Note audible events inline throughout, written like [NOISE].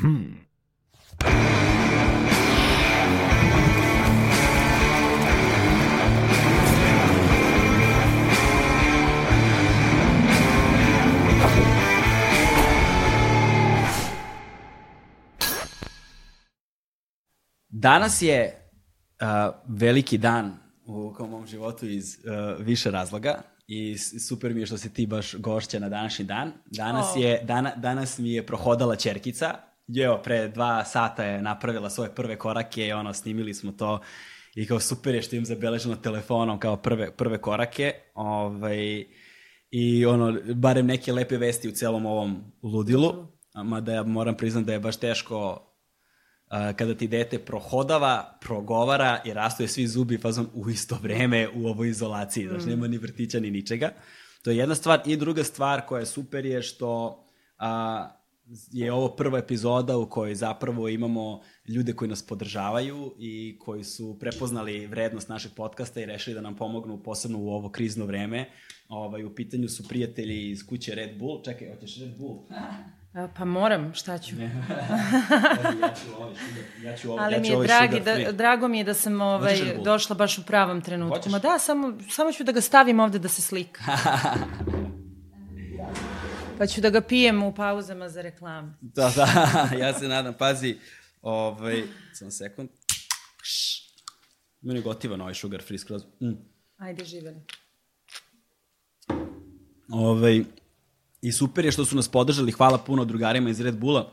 Danas je uh, veliki dan u kao mom životu iz uh, više razloga i super mi je što si ti baš gošća na današnji dan. Danas, O. je, dana, danas mi je prohodala čerkica. I Evo, pre dva sata je napravila svoje prve korake i ono, snimili smo to i kao super je što im zabeleženo telefonom kao prve, prve korake. Ovaj, I ono, barem neke lepe vesti u celom ovom ludilu. Mada ja moram priznati da je baš teško kada ti dete prohodava, progovara i rastuje svi zubi fazon u isto vreme u ovoj izolaciji. Znači, nema ni vrtića ni ničega. To je jedna stvar. I druga stvar koja je super je što a, je ovo prva epizoda u kojoj zapravo imamo ljude koji nas podržavaju i koji su prepoznali vrednost našeg podcasta i rešili da nam pomognu posebno u ovo krizno vreme. Ovaj, u pitanju su prijatelji iz kuće Red Bull. Čekaj, hoćeš Red Bull? E, Pa moram, šta ću? Pazi, [LAUGHS] ja ću ovaj sugar, ja ću ovaj, Ali ja mi ću je ovaj dragi, da, drago mi je da sam ovaj, došla baš u pravom trenutku. Hoćeš? Ma da, samo, samo ću da ga stavim ovde da se slika. [LAUGHS] pa ću da ga pijem u pauzama za reklame. Da, da, ja se nadam, pazi, ovaj, samo sekund. Meni je gotivan ovaj sugar free skroz. Mm. Ajde, živeli. Ovaj, I super je što su nas podržali, hvala puno drugarima iz Red Bulla.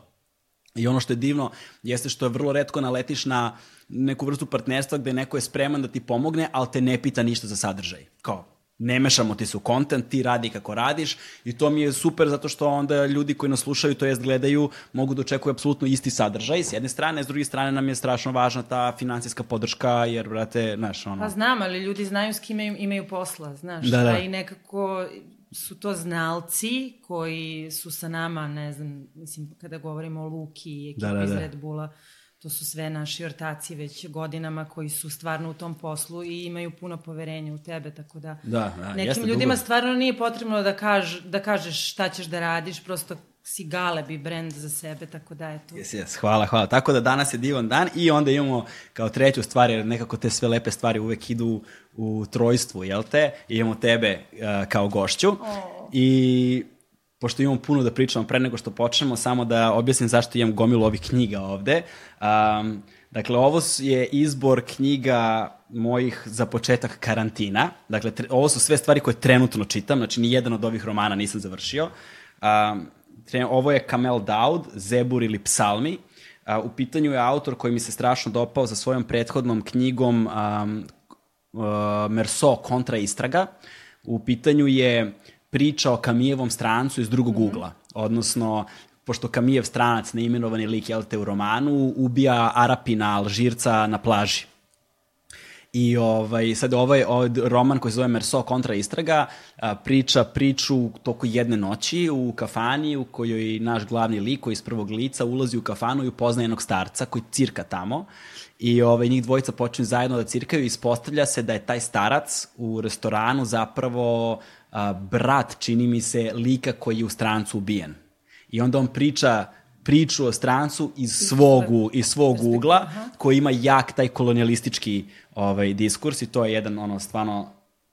I ono što je divno jeste što je vrlo redko naletiš na neku vrstu partnerstva gde neko je spreman da ti pomogne, ali te ne pita ništa za sadržaj. Kao, ne mešamo ti se u kontent, ti radi kako radiš i to mi je super zato što onda ljudi koji nas slušaju, to jest gledaju, mogu da očekuju apsolutno isti sadržaj s jedne strane, s druge strane nam je strašno važna ta finansijska podrška, jer, brate, znaš, ono... Pa znam, ali ljudi znaju s kime im- imaju posla, znaš. Da, da. I nekako su to znalci koji su sa nama, ne znam, mislim, kada govorimo o Luki i ekipi Da, da, iz da. Red Bulla, to su sve naši ortaci već godinama koji su stvarno u tom poslu i imaju puno poverenja u tebe, tako da, Da, da, nekim jeste ljudima dugo. stvarno nije potrebno da, kaž, da kažeš šta ćeš da radiš, prosto si galeb i brend za sebe, tako da eto. Jes, jes, hvala, hvala. Tako da danas je divan dan i onda imamo kao treću stvar, jer nekako te sve lepe stvari uvek idu u trojstvu, jel te? I imamo tebe uh, kao gošću. I pošto imamo puno da pričamo pre nego što počnemo, samo da objasnim zašto imam gomilu ovih knjiga ovde. Um, dakle, ovo je izbor knjiga mojih za početak karantina. Dakle, tre, ovo su sve stvari koje trenutno čitam, znači ni jedan od ovih romana nisam završio. Um, tre, ovo je Kamel Daud, Zebur ili Psalmi. A, u pitanju je autor koji mi se strašno dopao sa svojom prethodnom knjigom um, uh, Merso kontra istraga. U pitanju je priča o Kamijevom strancu iz drugog ugla. Odnosno, pošto Kamijev stranac, neimenovani lik, jel te, u romanu, ubija Arapina, Alžirca na plaži. I ovaj, sad ovaj, ovaj roman koji se zove Merso kontra istraga priča priču toko jedne noći u kafani u kojoj naš glavni lik koji iz prvog lica ulazi u kafanu i upozna jednog starca koji cirka tamo i ovaj, njih dvojica počinju zajedno da cirkaju i ispostavlja se da je taj starac u restoranu zapravo a, brat, čini mi se, lika koji je u strancu ubijen. I onda on priča priču o strancu iz svog, iz svog ugla, koji ima jak taj kolonijalistički ovaj, diskurs i to je jedan ono stvarno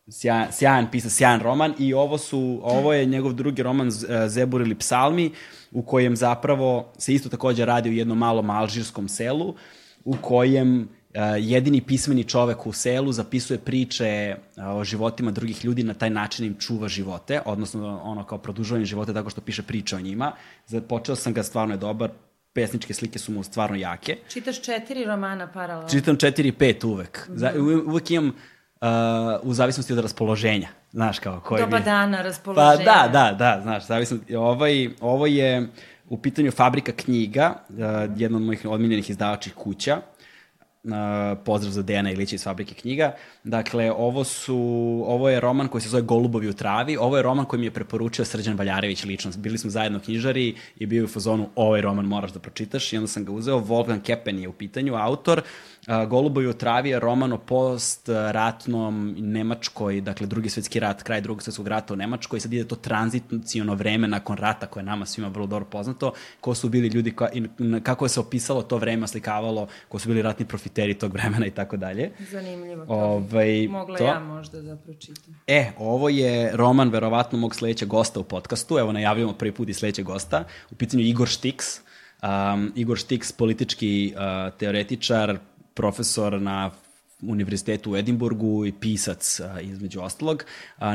sjajan, sjajan pisac, sjajan roman i ovo su, ovo je njegov drugi roman eh, Zebur ili Psalmi u kojem zapravo se isto takođe radi u jednom malom alžirskom selu u kojem jedini pismeni čovek u selu zapisuje priče eh, o životima drugih ljudi na taj način im čuva živote, odnosno ono kao produžavanje života tako što piše priče o njima. Započeo sam ga, stvarno je dobar, pesničke slike su mu stvarno jake. Čitaš četiri romana paralelno. Čitam 4-5 uvek. Za, u- uvek imam uh, u zavisnosti od raspoloženja. Znaš kao koji Doba mi... dana, Pa raspoloženja. da, da, da, znaš, zavisno, ovaj, ovo je u pitanju fabrika knjiga, uh, jedna od mojih odmiljenih izdavačih kuća. Pozdrav za Dejana Ilića iz Fabrike knjiga. Dakle, ovo, su, ovo je roman koji se zove Golubovi u travi. Ovo je roman koji mi je preporučio Srđan Valjarević lično. Bili smo zajedno knjižari i bio je u fazonu ovaj roman moraš da pročitaš i onda sam ga uzeo. Wolfgang Keppen je u pitanju, autor. Golubovi u travi je roman o post-ratnom Nemačkoj, dakle drugi svetski rat, kraj drugog svetskog rata u Nemačkoj. Sad ide to tranzicijono vreme nakon rata koje je nama svima vrlo dobro poznato. Ko su bili ljudi, kako je se opisalo to vreme, slikavalo, ko su bili ratni profiteri tog vremena i tako dalje. Zanimljivo. To ovaj, Mogla to. ja možda da pročitam. E, ovo je roman verovatno mog sledećeg gosta u podcastu. Evo, najavljamo prvi put i sledećeg gosta. U pitanju Igor Štiks. Um, Igor Štiks, politički uh, teoretičar, profesor na univerzitetu u Edimburgu i pisac između ostalog.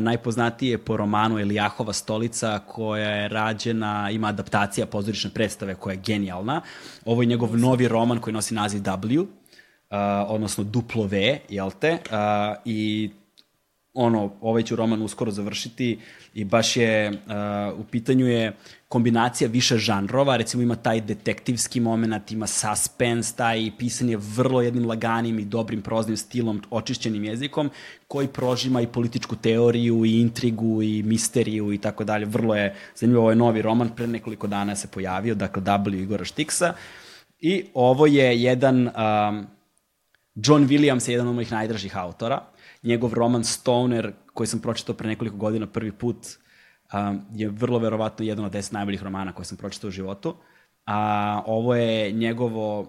Najpoznatiji je po romanu Elijahova stolica koja je rađena, ima adaptacija pozorišne predstave koja je genijalna. Ovo je njegov novi roman koji nosi naziv W, odnosno duplo V, jel te? I ono, ovaj ću roman uskoro završiti i baš je, u pitanju je kombinacija više žanrova, recimo ima taj detektivski moment, ima suspense, taj pisan je vrlo jednim laganim i dobrim proznim stilom, očišćenim jezikom, koji prožima i političku teoriju i intrigu i misteriju i tako dalje. Vrlo je zanimljivo, ovo je novi roman, pre nekoliko dana se pojavio, dakle W. Igora Štiksa. I ovo je jedan, um, John Williams je jedan od mojih najdražih autora, njegov roman Stoner, koji sam pročitao pre nekoliko godina prvi put, um, je vrlo verovatno jedan od deset najboljih romana koje sam pročitao u životu. A ovo je njegovo, uh,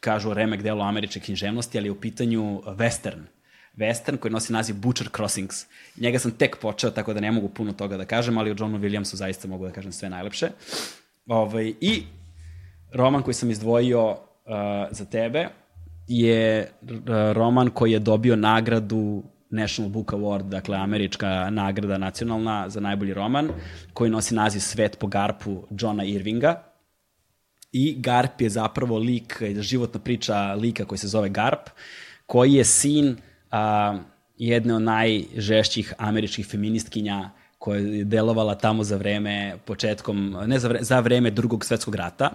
kažu, remek delo američke književnosti, ali je u pitanju western. Western koji nosi naziv Butcher Crossings. Njega sam tek počeo, tako da ne mogu puno toga da kažem, ali o Johnu Williamsu zaista mogu da kažem sve najlepše. Ovaj, I roman koji sam izdvojio uh, za tebe je roman koji je dobio nagradu National Book Award, dakle američka nagrada nacionalna za najbolji roman, koji nosi naziv Svet po Garpu Johna Irvinga. I Garp je zapravo lik, životna priča lika koji se zove Garp, koji je sin a, jedne od najžešćih američkih feministkinja koja je delovala tamo za vreme početkom, ne za vreme, za vreme drugog svetskog rata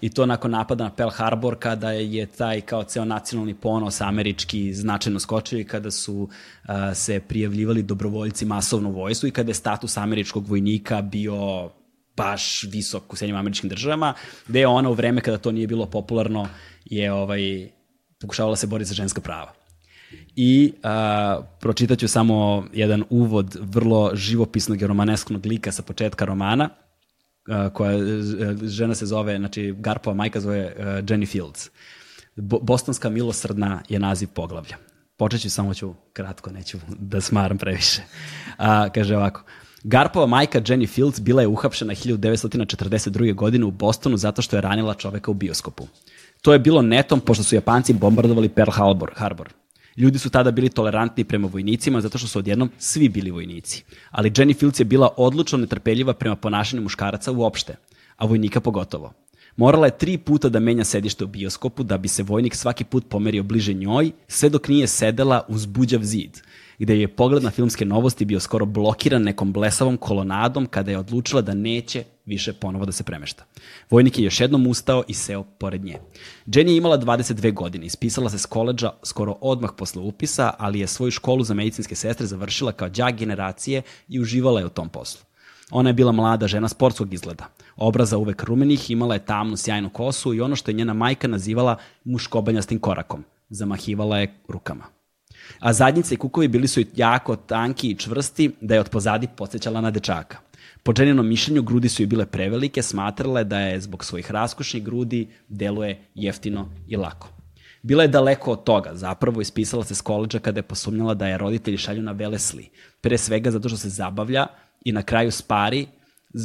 i to nakon napada na Pearl Harbor kada je taj kao ceo nacionalni ponos američki značajno skočio i kada su uh, se prijavljivali dobrovoljci masovno u i kada je status američkog vojnika bio baš visok u Sjednjim američkim državama, gde je ona u vreme kada to nije bilo popularno je ovaj, pokušavala se boriti za ženska prava i uh, pročitaću samo jedan uvod vrlo živopisnog i romanesknog lika sa početka romana, uh, koja žena se zove, znači Garpova majka zove uh, Jenny Fields. Bo Bostonska milosrdna je naziv poglavlja. Počeću samo ću kratko, neću da smaram previše. A, kaže ovako, Garpova majka Jenny Fields bila je uhapšena 1942. godine u Bostonu zato što je ranila čoveka u bioskopu. To je bilo netom pošto su Japanci bombardovali Pearl Harbor. Harbor. Ljudi su tada bili tolerantni prema vojnicima zato što su odjednom svi bili vojnici. Ali Jenny Fields je bila odlučno netrpeljiva prema ponašanju muškaraca uopšte, a vojnika pogotovo. Morala je tri puta da menja sedište u bioskopu da bi se vojnik svaki put pomerio bliže njoj, sve dok nije sedela uz buđav zid, gde je pogled na filmske novosti bio skoro blokiran nekom blesavom kolonadom kada je odlučila da neće više ponovo da se premešta. Vojnik je još jednom ustao i seo pored nje. Jenny je imala 22 godine, ispisala se s koleđa skoro odmah posle upisa, ali je svoju školu za medicinske sestre završila kao đak generacije i uživala je u tom poslu. Ona je bila mlada žena sportskog izgleda. Obraza uvek rumenih, imala je tamnu, sjajnu kosu i ono što je njena majka nazivala muškobanjastim korakom. Zamahivala je rukama. A zadnjice i kukovi bili su jako tanki i čvrsti, da je od pozadi podsjećala na dečaka. Po Jeninom mišljenju, grudi su i bile prevelike, smatrale da je zbog svojih raskošnih grudi deluje jeftino i lako. Bila je daleko od toga, zapravo ispisala se s koleđa kada je posumnjala da je roditelji šalju na Velesli, pre svega zato što se zabavlja i na kraju spari,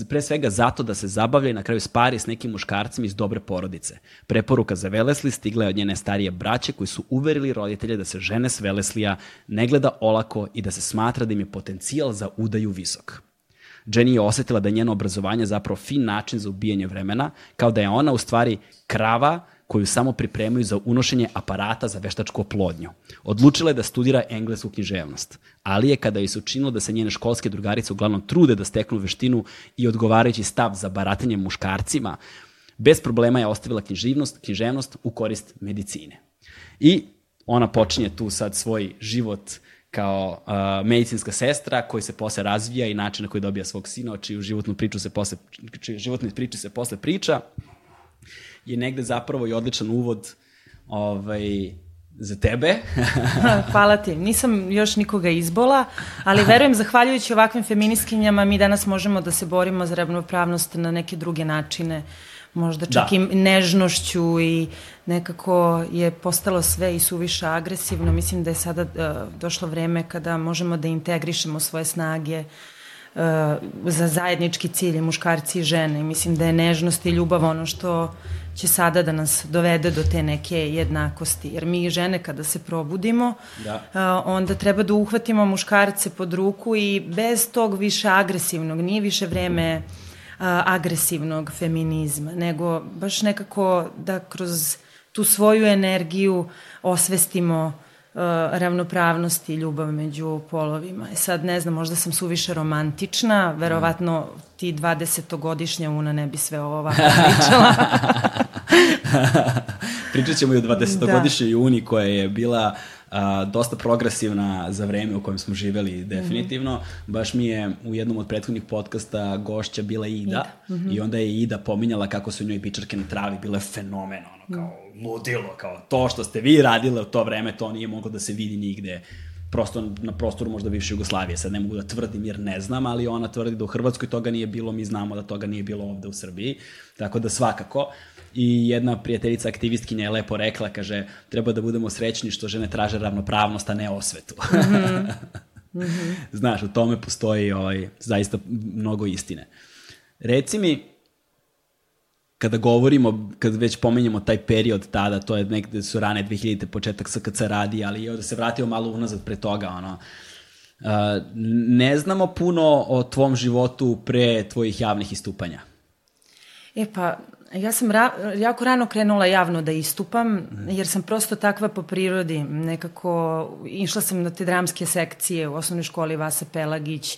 pre svega zato da se zabavlja i na kraju spari s nekim muškarcima iz dobre porodice. Preporuka za Velesli stigla je od njene starije braće koji su uverili roditelje da se žene s Veleslija ne gleda olako i da se smatra da im je potencijal za udaju visok. Jenny je osetila da je njeno obrazovanje zapravo fin način za ubijanje vremena, kao da je ona u stvari krava koju samo pripremaju za unošenje aparata za veštačku oplodnju. Odlučila je da studira englesku književnost, ali je kada joj se učinilo da se njene školske drugarice uglavnom trude da steknu veštinu i odgovarajući stav za baratanje muškarcima, bez problema je ostavila književnost, književnost u korist medicine. I ona počinje tu sad svoj život kao uh, medicinska sestra koji se posle razvija i način na koji dobija svog sina, čiju životnu priču se posle, čiju životne priče se posle priča, je negde zapravo i odličan uvod ovaj, za tebe. [LAUGHS] Hvala ti. Nisam još nikoga izbola, ali verujem, zahvaljujući ovakvim feminiskinjama, mi danas možemo da se borimo za ravnopravnost na neke druge načine. Možda čak da. i nežnošću i nekako je postalo sve i suviše agresivno. Mislim da je sada uh, došlo vreme kada možemo da integrišemo svoje snage uh, za zajednički cilj, muškarci i žene. Mislim da je nežnost i ljubav ono što će sada da nas dovede do te neke jednakosti. Jer mi žene kada se probudimo, da. uh, onda treba da uhvatimo muškarce pod ruku i bez tog više agresivnog, nije više vreme uh, agresivnog feminizma, nego baš nekako da kroz tu svoju energiju osvestimo uh, ravnopravnost i ljubav među polovima. E sad, ne znam, možda sam suviše romantična, verovatno ti 20-godišnja Una ne bi sve ovo ovako [LAUGHS] pričala. Pričat ćemo i o 20-godišnjoj da. Uni koja je bila a, dosta progresivna za vreme u kojem smo živeli definitivno. Mm -hmm. Baš mi je u jednom od prethodnih podcasta gošća bila Ida, Ida. Mm -hmm. i onda je Ida pominjala kako su njoj pičarke na travi bile fenomen, ono, kao mm. ludilo, kao to što ste vi radile u to vreme, to nije moglo da se vidi nigde prosto na prostoru možda bivše Jugoslavije. Sad ne mogu da tvrdim jer ne znam, ali ona tvrdi da u Hrvatskoj toga nije bilo, mi znamo da toga nije bilo ovde u Srbiji. Tako da svakako i jedna prijateljica aktivistkinja je lepo rekla, kaže, treba da budemo srećni što žene traže ravnopravnost, a ne osvetu. Mm -hmm. Mm -hmm. [LAUGHS] Znaš, u tome postoji ovaj, zaista mnogo istine. Reci mi, kada govorimo, kad već pomenjamo taj period tada, to je nekde su rane 2000. početak SKC radi, ali evo da se vratimo malo unazad pre toga, ono, Uh, ne znamo puno o tvom životu pre tvojih javnih istupanja. E pa, Ja sam ra jako rano krenula javno da istupam, jer sam prosto takva po prirodi. Nekako, išla sam na te dramske sekcije u osnovnoj školi Vasa Pelagić.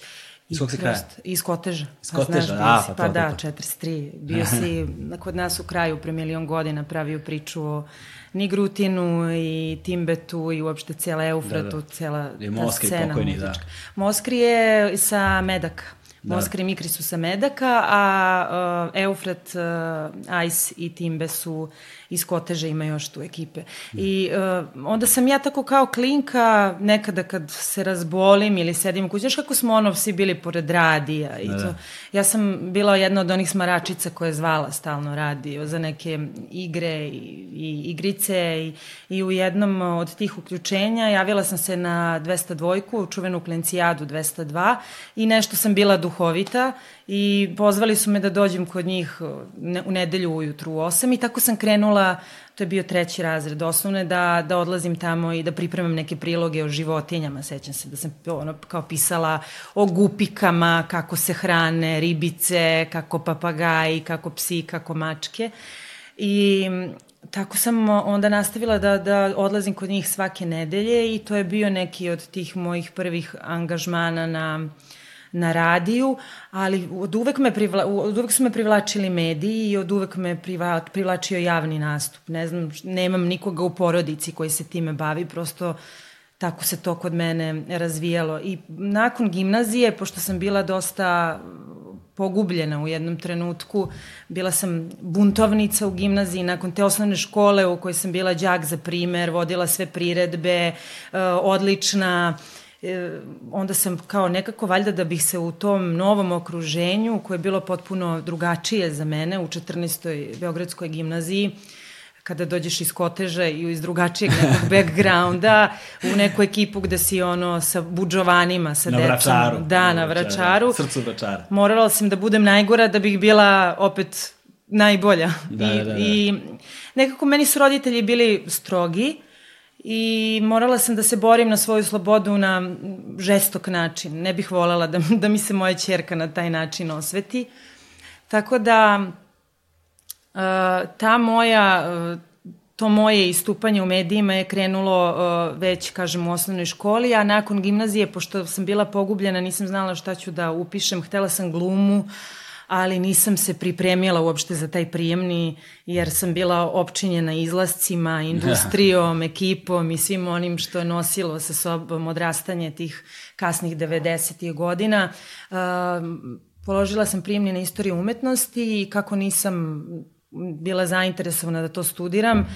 Iz kog se kraja? Iz Koteža. Iz Koteža, pa, a, pa, pa to, da, 43. Bio si [LAUGHS] kod nas u kraju pre milion godina pravio priču o Nigrutinu i Timbetu i uopšte cijela Eufratu, da, da. cijela I Moskri, ta scena. Pokojni, da. Moskri je sa Medaka. Da. Moskri Mikri su sa Medaka, a uh, Eufrat, uh, Ice i Timbe su iz Koteža ima još tu ekipe. I uh, onda sam ja tako kao klinka, nekada kad se razbolim ili sedim u kući, znaš kako smo ono svi bili pored radija i da, to. Da. Ja sam bila jedna od onih smaračica koja je zvala stalno radio za neke igre i, i igrice i, i u jednom od tih uključenja javila sam se na 202, čuvenu klencijadu 202 i nešto sam bila duhovita i pozvali su me da dođem kod njih u nedelju ujutru u 8 i tako sam krenula, to je bio treći razred osnovne, da, da odlazim tamo i da pripremam neke priloge o životinjama. Sećam se da sam ono, kao pisala o gupikama, kako se hrane, ribice, kako papagaji, kako psi, kako mačke. I tako sam onda nastavila da, da odlazim kod njih svake nedelje i to je bio neki od tih mojih prvih angažmana na na radiju, ali od uvek, me privla, od uvek su me privlačili mediji i od uvek me privla, privlačio javni nastup. Ne znam, nemam nikoga u porodici koji se time bavi, prosto tako se to kod mene razvijalo. I nakon gimnazije, pošto sam bila dosta pogubljena u jednom trenutku. Bila sam buntovnica u gimnaziji nakon te osnovne škole u kojoj sam bila đak za primer, vodila sve priredbe, e, odlična, e, onda sam kao nekako valjda da bih se u tom novom okruženju koje je bilo potpuno drugačije za mene u 14. Beogradskoj gimnaziji kada dođeš iz koteža i iz drugačijeg nekog [LAUGHS] backgrounda u neku ekipu gde si ono sa buđovanima, sa na decom. Vračaru. Da, na vračaru. Srcu vračara. Morala sam da budem najgora da bih bila opet najbolja. Da, I, da, da. I nekako meni su roditelji bili strogi, i morala sam da se borim na svoju slobodu na žestok način. Ne bih voljela da, [LAUGHS] da mi se moja čerka na taj način osveti. Tako da uh, ta moja, uh, to moje istupanje u medijima je krenulo uh, već, kažem, u osnovnoj školi, a nakon gimnazije, pošto sam bila pogubljena, nisam znala šta ću da upišem, htela sam glumu, ali nisam se pripremila uopšte za taj prijemni, jer sam bila opčinjena izlascima, industrijom, ekipom i svim onim što je nosilo sa sobom odrastanje tih kasnih 90. godina. Uh, položila sam prijemni na istoriju umetnosti i kako nisam bila zainteresovana da to studiram,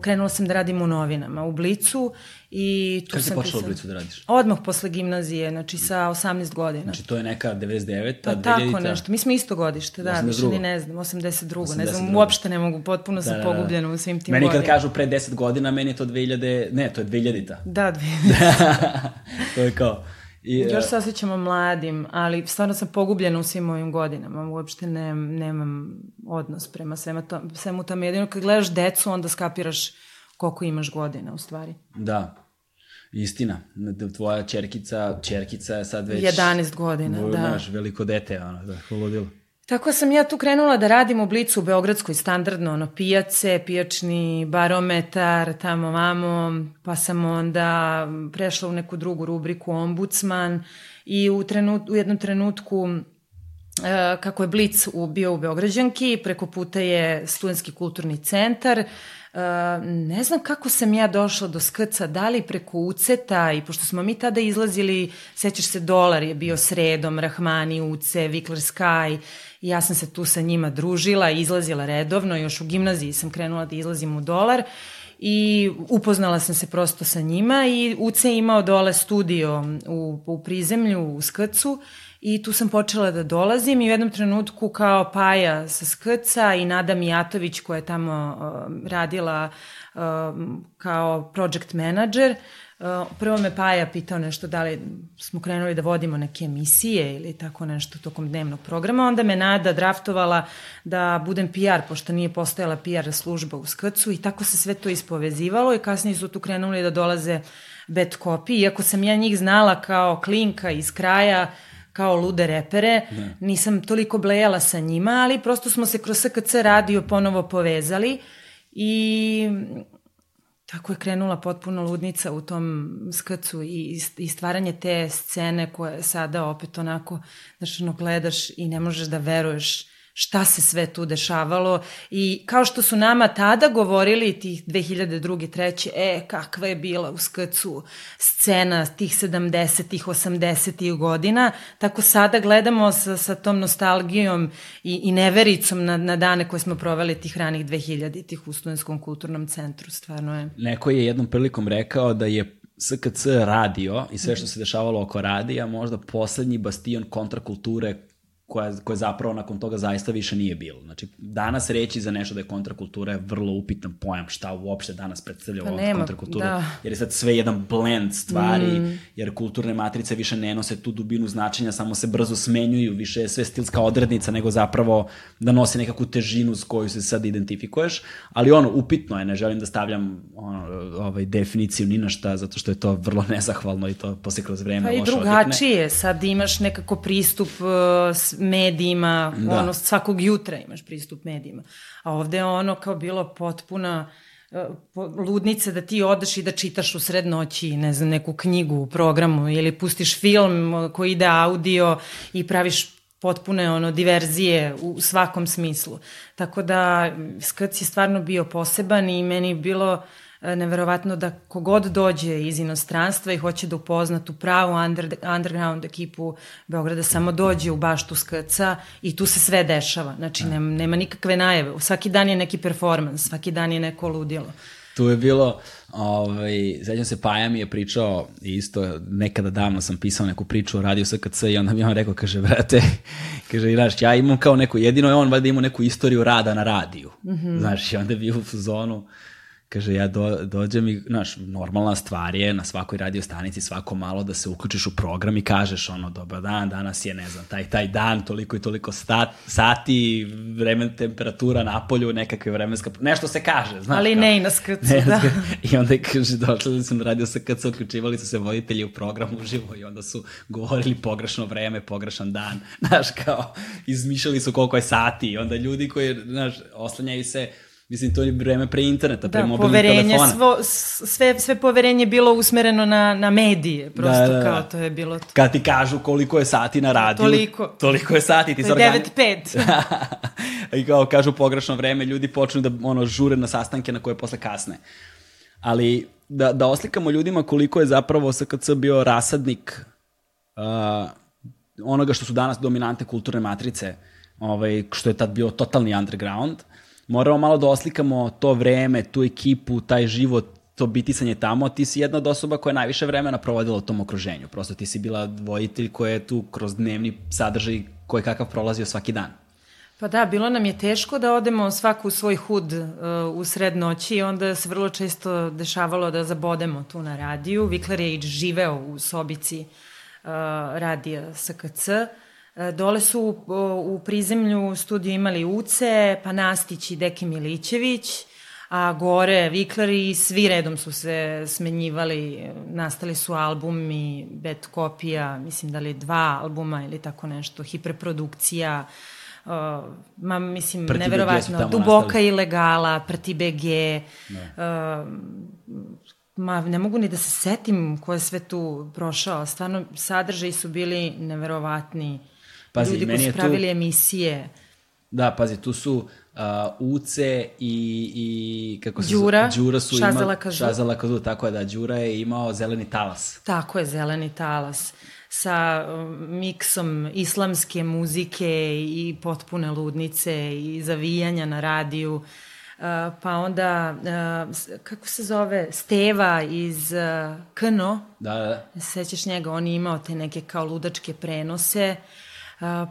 krenula sam da radim u novinama, u Blicu i tu Kad sam... Kada si počela u Blicu da radiš? Odmah posle gimnazije, znači sa 18 godina. Znači to je neka 99 pa, 2000 Tako nešto, mi smo isto godište, da, 82. više ni ne znam, 82. 82. Ne znam, uopšte ne mogu, potpuno da, sam da, da. pogubljena u svim tim meni godinama. Meni kad kažu pre 10 godina, meni je to 2000, ne, to je 2000-ta. Da, 2000 [LAUGHS] to je kao, I, Još se osjećamo mladim, ali stvarno sam pogubljena u svim mojim godinama. Uopšte ne, nemam odnos prema svema to, svemu tome. Jedino kad gledaš decu, onda skapiraš koliko imaš godina u stvari. Da. Istina, tvoja čerkica, čerkica je sad već... 11 godina, da. Znaš, veliko dete, ono, da, holodilo. Tako sam ja tu krenula da radim u Blicu u Beogradskoj standardno, ono, pijace, pijačni barometar, tamo vamo, pa sam onda prešla u neku drugu rubriku ombudsman i u, trenut, u jednom trenutku e, kako je Blic bio u Beograđanki, preko puta je studentski kulturni centar, ne znam kako sam ja došla do skrca, da li preko uceta i pošto smo mi tada izlazili, sećaš se, dolar je bio sredom, Rahmani, uce, Vikler Sky ja sam se tu sa njima družila, izlazila redovno, još u gimnaziji sam krenula da izlazim u dolar i upoznala sam se prosto sa njima i UCE imao dole studio u, u prizemlju u Skrcu i tu sam počela da dolazim i u jednom trenutku kao Paja sa Skrca i Nada Mijatović koja je tamo uh, radila uh, kao project manager uh, Uh, prvo me Paja pitao nešto da li smo krenuli da vodimo neke emisije ili tako nešto tokom dnevnog programa. Onda me Nada draftovala da budem PR, pošto nije postojala PR služba u Skrcu i tako se sve to ispovezivalo i kasnije su tu krenuli da dolaze bad copy. Iako sam ja njih znala kao klinka iz kraja, kao lude repere, ne. nisam toliko blejala sa njima, ali prosto smo se kroz SKC radio ponovo povezali i tako je krenula potpuno ludnica u tom skrcu i, i stvaranje te scene koje sada opet onako, znaš, ono, gledaš i ne možeš da veruješ šta se sve tu dešavalo i kao što su nama tada govorili tih 2002. 3. e, kakva je bila u skrcu scena tih 70-ih, 80-ih godina, tako sada gledamo sa, sa tom nostalgijom i, i nevericom na, na dane koje smo proveli tih ranih 2000-ih u Studenskom kulturnom centru, stvarno je. Neko je jednom prilikom rekao da je SKC radio i sve što se dešavalo oko radija možda poslednji bastion kontrakulture koja, koja zapravo nakon toga zaista više nije bilo. Znači, danas reći za nešto da je kontrakultura je vrlo upitan pojam šta uopšte danas predstavlja pa ovo kontrakulturu, da. jer je sad sve jedan blend stvari, mm. jer kulturne matrice više ne nose tu dubinu značenja, samo se brzo smenjuju, više je sve stilska odrednica nego zapravo da nosi nekakvu težinu s koju se sad identifikuješ, ali ono, upitno je, ne želim da stavljam ono, ovaj, definiciju ni na šta, zato što je to vrlo nezahvalno i to posle kroz vreme pa loše odjekne. Pa i drugačije, sad imaš nekako pristup uh, medijima, da. ono, svakog jutra imaš pristup medijima. A ovde je ono kao bilo potpuna e, ludnice da ti odeš i da čitaš u sred noći, ne znam, neku knjigu u programu ili pustiš film koji ide audio i praviš potpune ono diverzije u svakom smislu. Tako da Skrc je stvarno bio poseban i meni je bilo uh, neverovatno da kogod dođe iz inostranstva i hoće da upozna tu pravu under, underground ekipu Beograda, samo dođe u baštu skrca i tu se sve dešava. Znači, da. nema, nema nikakve najave. Svaki dan je neki performans, svaki dan je neko ludilo. Tu je bilo, ovaj, sećam se, Paja mi je pričao, isto nekada davno sam pisao neku priču o radiju SKC i onda mi on rekao, kaže, brate, [LAUGHS] kaže, znaš, ja imam kao neku, jedino je on valjda imao neku istoriju rada na radiju. Mm -hmm. Znaš, i onda je bio u zonu, Kaže, ja do, dođem i, znaš, normalna stvar je na svakoj radio stanici svako malo da se uključiš u program i kažeš ono, dobar dan, danas je, ne znam, taj, taj dan, toliko i toliko stat, sati, vreme, temperatura na polju, nekakve vremenska, nešto se kaže, znaš. Ali kao, ne i na skrcu, ne, da. I onda kaže, došli sam na radio sa kad se uključivali su se voditelji u program uživo i onda su govorili pogrešno vreme, pogrešan dan, [LAUGHS] znaš, kao, izmišljali su koliko je sati i onda ljudi koji, znaš, oslanjaju se Mislim, to je vreme pre interneta, pre da, mobilnih telefona. Svo, sve, sve poverenje je bilo usmereno na, na medije, prosto Da, da, da. kao to je bilo... To. Kad ti kažu koliko je sati na radiju, Toliko. toliko je sati. Ti To je organi- 9-5. [LAUGHS] I kao kažu pogrešno vreme, ljudi počnu da ono, žure na sastanke na koje posle kasne. Ali da, da oslikamo ljudima koliko je zapravo SKC bio rasadnik uh, onoga što su danas dominante kulturne matrice, ovaj, što je tad bio totalni underground, moramo malo da oslikamo to vreme, tu ekipu, taj život, to bitisanje tamo, ti si jedna od osoba koja je najviše vremena provodila u tom okruženju. Prosto ti si bila voditelj koja je tu kroz dnevni sadržaj koji kakav prolazio svaki dan. Pa da, bilo nam je teško da odemo svaku u svoj hud uh, u sred noći i onda se vrlo često dešavalo da zabodemo tu na radiju. Vikler je živeo u sobici uh, radija SKC. Uh, dole su uh, u prizemlju studiju imali Uce, pa Nastić i Deki Milićević, a gore Vikler i svi redom su se smenjivali, nastali su albumi, bet kopija, mislim da li dva albuma ili tako nešto, hiperprodukcija, Uh, ma, mislim, Prti neverovatno, Duboka nastali. ilegala, Prti BG, uh, ma, ne mogu ni da se setim ko je sve tu prošao, stvarno, sadržaji su bili neverovatni, Pazi, ljudi meni koji su tu- pravili emisije, Da, pazi, tu su uh, Uce i, i kako se Đura, zove? Đura su Šazala imali, Kažu. Šazala Kazu, tako je da, Đura je imao zeleni talas. Tako je, Zeleni talas sa um, miksom islamske muzike i potpune ludnice i zavijanja na radiju. Uh, pa onda, uh, kako se zove, Steva iz uh, Kno, Da, da, se sećaš njega, on je imao te neke kao ludačke prenose, Uh,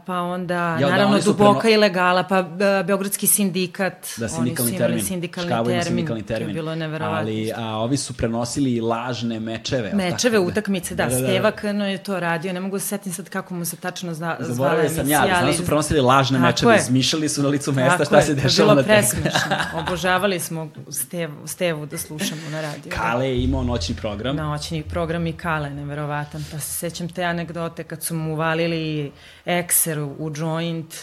pa onda, Ja, da, naravno, su Duboka preno- ilegala, pa uh, Beogradski sindikat, Da, oni su sindikalni imali termin. sindikalni Škabo ima termin, sindikalni to je termin. bilo neverovatno. Ali, a ovi su prenosili lažne mečeve. Mečeve, tako? utakmice, da, da, da, Steva Kno je to radio, ne mogu se setim sad kako mu se tačno zna, zvala Zaboravio sam ja, emisija, ali znam su prenosili lažne Tako mečeve, je. izmišljali su na licu mesta Tako šta je, se je dešava na bilo tekstu. presmešno, [LAUGHS] obožavali smo Stevu, Stevu da slušamo na radiju. Kale je imao noćni program. Noćni program i Kale, neverovatan. Pa se sećam te anegdote kad su mu uvalili ekser u joint,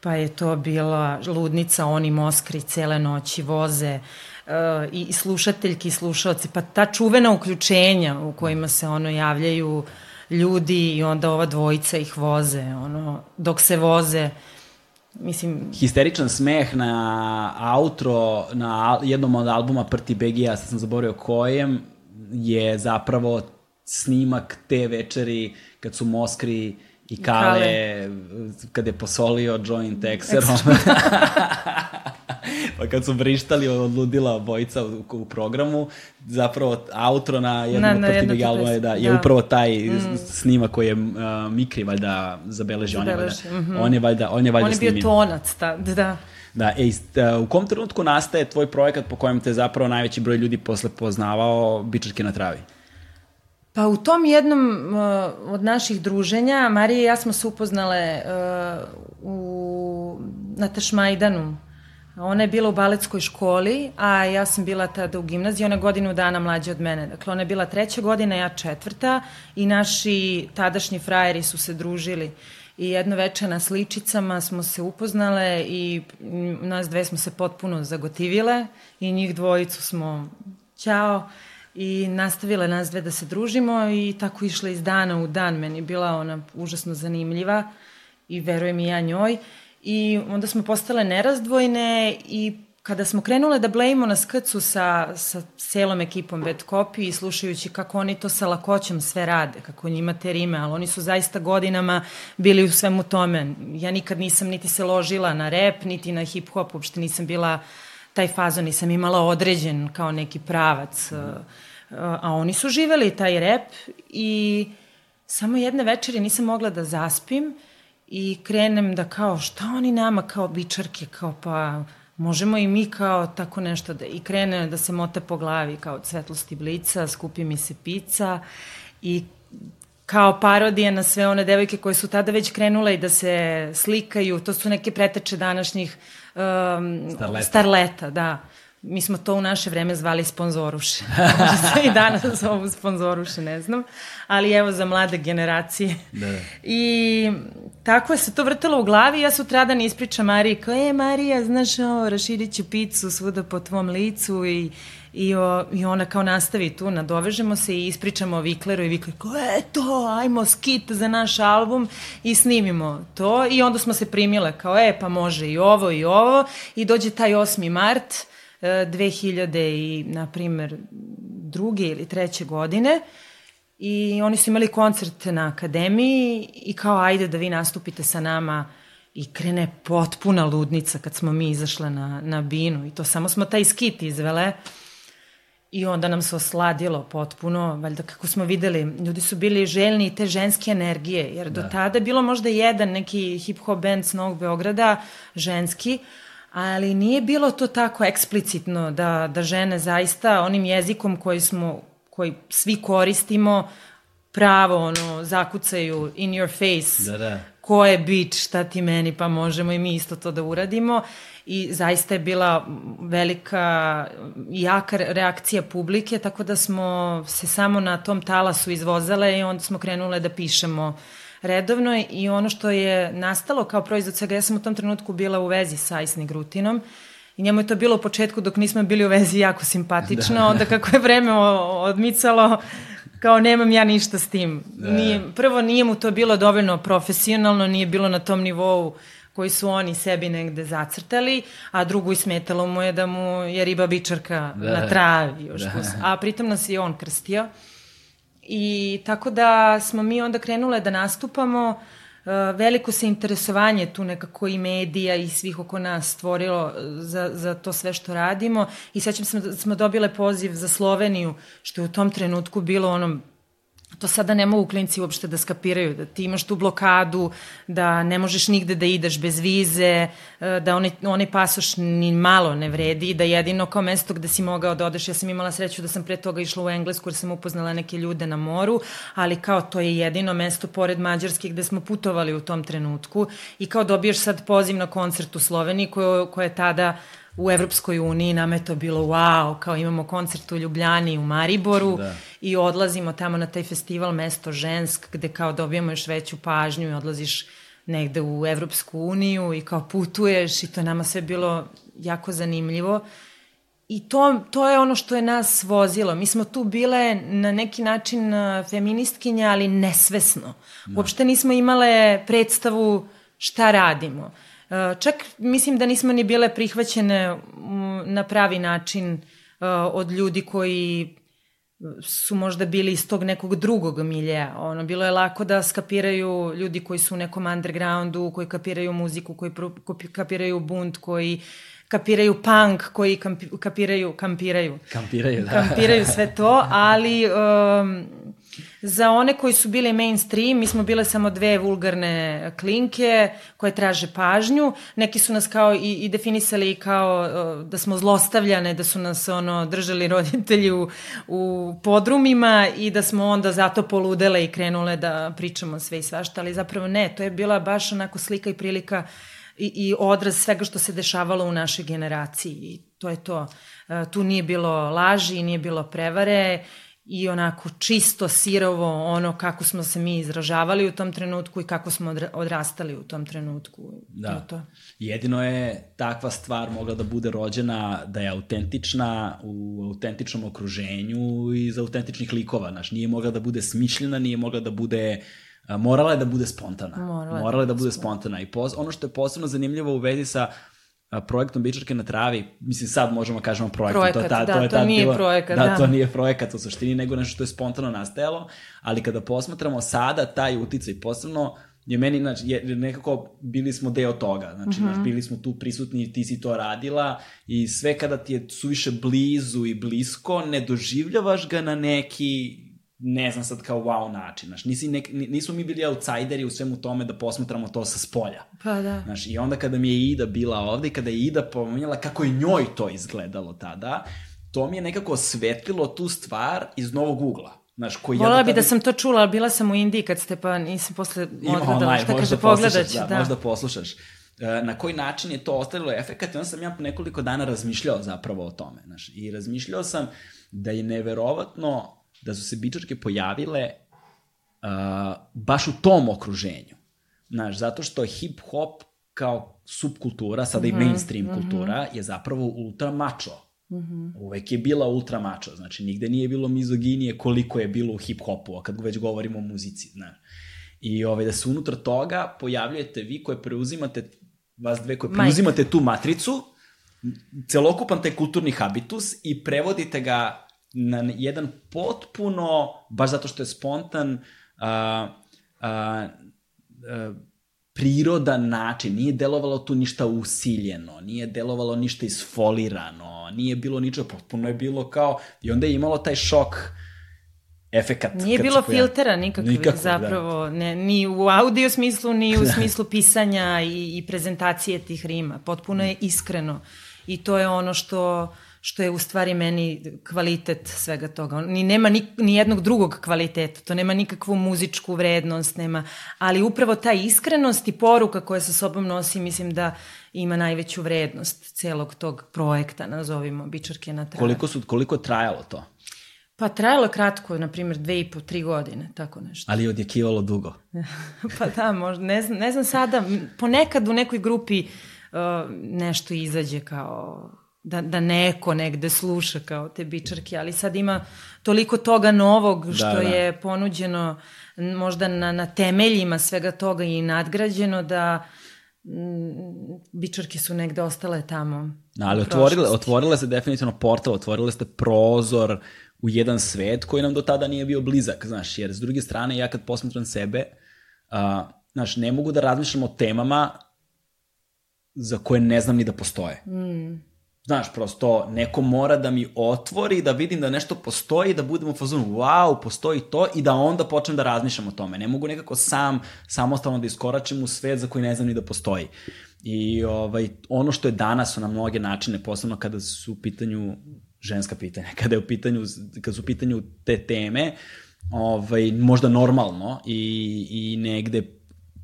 pa je to bila ludnica, oni moskri cele noći voze uh, i, slušateljki i slušalci, pa ta čuvena uključenja u kojima se ono javljaju ljudi i onda ova dvojica ih voze, ono, dok se voze, mislim, Histeričan smeh na outro na jednom od albuma Prti Begija, sad sam zaboravio kojem, je zapravo snimak te večeri kad su Moskri i Kale, Kale. kad je posolio joint ekserom. [LAUGHS] pa kad su vrištali od ludila obojica u, u programu, zapravo outro na jednom Na- od albuma je, da, je da. upravo taj mm. snimak koji je uh, Mikri valjda zabeležio. On je valjda, Zabeleži, mhm. on je valjda, on je valjda on je bio snimio. tonac, ta, da, da. Da, e, uh, u kom trenutku nastaje tvoj projekat po kojem te zapravo najveći broj ljudi posle poznavao Bičarke na travi? Pa u tom jednom uh, od naših druženja, Marija i ja smo se upoznale uh, u, na Tašmajdanu. Ona je bila u baletskoj školi, a ja sam bila tada u gimnaziji, ona je godinu dana mlađa od mene. Dakle, ona je bila treća godina, ja četvrta i naši tadašnji frajeri su se družili. I jedno veče na sličicama smo se upoznale i mm, nas dve smo se potpuno zagotivile i njih dvojicu smo ćao i nastavile nas dve da se družimo i tako išle iz dana u dan. Meni bila ona užasno zanimljiva i verujem i ja njoj. I onda smo postale nerazdvojne i kada smo krenule da blejimo na skrcu sa, sa celom ekipom Bad Copy i slušajući kako oni to sa lakoćom sve rade, kako njima te rime, ali oni su zaista godinama bili u svemu tome. Ja nikad nisam niti se ložila na rap, niti na hip-hop, uopšte nisam bila taj fazon, nisam imala određen kao neki pravac. Mm. A oni su živeli taj rap i samo jedne večeri nisam mogla da zaspim i krenem da kao šta oni nama kao bičarke, kao pa možemo i mi kao tako nešto da i krene da se mota po glavi kao od svetlosti blica, skupi mi se pica i kao parodija na sve one devojke koje su tada već krenule i da se slikaju, to su neke preteče današnjih um, Starleta. starleta, da. Mi smo to u naše vreme zvali sponzoruše. [LAUGHS] Možda se i danas zovu sponzoruše, ne znam. Ali evo za mlade generacije. Da. I tako je se to vrtalo u glavi ja sutradan ispričam Mariji kao, e Marija, znaš, o, raširit ću picu svuda po tvom licu i, i, o, i ona kao nastavi tu, nadovežemo se i ispričamo Vikleru i Vikler kao, eto, ajmo skit za naš album. I snimimo to i onda smo se primile kao, e, pa može i ovo i ovo. I dođe taj 8. mart 2000 e, i, na primer, druge ili treće godine i oni su imali koncert na akademiji i kao ajde da vi nastupite sa nama. I krene potpuna ludnica kad smo mi izašle na, na binu i to samo smo taj skit izvele i onda nam se osladilo potpuno, valjda kako smo videli, ljudi su bili željni te ženske energije, jer do da. tada je bilo možda jedan neki hip-hop band s Novog Beograda, ženski, ali nije bilo to tako eksplicitno da, da žene zaista onim jezikom koji smo koji svi koristimo pravo ono zakucaju in your face da, da. ko je bit, šta ti meni pa možemo i mi isto to da uradimo i zaista je bila velika jaka reakcija publike tako da smo se samo na tom talasu izvozale i onda smo krenule da pišemo redovno i ono što je nastalo kao proizvod svega, ja sam u tom trenutku bila u vezi sa Isni Grutinom I njemu je to bilo u početku dok nismo bili u vezi jako simpatično, da. onda kako je vreme odmicalo, kao nemam ja ništa s tim. Da. Nije, prvo nije mu to bilo dovoljno profesionalno, nije bilo na tom nivou koji su oni sebi negde zacrtali, a drugo smetalo mu je da mu je riba bičarka da. na travi još da. a pritom nas je on krstio. I tako da smo mi onda krenule da nastupamo, Eh, veliko se interesovanje tu nekako i medija i svih oko nas stvorilo eh, za, za to sve što radimo i sećam se da smo dobile poziv za Sloveniju, što je u tom trenutku bilo onom to sada ne mogu klinci uopšte da skapiraju, da ti imaš tu blokadu, da ne možeš nigde da ideš bez vize, e, da onaj, onaj pasoš ni malo ne vredi, da jedino kao mesto gde si mogao da odeš, ja sam imala sreću da sam pre toga išla u Englesku jer sam upoznala neke ljude na moru, ali kao to je jedino mesto pored Mađarske gde smo putovali u tom trenutku i kao dobiješ sad poziv na koncert u Sloveniji koje je tada u Evropskoj uniji, nam je to bilo wow, kao imamo koncert u Ljubljani u Mariboru da. i odlazimo tamo na taj festival Mesto žensk gde kao dobijamo još veću pažnju i odlaziš negde u Evropsku uniju i kao putuješ i to nama sve bilo jako zanimljivo. I to, to je ono što je nas vozilo. Mi smo tu bile na neki način feministkinje, ali nesvesno. Da. Uopšte nismo imale predstavu šta radimo. Uh, Čak mislim da nismo ni bile prihvaćene na pravi način uh, od ljudi koji su možda bili iz tog nekog drugog miljeja. Ono, bilo je lako da skapiraju ljudi koji su u nekom undergroundu, koji kapiraju muziku, koji kapiraju bunt, koji kapiraju punk, koji kapiraju, kampiraju. Kampiraju, da. Kampiraju sve to, ali um, Za one koji su bili mainstream, mi smo bile samo dve vulgarne klinke koje traže pažnju. Neki su nas kao i, i definisali kao da smo zlostavljane, da su nas ono držali roditelji u, u podrumima i da smo onda zato poludele i krenule da pričamo sve i svašta, ali zapravo ne, to je bila baš onako slika i prilika i, i odraz svega što se dešavalo u našoj generaciji i to je to. E, tu nije bilo laži, nije bilo prevare i onako čisto sirovo ono kako smo se mi izražavali u tom trenutku i kako smo odrastali u tom trenutku. Da. To. Jedino je takva stvar mogla da bude rođena, da je autentična u autentičnom okruženju iz autentičnih likova. Znaš, nije mogla da bude smišljena, nije mogla da bude morala je da bude spontana. Morala, morala je da bude spontana. I pos, ono što je posebno zanimljivo u vezi sa projektom Bičarke na travi, mislim sad možemo da kažemo projekat, projekat to, ta, da, to je to nije bilo, projekat, da, da. to nije projekat u suštini, nego nešto što je spontano nastajalo, ali kada posmatramo sada taj uticaj, posebno je meni, znači, je, nekako bili smo deo toga, znači, -huh. znači, bili smo tu prisutni, ti si to radila i sve kada ti je suviše blizu i blisko, ne doživljavaš ga na neki ne znam sad kao wow način, znaš, nisi nek, nismo mi bili outsideri u svemu tome da posmatramo to sa spolja. Pa da. Znaš, i onda kada mi je Ida bila ovde i kada je Ida pomenjala kako je njoj to izgledalo tada, to mi je nekako osvetlilo tu stvar iz novog ugla. Znaš, koji Volala ja bi da sam to čula, ali bila sam u Indiji kad ste pa nisam posle odgledala. Šta kaže, da. Da, da, možda poslušaš. E, na koji način je to ostavilo efekat i onda sam ja nekoliko dana razmišljao zapravo o tome. Znaš, I razmišljao sam da je neverovatno da su se bičarke pojavile uh, baš u tom okruženju. Znaš, zato što hip-hop kao subkultura, sada mm -hmm, i mainstream mm -hmm. kultura, je zapravo ultra mačo. Mm -hmm. Uvek je bila ultra mačo, znači nigde nije bilo mizoginije koliko je bilo u hip-hopu, a kad već govorimo o muzici, znaš. I ovaj, da se unutar toga pojavljujete vi koje preuzimate, vas dve koje preuzimate tu matricu, celokupan taj kulturni habitus i prevodite ga na jedan potpuno, baš zato što je spontan, a, a, a, prirodan način, nije delovalo tu ništa usiljeno, nije delovalo ništa isfolirano, nije bilo ničo, potpuno je bilo kao, i onda je imalo taj šok efekat. Nije bilo filtera nikakvih Nikako, da. zapravo, da. ne, ni u audio smislu, ni u da. smislu pisanja i, i prezentacije tih rima. Potpuno je iskreno i to je ono što što je u stvari meni kvalitet svega toga. Ni nema ni, ni jednog drugog kvaliteta, to nema nikakvu muzičku vrednost, nema, ali upravo ta iskrenost i poruka koja sa sobom nosi, mislim da ima najveću vrednost celog tog projekta, nazovimo, Bičarke na travi. Koliko, su, koliko je trajalo to? Pa trajalo kratko, na primjer dve i po, tri godine, tako nešto. Ali odjekivalo dugo? [LAUGHS] pa da, možda, ne znam, ne znam sada, ponekad u nekoj grupi uh, nešto izađe kao da, da neko negde sluša kao te bičarke, ali sad ima toliko toga novog da, što da, da. je ponuđeno možda na, na temeljima svega toga i nadgrađeno da m, bičarke su negde ostale tamo. Da, ali otvorile, otvorile se definitivno portal, otvorile ste prozor u jedan svet koji nam do tada nije bio blizak, znaš, jer s druge strane ja kad posmatram sebe, a, znaš, ne mogu da razmišljam o temama za koje ne znam ni da postoje. Mm. Znaš, prosto, neko mora da mi otvori, da vidim da nešto postoji, da budem u fazonu, wow, postoji to, i da onda počnem da razmišljam o tome. Ne mogu nekako sam, samostalno da iskoračim u svet za koji ne znam ni da postoji. I ovaj, ono što je danas na mnoge načine, posebno kada su u pitanju ženska pitanja, [LAUGHS] kada je u pitanju, kada su u pitanju te teme, ovaj, možda normalno i, i negde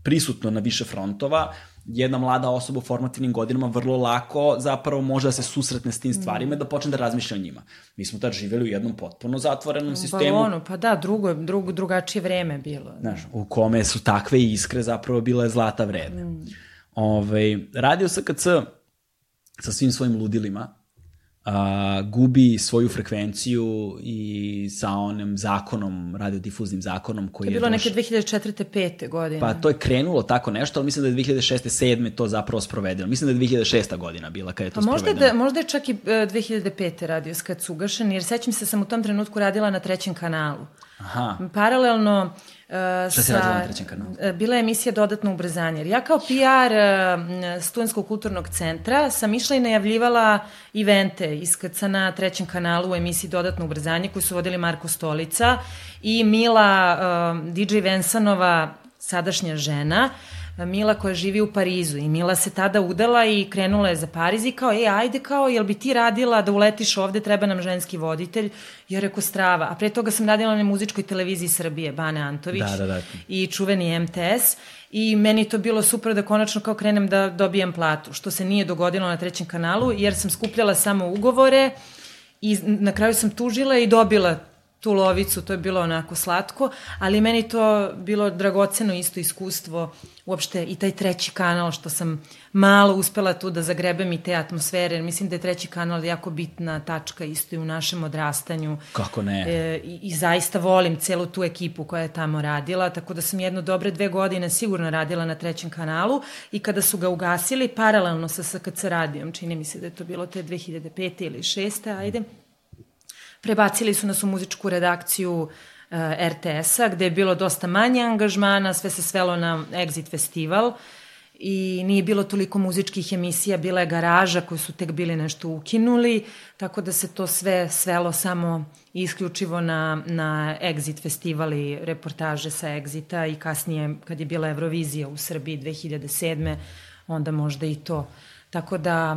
prisutno na više frontova, jedna mlada osoba u formativnim godinama vrlo lako zapravo može da se susretne s tim mm. stvarima i da počne da razmišlja o njima. Mi smo tad živeli u jednom potpuno zatvorenom sistemu. Balonu, pa da, drugo, drugo, drugačije vreme bilo. Znaš, u kome su takve iskre zapravo bile zlata vredne. Mm. Ove, ovaj, radio SKC sa svim svojim ludilima, a, gubi svoju frekvenciju i sa onim zakonom, radiodifuznim zakonom koji je... To je bilo doš... neke 2004. 5. godine. Pa to je krenulo tako nešto, ali mislim da je 2006. 7. to zapravo sprovedeno. Mislim da je 2006. godina bila kada je to pa možda sprovedeno. Da, možda je čak i 2005. E, radio kad su ugašen, jer sećam se sam u tom trenutku radila na trećem kanalu. Aha. Paralelno Uh, Šta si radila na trećem kanalu? E, bila je emisija Dodatno ubrzanje. Jer ja kao PR uh, Studenskog kulturnog centra sam išla i najavljivala evente iskrca na trećem kanalu u emisiji Dodatno ubrzanje koju su vodili Marko Stolica i Mila uh, DJ Vensanova, sadašnja žena, Mila koja živi u Parizu i Mila se tada udala i krenula je za Pariz i kao, e, ajde kao, jel bi ti radila da uletiš ovde, treba nam ženski voditelj, ja rekao strava. A pre toga sam radila na muzičkoj televiziji Srbije, Bane Antović da, da, da. i čuveni MTS i meni to bilo super da konačno kao krenem da dobijem platu, što se nije dogodilo na trećem kanalu, jer sam skupljala samo ugovore i na kraju sam tužila i dobila tu lovicu, to je bilo onako slatko, ali meni to bilo dragoceno isto iskustvo, uopšte i taj treći kanal što sam malo uspela tu da zagrebem i te atmosfere, mislim da je treći kanal jako bitna tačka isto i u našem odrastanju. Kako ne? E, i, I zaista volim celu tu ekipu koja je tamo radila, tako da sam jedno dobre dve godine sigurno radila na trećem kanalu i kada su ga ugasili, paralelno sa SKC radijom, čini mi se da je to bilo te 2005. ili 6. ajde, Prebacili su nas u muzičku redakciju uh, eh, RTS-a, gde je bilo dosta manje angažmana, sve se svelo na Exit festival i nije bilo toliko muzičkih emisija, bila je garaža koju su tek bili nešto ukinuli, tako da se to sve svelo samo isključivo na, na Exit festival i reportaže sa Exita i kasnije kad je bila Eurovizija u Srbiji 2007. onda možda i to. Tako da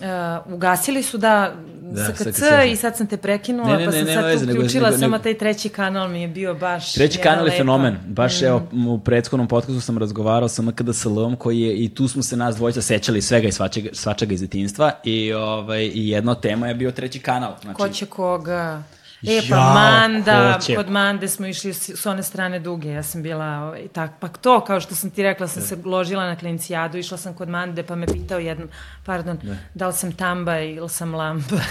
Uh, ugasili su da, da SKC i sad sam te prekinula, ne, ne, pa sam ne, sad veze, uključila nego, samo taj treći kanal mi je bio baš Treći kanal je fenomen, baš mm. evo u prethodnom podcastu sam razgovarao sa MKDSL-om koji je, i tu smo se nas dvojica sećali svega i svačega, svačega iz detinstva i, ovaj, i jedna tema je bio treći kanal. Znači, Ko će koga? E, pa Jao, Manda, hoće. kod Mande smo išli s, one strane duge, ja sam bila, ovaj, tak, pa to, kao što sam ti rekla, sam se ložila na klincijadu, išla sam kod Mande, pa me pitao jednom, pardon, da li sam tamba ili sam lampa. [LAUGHS]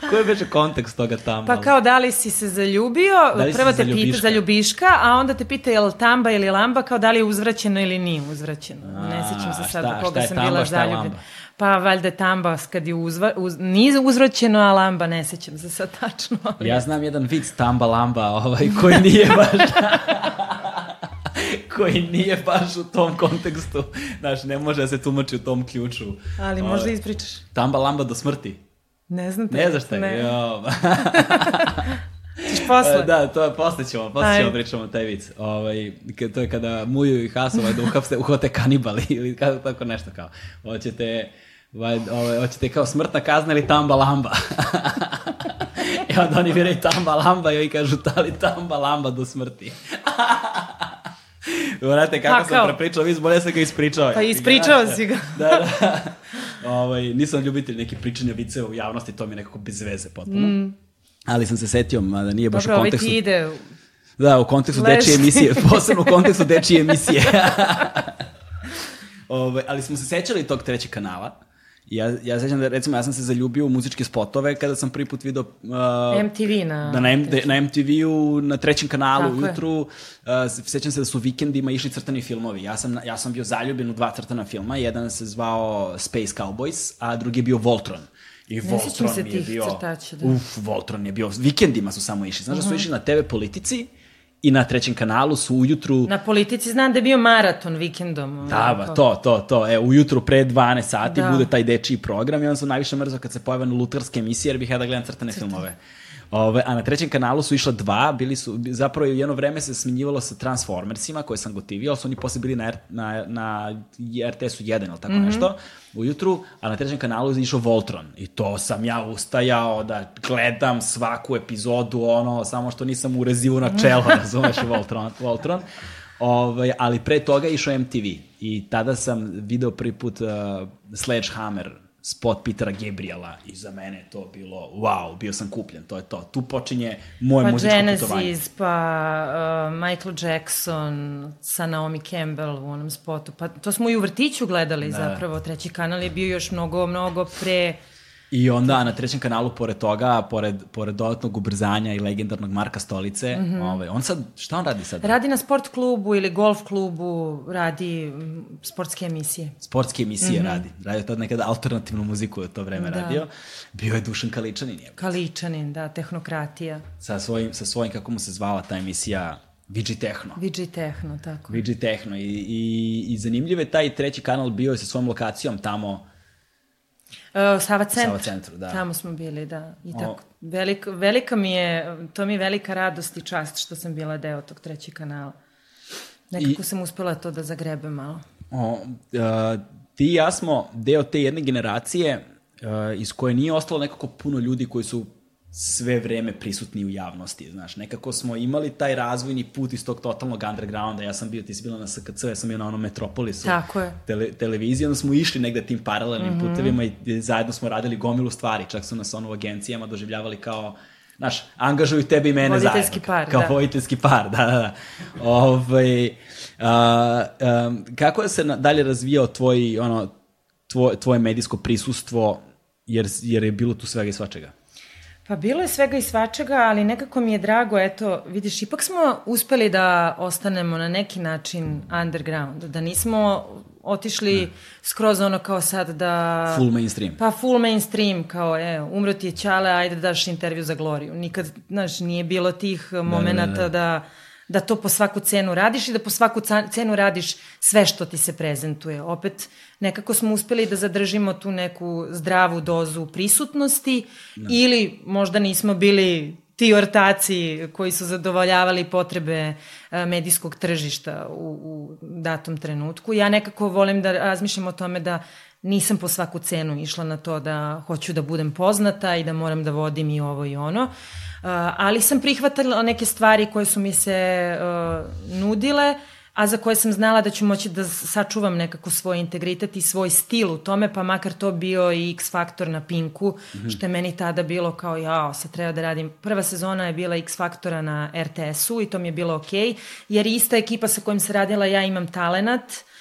Koji je beže kontekst toga tamo? Pa kao da li si se zaljubio, Da prvo te pita zaljubiška? zaljubiška, a onda te pita je li tamba ili lamba, kao da li je uzvraćeno ili nije uzvraćeno. ne sjećam se sad šta- u koga sam tamba, bila zaljubljena. Pa valjda tamba kad je uzva, uz, nije uzvraćeno, a lamba ne sjećam se sad tačno. ali- Ja znam jedan vic tamba lamba ovaj, koji nije baš... [LAUGHS] koji nije baš u tom kontekstu. Znaš, ne može da se tumači u tom ključu. Ali Ovaj, možda ispričaš. Tamba lamba do smrti. Ne znam. Ne znaš je? Ne, Jo. [LAUGHS] [LAUGHS] ćeš posle. Da, to je, posle ćemo, posle Ajde. ćemo pričamo taj vic. Ovaj, to je kada Muju i Hasova da uhapse, uhvate kanibali ili kako, tako nešto kao. Hoćete, vaj, ovaj, hoćete kao smrtna kazna ili tamba lamba. I [LAUGHS] onda oni biraju tamba lamba i oni kažu da li tamba lamba do smrti. [LAUGHS] Vrate, kako Pa, sam prepričao, vi bolje sam ga ispričao. Pa ispričao si ga. da, da. [LAUGHS] Ovaj, nisam ljubitelj neki pričanja viceva u javnosti, to mi je nekako bez veze potpuno. Mm. Ali sam se setio, mada nije baš Dobro, u ovaj kontekstu... ti ide. Da, u kontekstu Leš. dečije emisije, posebno u kontekstu dečije emisije. Ove, ali smo se sećali tog trećeg kanala. Ja, ja sećam da, recimo, ja sam se zaljubio u muzičke spotove kada sam prvi put video... Uh, MTV na... da na, M, da- na MTV-u, na trećem kanalu Tako je. ujutru, uh, sećam se da su vikendima išli crtani filmovi. Ja sam, ja sam bio zaljubljen u dva crtana filma. Jedan se zvao Space Cowboys, a drugi je bio Voltron. I Ne Voltron je bio... crtača, da. Uf, Voltron je bio... Vikendima su samo išli. Znaš da Mhm. su išli na TV politici i na trećem kanalu su ujutru... Na politici znam da je bio maraton vikendom. Da, ba, to, to, to. E, ujutru pre 12 sati Da. bude taj dečiji program i onda sam najviše mrzao kad se pojave na lutarske emisije jer bih ja da gledam crtane filmove. Ove, a na trećem kanalu su išla dva, bili su, zapravo je jedno vreme se smenjivalo sa Transformersima koje sam gotivio, ali su oni posle bili na, na, na RTS-u 1 ili tako mm -hmm. nešto, ujutru, a na trećem kanalu je išao Voltron. I to sam ja ustajao da gledam svaku epizodu, ono, samo što nisam urezivo na čelo, razumeš, Voltron. Voltron. Ovaj, ali pre toga je išao MTV i tada sam video prvi put uh, Sledgehammer spot Petera Gabriela i za mene je to bilo wow, bio sam kupljen, to je to. Tu počinje moje Pa muzičko putovanje. Genesis, pa uh, Michael Jackson sa Naomi Campbell u onom spotu. Pa to smo i u vrtiću gledali da. zapravo. Treći kanal je bio još mnogo, mnogo pre... I onda na trećem kanalu, pored toga, pored, pored dodatnog ubrzanja i legendarnog Marka Stolice, mm -hmm. ovaj, on sad, šta on radi sad? Radi na sport klubu ili golf klubu, radi mm, sportske emisije. Sportske emisije mm -hmm. radi. Radio tad nekada alternativnu muziku je u to vreme Da. radio. Bio je Dušan Kaličanin. Je. Kaličanin, da, tehnokratija. Sa svojim, sa svojim, kako mu se zvala ta emisija, Vigi Tehno. VG Tehno, tako. Vigi Tehno. I, i, I zanimljiv je taj treći kanal bio je sa svojom lokacijom tamo, Uh, Sava centru. Sava centru, da. Tamo smo bili, da. I O. tako, velik, velika mi je, to mi je velika radost i čast što sam bila deo tog trećeg kanala. Nekako I- sam uspela to da zagrebem malo. O, uh, ti i ja smo deo te jedne generacije uh, iz koje nije ostalo nekako puno ljudi koji su sve vreme prisutni u javnosti, znaš, nekako smo imali taj razvojni put iz tog totalnog undergrounda, ja sam bio, ti si bila na SKC, ja sam bio na onom Metropolisu, Tako je. tele, televiziji, onda smo išli negde tim paralelnim mm -hmm. putevima i, zajedno smo radili gomilu stvari, čak su nas ono u agencijama doživljavali kao Znaš, angažuju tebe i mene Voditeljski zajedno. par, kao da. voditeljski par, da, da, da. Ovaj, a, um, kako je se na, dalje razvijao tvoj, ono, tvoj, tvoje medijsko prisustvo, jer, jer je bilo tu svega i svačega? Pa bilo je svega i svačega, ali nekako mi je drago, eto, vidiš, ipak smo uspeli da ostanemo na neki način underground, da nismo otišli skroz ono kao sad da... Full mainstream. Pa full mainstream, kao, e, umro ti je Ćale, ajde da daš intervju za Gloriju. Nikad, znaš, nije bilo tih momenata da, da, da. da to po svaku cenu radiš i da po svaku cenu radiš sve što ti se prezentuje. Opet, nekako smo uspeli da zadržimo tu neku zdravu dozu prisutnosti da. ili možda nismo bili ti ortaci koji su zadovoljavali potrebe a, medijskog tržišta u, u datom trenutku. Ja nekako volim da razmišljam o tome da nisam po svaku cenu išla na to da hoću da budem poznata i da moram da vodim i ovo i ono. Uh, ali sam prihvatala neke stvari koje su mi se uh, nudile, a za koje sam znala da ću moći da sačuvam nekako svoj integritet i svoj stil u tome, pa makar to bio i X Faktor na Pinku, mm -hmm. što je meni tada bilo kao, jao, sad treba da radim. Prva sezona je bila X Faktora na RTS-u i to mi je bilo okej, okay, jer ista ekipa sa kojim se radila ja imam talenat, uh,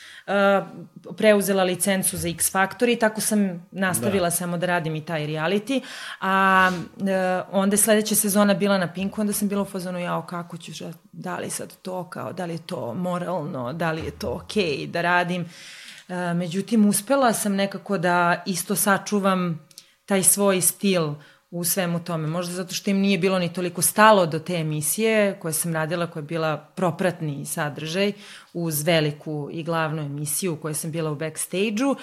preuzela licencu za X Factor i tako sam nastavila da. samo da radim i taj reality. A uh, onda je sledeća sezona bila na Pinku, onda sam bila u fazonu, jao, kako ću, da li sad to kao, da li je to moralno, da li je to okej okay da radim. Uh, međutim, uspela sam nekako da isto sačuvam taj svoj stil u svemu tome. Možda zato što im nije bilo ni toliko stalo do te emisije koje sam radila, koja je bila propratni sadržaj uz veliku i glavnu emisiju u kojoj sam bila u backstage-u,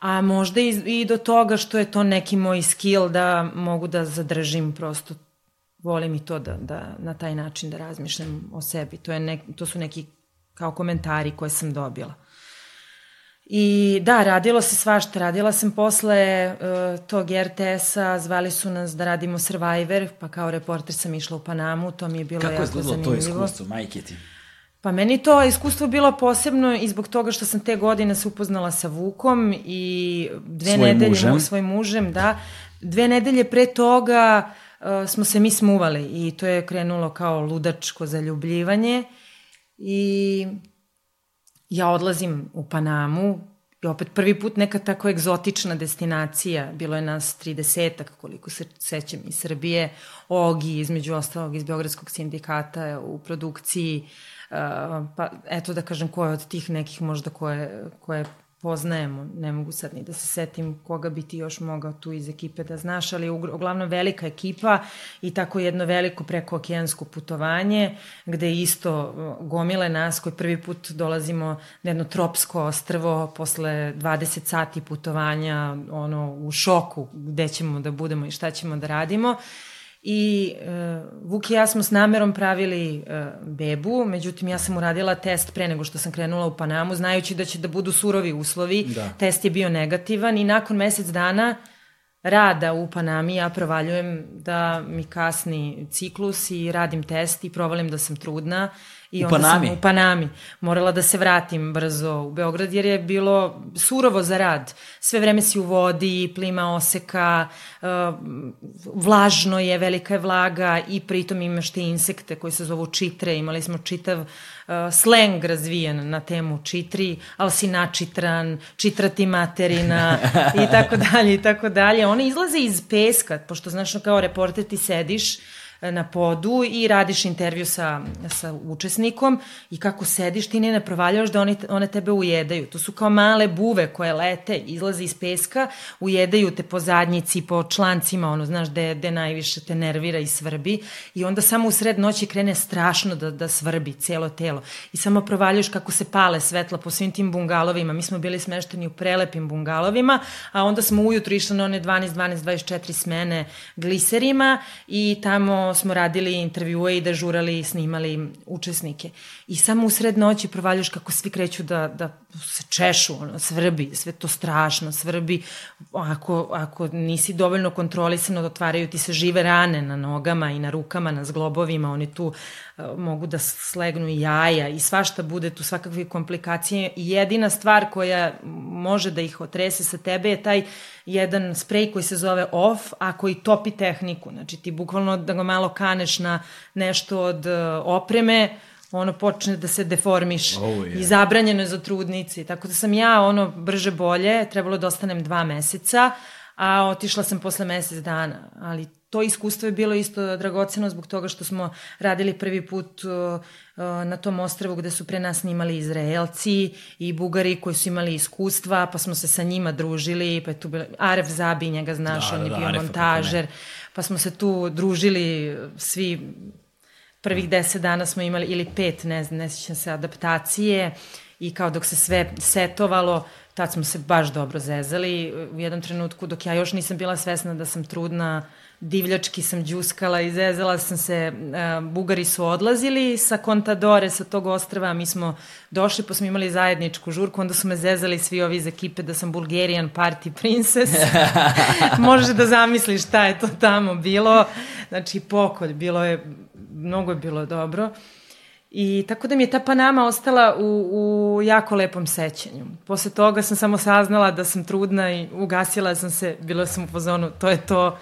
a možda i, i do toga što je to neki moj skill da mogu da zadržim prosto volim i to da, da na taj način da razmišljam o sebi. To, je nek, to su neki kao komentari koje sam dobila. I da, radilo se svašta. Radila sam posle uh, tog RTS-a, zvali su nas da radimo Survivor, pa kao reporter sam išla u Panamu, to mi je bilo Kako jako zanimljivo. Kako je to iskustvo, majke ti? Pa meni to iskustvo bilo posebno i zbog toga što sam te godine se upoznala sa Vukom i dve svojim nedelje mužem. svojim mužem, da. Dve nedelje pre toga uh, smo se mi smuvali i to je krenulo kao ludačko zaljubljivanje i ja odlazim u Panamu i opet prvi put neka tako egzotična destinacija, bilo je nas 30 koliko se sećam iz Srbije, Ogi između ostalog iz Beogradskog sindikata u produkciji, uh, pa eto da kažem koje od tih nekih možda koje, koje poznajemo, ne mogu sad ni da se setim koga bi ti još mogao tu iz ekipe da znaš, ali uglavnom velika ekipa i tako jedno veliko prekookeansko putovanje, gde isto uh, gomile nas koji prvi put dolazimo na jedno tropsko ostrvo posle 20 sati putovanja, ono, u šoku gde ćemo da budemo i šta ćemo da radimo. I uh, Vuk i ja smo s namerom pravili uh, bebu, međutim ja sam uradila test pre nego što sam krenula u Panamu, znajući da će da budu surovi uslovi. Da. Test je bio negativan i nakon mesec dana rada u Panami ja provaljujem da mi kasni ciklus i radim test i provalim da sam trudna I u onda Panami? sam u Panami. Morala da se vratim brzo u Beograd jer je bilo surovo za rad. Sve vreme si u vodi, plima oseka, uh, vlažno je, velika je vlaga i pritom imaš te insekte koji se zovu čitre. Imali smo čitav uh, sleng razvijen na temu čitri, ali si načitran, čitrati materina [LAUGHS] i tako dalje i tako dalje. One izlaze iz peska, pošto znaš kao reporter ti sediš na podu i radiš intervju sa, sa učesnikom i kako sediš ti ne ne provaljaš da oni, one tebe ujedaju. To su kao male buve koje lete, izlaze iz peska, ujedaju te po zadnjici, po člancima, ono, znaš, gde, gde najviše te nervira i svrbi i onda samo u sred noći krene strašno da, da svrbi celo telo i samo provaljaš kako se pale svetla po svim tim bungalovima. Mi smo bili smešteni u prelepim bungalovima, a onda smo ujutru išli na one 12, 12, 24 smene gliserima i tamo smo radili intervjue i dežurali i snimali učesnike. I samo u sred noći provaljuš kako svi kreću da, da se češu, ono, svrbi, sve to strašno, svrbi. Ako, ako nisi dovoljno kontrolisano, otvaraju ti se žive rane na nogama i na rukama, na zglobovima, oni tu mogu da slegnu i jaja i svašta bude tu svakakve komplikacije. I jedina stvar koja može da ih otrese sa tebe je taj jedan sprej koji se zove off, a koji topi tehniku. Znači ti bukvalno da ga malo kaneš na nešto od uh, opreme, ono počne da se deformiš oh, yeah. i zabranjeno je za trudnici. Tako da sam ja ono brže bolje, trebalo da ostanem dva meseca, a otišla sam posle mesec dana. Ali to iskustvo je bilo isto dragoceno zbog toga što smo radili prvi put uh, uh, na tom ostrvu gde su pre nas snimali Izraelci i Bugari koji su imali iskustva, pa smo se sa njima družili, pa je tu bilo Aref Zabi, njega znaš, da, on je da, bio Aref, montažer, pa smo se tu družili svi prvih deset dana smo imali, ili pet, ne znam, ne sjećam se, adaptacije i kao dok se sve setovalo, tad smo se baš dobro zezali. U jednom trenutku, dok ja još nisam bila svesna da sam trudna, divljački sam džuskala i zezala sam se, uh, Bugari su odlazili sa Kontadore, sa tog ostrava, mi smo došli pa smo imali zajedničku žurku, onda su me zezali svi ovi iz ekipe da sam Bulgarian party princess. [LAUGHS] Možeš da zamisliš šta je to tamo bilo. Znači, pokolj, bilo je mnogo je bilo dobro. I tako da mi je ta Panama ostala u, u jako lepom sećanju. Posle toga sam samo saznala da sam trudna i ugasila sam se, bila sam u fazonu, to je to,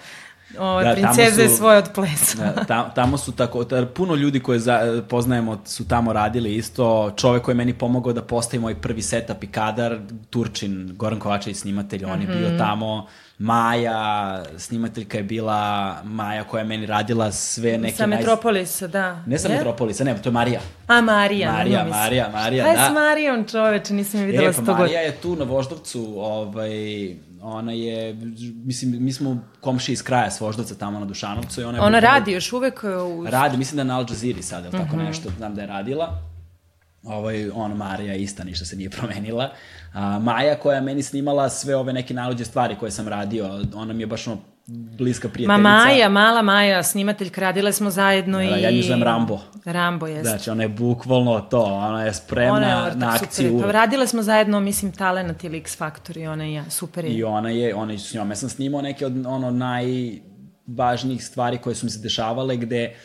Ove, da, princeze su, svoje od plesa. da, tam, tamo su tako, ta, puno ljudi koje za, poznajemo su tamo radili isto. Čovek koji je meni pomogao da postavim moj prvi setup i kadar, Turčin, Goran Kovačević snimatelj, on mm -hmm. je bio mhm. tamo. Maja, snimateljka je bila Maja koja je meni radila sve neke... Sa Metropolisa, naj... da. Ne sa je? Metropolisa, ne, to je Marija. A, Marija. Marija, Marija, Marija, da. Šta je s Marijom, čoveče, nisam je videla e, pa Marija je tu na Voždovcu, ovaj, ona je, mislim, mi smo komši iz kraja s Voždovca tamo na Dušanovcu i ona je... Ona radi još uvek u... Radi, mislim da je na Al Jazeera sada, ili tako mm -hmm. nešto, znam da je radila. Ovaj, ona Marija ista, ništa se nije promenila. A, Maja koja je meni snimala sve ove neke nalođe stvari koje sam radio, ona mi je baš ono bliska prijateljica. Ma Maja, mala Maja, snimateljka, radile smo zajedno da, i... Ja nju zovem Rambo. Rambo, jeste. Znači, ona je bukvalno to, ona je spremna ona je na akciju. Super. Pa radile smo zajedno, mislim, Talenat ili X Factor i ona i ja, super je. I ona je, ona je s njome sam snimao neke od ono najvažnijih stvari koje su mi se dešavale, gde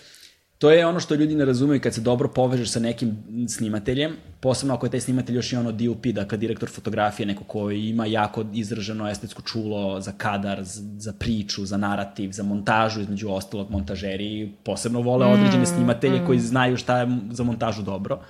To je ono što ljudi ne razumeju kad se dobro povežeš sa nekim snimateljem, posebno ako je taj snimatelj još i ono DOP, dakle direktor fotografije, neko ko ima jako izraženo estetsko čulo za kadar, za priču, za narativ, za montažu, između ostalog montažeri posebno vole određene mm, snimatelje mm. koji znaju šta je za montažu dobro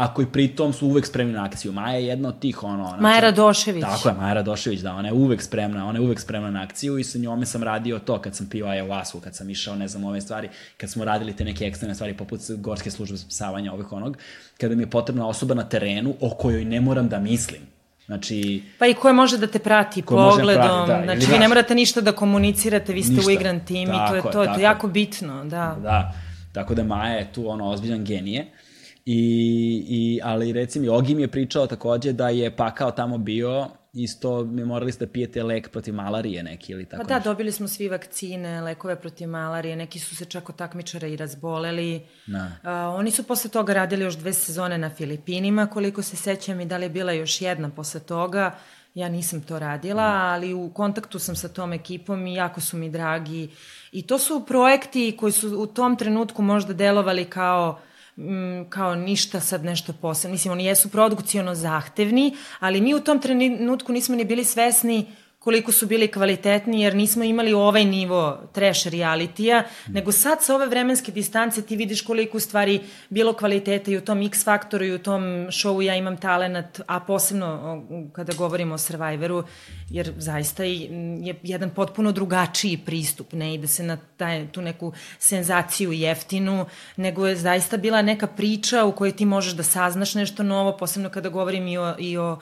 a koji pritom su uvek spremni na akciju. Maja je jedna od tih, ono... Znači, Maja Radošević. Tako je, Maja Radošević, da, ona je uvek spremna, ona je uvek spremna na akciju i sa njome sam radio to kad sam pio ayahuasku, kad sam išao, ne znam, ove stvari, kad smo radili te neke ekstremne stvari poput gorske službe spasavanja ovih onog, kada mi je potrebna osoba na terenu o kojoj ne moram da mislim. Znači, pa i ko može da te prati da pogledom, prati, da, znači vi ne morate ništa da komunicirate, vi ste ništa. igran tim tako, i to je to, to je jako bitno, da. Da, tako da Maja je tu ono ozbiljan genije. I, i, ali recimo, Ogi mi je pričao takođe da je pakao tamo bio isto mi morali ste da pijete lek protiv malarije neki ili tako Pa da, nešto. dobili smo svi vakcine, lekove protiv malarije, neki su se čak od takmičara i razboleli. Da. Uh, oni su posle toga radili još dve sezone na Filipinima, koliko se sećam i da li je bila još jedna posle toga. Ja nisam to radila, da. ali u kontaktu sam sa tom ekipom i jako su mi dragi. I to su projekti koji su u tom trenutku možda delovali kao m, kao ništa sad nešto posebno. Mislim, oni jesu produkciono zahtevni, ali mi u tom trenutku nismo ni bili svesni koliko su bili kvalitetni, jer nismo imali ovaj nivo trash realitija, nego sad sa ove vremenske distance ti vidiš koliko u stvari bilo kvaliteta i u tom X faktoru i u tom showu ja imam talenat, a posebno kada govorimo o Survivoru, jer zaista je jedan potpuno drugačiji pristup, ne ide se na taj, tu neku senzaciju jeftinu, nego je zaista bila neka priča u kojoj ti možeš da saznaš nešto novo, posebno kada govorim i o, i o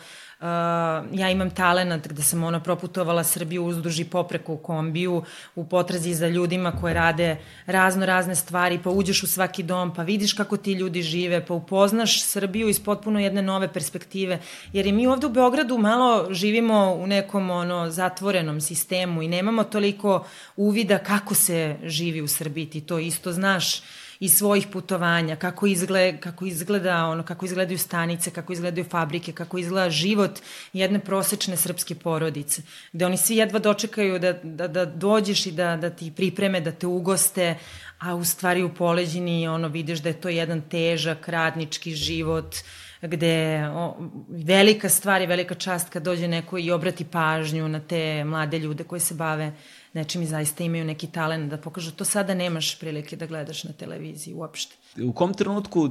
Ja imam talenat gde sam ona proputovala Srbiju uzduži popreku u kombiju u potrazi za ljudima koje rade razno razne stvari, pa uđeš u svaki dom, pa vidiš kako ti ljudi žive, pa upoznaš Srbiju iz potpuno jedne nove perspektive, jer i mi ovde u Beogradu malo živimo u nekom ono zatvorenom sistemu i nemamo toliko uvida kako se živi u Srbiji, ti to isto znaš iz svojih putovanja, kako, izgleda, kako izgleda ono, kako izgledaju stanice, kako izgledaju fabrike, kako izgleda život jedne prosečne srpske porodice, gde oni svi jedva dočekaju da, da, da dođeš i da, da ti pripreme, da te ugoste, a u stvari u poleđini ono, vidiš da je to jedan težak radnički život, gde o, velika stvar i velika čast kad dođe neko i obrati pažnju na te mlade ljude koji se bave nečim i zaista imaju neki talent da pokažu. To sada nemaš prilike da gledaš na televiziji uopšte. U kom trenutku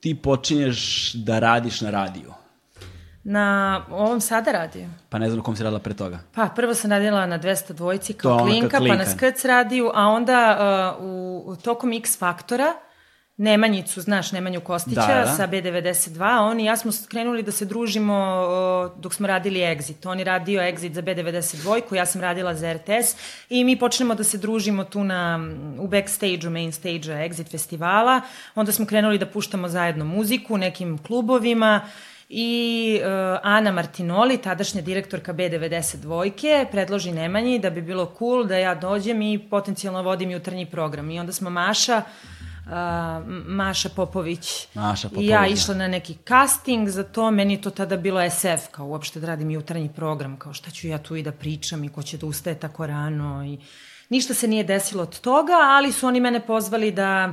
ti počinješ da radiš na radiju? Na ovom sada radiju. Pa ne znam kom si radila pre toga. Pa prvo sam radila na 200 dvojci kao klinka, klinka, pa na Skrc radiju, a onda uh, u, u tokom X Faktora Nemanjicu, znaš, Nemanju Kostića da, da. sa B92, oni i ja smo krenuli da se družimo uh, dok smo radili Exit. On je radio Exit za B92, ja sam radila za RTS i mi počnemo da se družimo tu na, u backstage-u, main stage-a Exit festivala. Onda smo krenuli da puštamo zajedno muziku u nekim klubovima i uh, Ana Martinoli, tadašnja direktorka B92, predloži Nemanji da bi bilo cool da ja dođem i potencijalno vodim jutarnji program. I onda smo Maša uh, Maša Popović, Maša Popović i ja da. išla na neki casting za to, meni to tada bilo SF, kao uopšte da radim jutarnji program, kao šta ću ja tu i da pričam i ko će da ustaje tako rano i ništa se nije desilo od toga, ali su oni mene pozvali da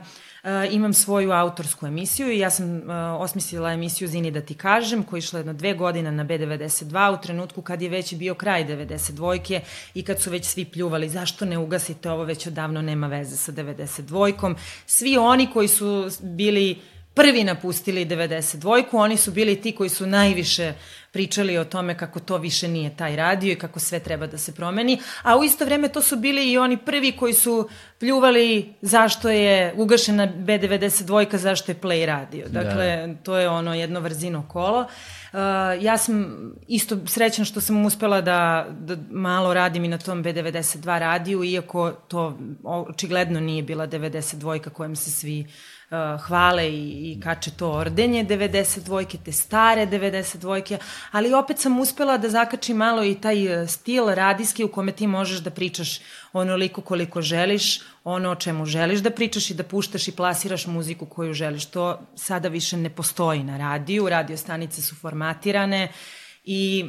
imam svoju autorsku emisiju i ja sam uh, osmislila emisiju Zini da ti kažem, koja je išla jedno dve godine na B92 u trenutku kad je već bio kraj 92-ke i kad su već svi pljuvali zašto ne ugasite ovo, već odavno nema veze sa 92-kom. Svi oni koji su bili prvi napustili 92-ku, oni su bili ti koji su najviše pričali o tome kako to više nije taj radio i kako sve treba da se promeni, a u isto vreme to su bili i oni prvi koji su pljuvali zašto je ugašena B92, zašto je Play radio. Da. Dakle, da. to je ono jedno vrzino kolo. Uh, ja sam isto srećna što sam uspela da, da malo radim i na tom B92 radiju, iako to očigledno nije bila 92 kojem se svi uh, uh, hvale i, i kače to ordenje 92-ke, te stare 92-ke, ali opet sam uspela da zakačim malo i taj uh, stil radijski u kome ti možeš da pričaš onoliko koliko želiš, ono o čemu želiš da pričaš i da puštaš i plasiraš muziku koju želiš. To sada više ne postoji na radiju, radio stanice su formatirane, uh, i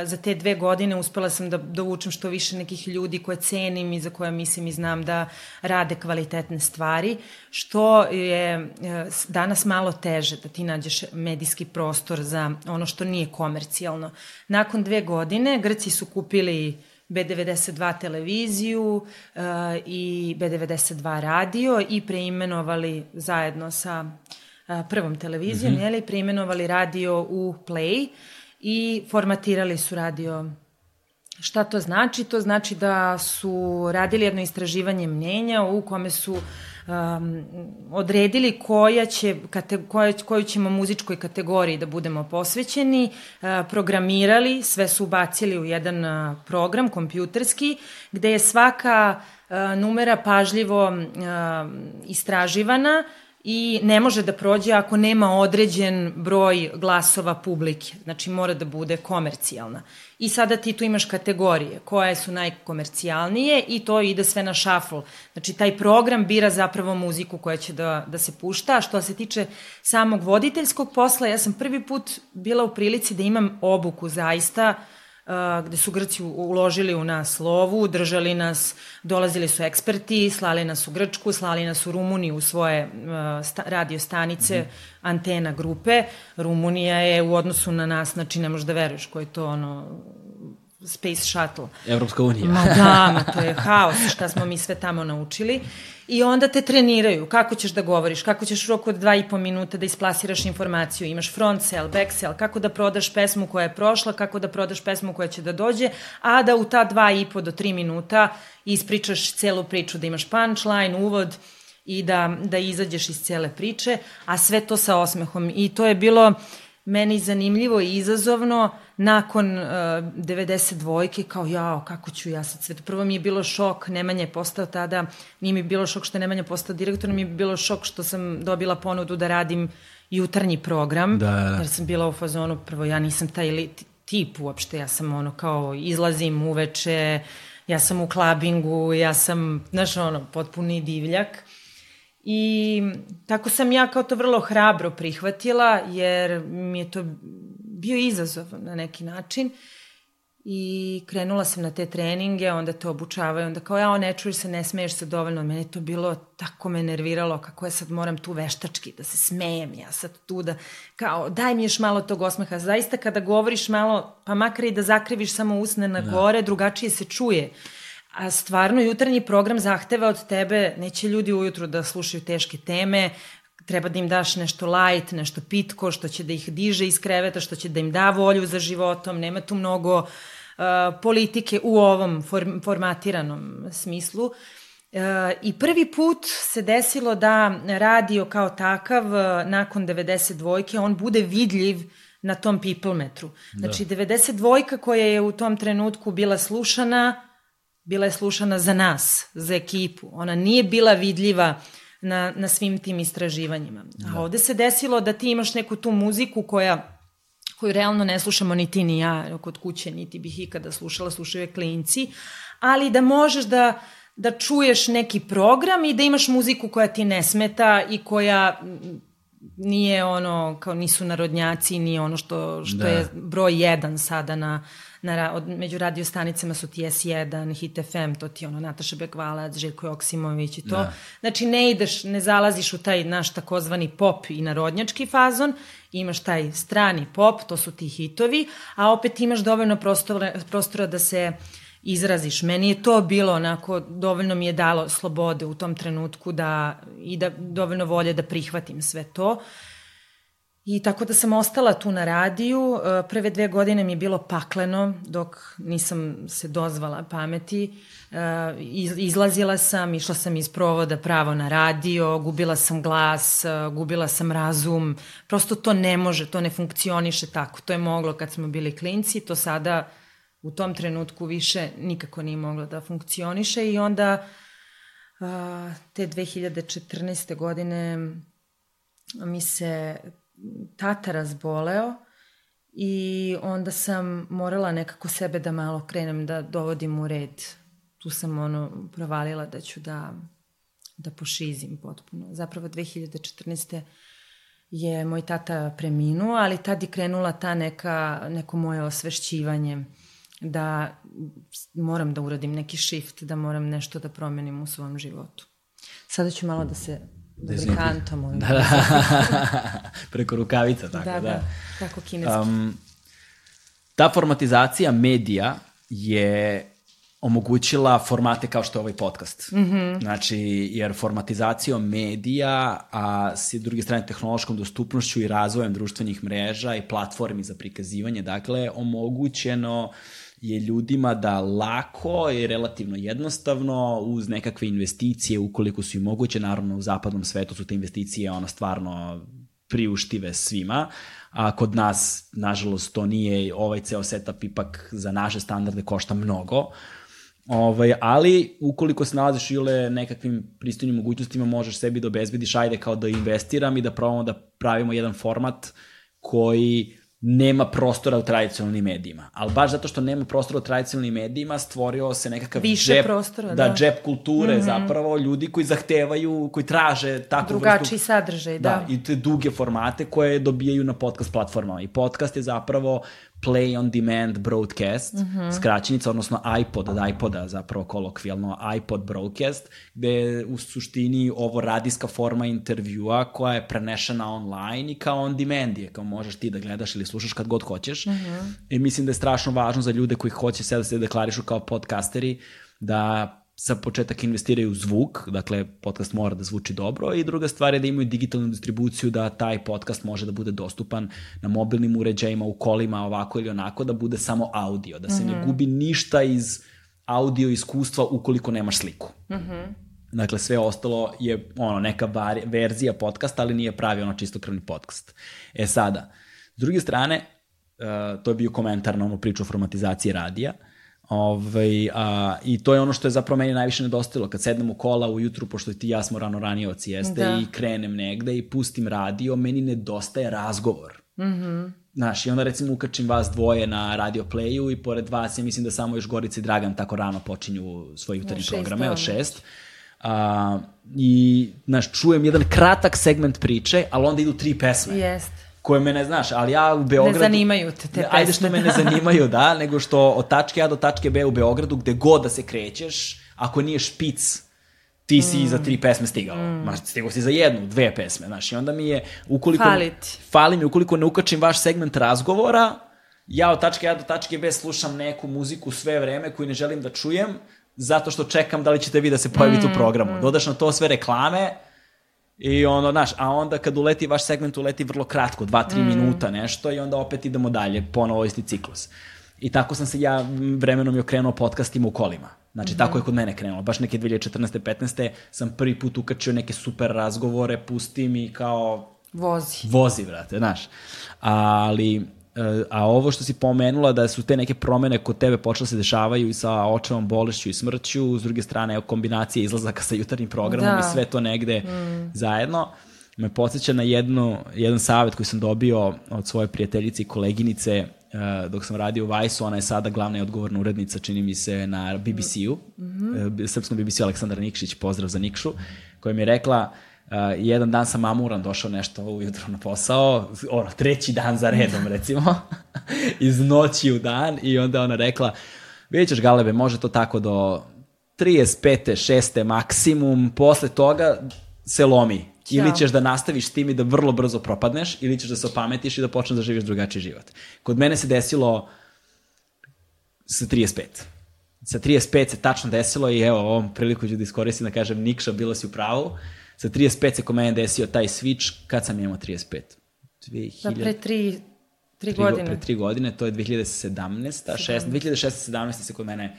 e, za te dve godine uspela sam da dovučem što više nekih ljudi koje cenim i za koje mislim i znam da rade kvalitetne stvari, što je e, danas malo teže da ti nađeš medijski prostor za ono što nije komercijalno. Nakon dve godine Grci su kupili B92 televiziju uh, i B92 radio i preimenovali zajedno sa uh, prvom televizijom, mm -hmm. jeli, preimenovali radio u Play i formatirali su radio Šta to znači? To znači da su radili jedno istraživanje mnenja u kome su um, odredili koja će, kate, koja, koju ćemo muzičkoj kategoriji da budemo posvećeni, uh, programirali, sve su ubacili u jedan uh, program kompjuterski, gde je svaka uh, numera pažljivo uh, istraživana i ne može da prođe ako nema određen broj glasova publike. Znači mora da bude komercijalna. I sada ti tu imaš kategorije koje su najkomercijalnije i to ide sve na šafl. Znači taj program bira zapravo muziku koja će da, da se pušta. A što se tiče samog voditeljskog posla, ja sam prvi put bila u prilici da imam obuku zaista uh, gde su Grci uložili u nas lovu, držali nas, dolazili su eksperti, slali nas u Grčku, slali nas u Rumuniju u svoje sta, radio stanice, mm -hmm. antena grupe. Rumunija je u odnosu na nas, znači ne možeš da veruješ koji je to ono Space Shuttle. Evropska unija. Ma da, ma to je haos šta smo mi sve tamo naučili. I onda te treniraju kako ćeš da govoriš, kako ćeš u roku od dva i po minuta da isplasiraš informaciju, imaš front sell, back sell, kako da prodaš pesmu koja je prošla, kako da prodaš pesmu koja će da dođe, a da u ta dva i po do tri minuta ispričaš celu priču, da imaš punchline, uvod i da, da izađeš iz cele priče, a sve to sa osmehom. I to je bilo meni zanimljivo i izazovno, nakon uh, 92-ke kao jao, kako ću ja sad sve to. Prvo mi je bilo šok, Nemanja je postao tada, nije mi bilo šok što je Nemanja postao direktor, mi je bilo šok što sam dobila ponudu da radim jutarnji program, da, da. jer sam bila u fazonu, prvo ja nisam taj tip uopšte, ja sam ono kao izlazim uveče, ja sam u klabingu, ja sam, znaš ono, potpuni divljak. I tako sam ja kao to vrlo hrabro prihvatila, jer mi je to bio izazov na neki način i krenula sam na te treninge, onda te obučavaju, onda kao ja, ne čuješ se, ne smeješ se dovoljno. Mene to bilo, tako me nerviralo, kako ja sad moram tu veštački da se smejem, ja sad tu da, kao, daj mi još malo tog osmeha. Zaista kada govoriš malo, pa makar i da zakriviš samo usne na da. gore, da. drugačije se čuje. A stvarno jutarnji program zahteva od tebe, neće ljudi ujutru da slušaju teške teme, treba da im daš nešto light, nešto pitko, što će da ih diže iz kreveta, što će da im da volju za životom, nema tu mnogo uh, politike u ovom form, formatiranom smislu. Uh, I prvi put se desilo da radio kao takav uh, nakon 92. on bude vidljiv na tom people metru. Znači, da. 92. koja je u tom trenutku bila slušana, bila je slušana za nas, za ekipu. Ona nije bila vidljiva uh, na, na svim tim istraživanjima. A da. ovde se desilo da ti imaš neku tu muziku koja koju realno ne slušamo ni ti ni ja kod kuće, niti bih ikada slušala, slušaju je klinci, ali da možeš da, da čuješ neki program i da imaš muziku koja ti ne smeta i koja nije ono, kao nisu narodnjaci, nije ono što, što da. je broj jedan sada na, na, od, među radio stanicama su ti S1, Hit FM, to ti ono Nataša Bekvalac, Željko Joksimović i to. Da. Znači ne ideš, ne zalaziš u taj naš takozvani pop i narodnjački fazon, imaš taj strani pop, to su ti hitovi, a opet imaš dovoljno prostora, prostora da se izraziš. Meni je to bilo onako, dovoljno mi je dalo slobode u tom trenutku da, i da dovoljno volje da prihvatim sve to. Uh, I tako da sam ostala tu na radiju. E, prve dve godine mi je bilo pakleno dok nisam se dozvala pameti. E, izlazila sam, išla sam iz provoda pravo na radio, gubila sam glas, e, gubila sam razum. Prosto to ne može, to ne funkcioniše tako. To je moglo kad smo bili klinci, to sada u tom trenutku više nikako nije moglo da funkcioniše i onda te 2014. godine mi se tata razboleo i onda sam morala nekako sebe da malo krenem da dovodim u red. Tu sam ono provalila da ću da, da pošizim potpuno. Zapravo 2014 je moj tata preminuo, ali tad je krenula ta neka, neko moje osvešćivanje da moram da uradim neki shift, da moram nešto da promenim u svom životu. Sada ću malo da se Lubrikantom. Da, da. [LAUGHS] Preko rukavica, tako da. Da, da. tako kineski. Um, ta formatizacija medija je omogućila formate kao što je ovaj podcast. Mm -hmm. Znači, jer formatizacijom medija, a s druge strane tehnološkom dostupnošću i razvojem društvenih mreža i platformi za prikazivanje, dakle, omogućeno uh, je ljudima da lako i relativno jednostavno uz nekakve investicije ukoliko su i moguće, naravno u zapadnom svetu su te investicije ono stvarno priuštive svima, a kod nas, nažalost, to nije, ovaj ceo setup ipak za naše standarde košta mnogo, Ovaj, ali ukoliko se nalaziš ile nekakvim pristojnim mogućnostima, možeš sebi da obezbediš, ajde kao da investiram i da probamo da pravimo jedan format koji nema prostora u tradicionalnim medijima. Ali baš zato što nema prostora u tradicionalnim medijima, stvorio se nekakav Više džep, prostora, da. da. džep kulture mm -hmm. zapravo, ljudi koji zahtevaju, koji traže takvu Drugačiji vrstu, sadržaj, da. da. I te duge formate koje dobijaju na podcast platformama. I podcast je zapravo Play on Demand Broadcast, mm -hmm. skraćenica, odnosno iPod od iPoda, zapravo kolokvijalno iPod Broadcast, gde je u suštini ovo radijska forma intervjua koja je prenešena online i kao on demand je, kao možeš ti da gledaš ili slušaš kad god hoćeš. Mm -hmm. I mislim da je strašno važno za ljude koji hoće se da se deklarišu kao podcasteri, da za početak investiraju u zvuk, dakle podcast mora da zvuči dobro i druga stvar je da imaju digitalnu distribuciju da taj podcast može da bude dostupan na mobilnim uređajima, u kolima, ovako ili onako, da bude samo audio, da se mm -hmm. ne mhm. gubi ništa iz audio iskustva ukoliko nemaš sliku. Mm -hmm. Dakle, sve ostalo je ono, neka bar, verzija podcasta, ali nije pravi ono čistokrvni podcast. E sada, s druge strane, uh, to je bio komentar na onu priču o formatizaciji radija, uh, Ovaj, a, I to je ono što je zapravo meni najviše nedostajalo. Kad sednem u kola ujutru, pošto ti ja smo rano ranioci jeste, da. i krenem negde i pustim radio, meni nedostaje razgovor. Mm -hmm. Znaš, i onda recimo ukačim vas dvoje na radio playu i pored vas ja mislim da samo još Gorica i Dragan tako rano počinju svoje jutarnje programe od šest. A, I, znaš, čujem jedan kratak segment priče, ali onda idu tri pesme. Jeste koje me ne znaš, ali ja u Beogradu... Ne zanimaju te te Ajde što me ne [LAUGHS] zanimaju, da, nego što od tačke A do tačke B u Beogradu, gde god da se krećeš, ako nije špic, ti si mm. za tri pesme stigao. Mm. Maš, stigao si za jednu, dve pesme, znaš, i onda mi je, ukoliko... Falit. Fali mi, ukoliko ne ukačim vaš segment razgovora, ja od tačke A do tačke B slušam neku muziku sve vreme koju ne želim da čujem, zato što čekam da li ćete vi da se pojavite mm. u programu. Mm. Dodaš na to sve reklame, I ono, znaš, a onda kad uleti vaš segment, uleti vrlo kratko, 2-3 mm. minuta nešto i onda opet idemo dalje, ponovo isti ciklus. I tako sam se ja vremenom i okrenuo podcastima u kolima. Znači, mm -hmm. tako je kod mene krenulo. Baš neke 2014. 15. sam prvi put ukačio neke super razgovore, pustim i kao... Vozi. Vozi, brate, znaš. Ali a ovo što si pomenula da su te neke promene kod tebe počele da se dešavaju i sa očevom bolešću i smrću, s druge strane evo, kombinacija izlazaka sa jutarnjim programom da. i sve to negde mm. zajedno, me podsjeća na jednu, jedan savet koji sam dobio od svoje prijateljice i koleginice uh, dok sam radio u Vajsu, ona je sada glavna i odgovorna urednica, čini mi se, na BBC-u, mm -hmm. uh, srpskom BBC-u Aleksandar Nikšić, pozdrav za Nikšu, koja mi je rekla, jedan dan sam mamuran došao nešto ujutro na posao, ono, treći dan za redom, [LAUGHS] recimo, [LAUGHS] iz noći u dan i onda ona rekla, vidjet ćeš Galebe, može to tako do 35. 6. maksimum, posle toga se lomi. Ili ćeš da nastaviš s tim i da vrlo brzo propadneš, ili ćeš da se opametiš i da počneš da živiš drugačiji život. Kod mene se desilo sa 35. Sa 35 se tačno desilo i evo, ovom priliku ću da iskoristim da kažem Nikša, bila si u pravu. Sa 35 se kod mene desio taj switch kad sam imao 35. 2000... Da, pre tri, tri, tri godine. Pre tri godine, to je 2017. 6, 2016 17 se kod mene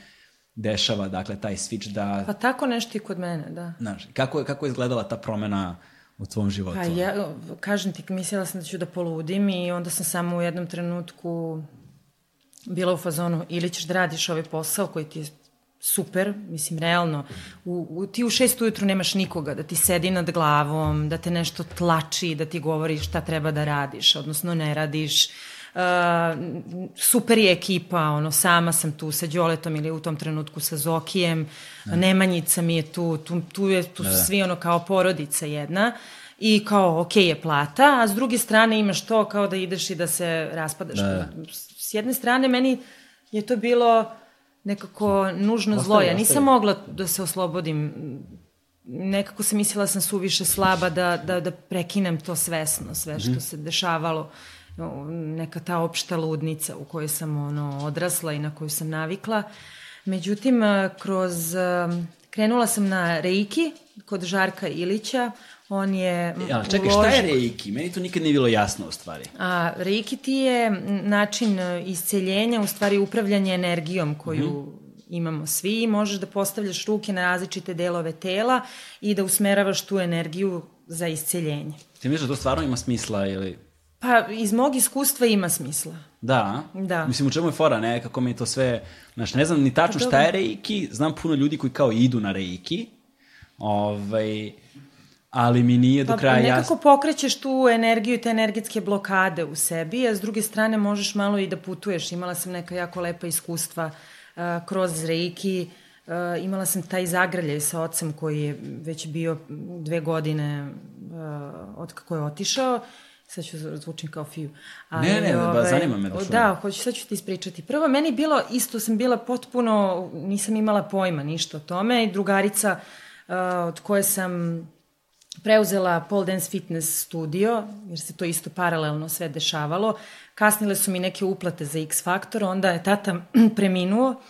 dešava, dakle, taj switch da... Pa tako nešto i kod mene, da. Znaš, kako, kako je izgledala ta promena u tvom životu? Pa ja, kažem ti, mislila sam da ću da poludim i onda sam samo u jednom trenutku bila u fazonu ili ćeš da radiš ovaj posao koji ti je super, mislim, realno. U, u, ti u šest ujutru nemaš nikoga da ti sedi nad glavom, da te nešto tlači, da ti govori šta treba da radiš, odnosno ne radiš. Uh, super je ekipa, ono, sama sam tu sa Đoletom ili u tom trenutku sa Zokijem, ne. Nemanjica mi je tu, tu, tu, je, tu su da. svi ono kao porodica jedna i kao ok je plata, a s druge strane imaš to kao da ideš i da se raspadaš. Da. S jedne strane meni je to bilo nekako nužno ostaje, zlo. Ja nisam ostaje. mogla da se oslobodim. Nekako sam mislila da sam suviše slaba da, da, da prekinem to svesno, sve što mm. se dešavalo. Neka ta opšta ludnica u kojoj sam ono, odrasla i na koju sam navikla. Međutim, kroz... Krenula sam na Reiki kod Žarka Ilića. On je... Ja, čekaj, šta je reiki? Meni to nikad nije bilo jasno u stvari. A, reiki ti je način e, isceljenja, u stvari upravljanje energijom koju mm -hmm imamo svi, možeš da postavljaš ruke na različite delove tela i da usmeravaš tu energiju za isceljenje. Ti misliš da to stvarno ima smisla ili... Pa, iz mog iskustva ima smisla. Da, da. Mislim, u čemu je fora, ne? Kako mi to sve... Znaš, ne znam ni tačno pa šta je reiki, znam puno ljudi koji kao idu na reiki, ovaj, ali mi nije do pa, kraja jasno. Nekako pokrećeš tu energiju, te energetske blokade u sebi, a s druge strane možeš malo i da putuješ. Imala sam neka jako lepa iskustva uh, kroz reiki, uh, imala sam taj zagrljaj sa ocem koji je već bio dve godine uh, od kako je otišao sad ću zvučim kao fiju. Ali, ne, ne, ove, ba, zanima me da Da, hoću, sad ću ti ispričati. Prvo, meni bilo, isto sam bila potpuno, nisam imala pojma ništa o tome i drugarica uh, od koje sam preuzela pole dance fitness studio, jer se to isto paralelno sve dešavalo. Kasnile su mi neke uplate za X Factor, onda je tata [CLEARS THROAT] preminuo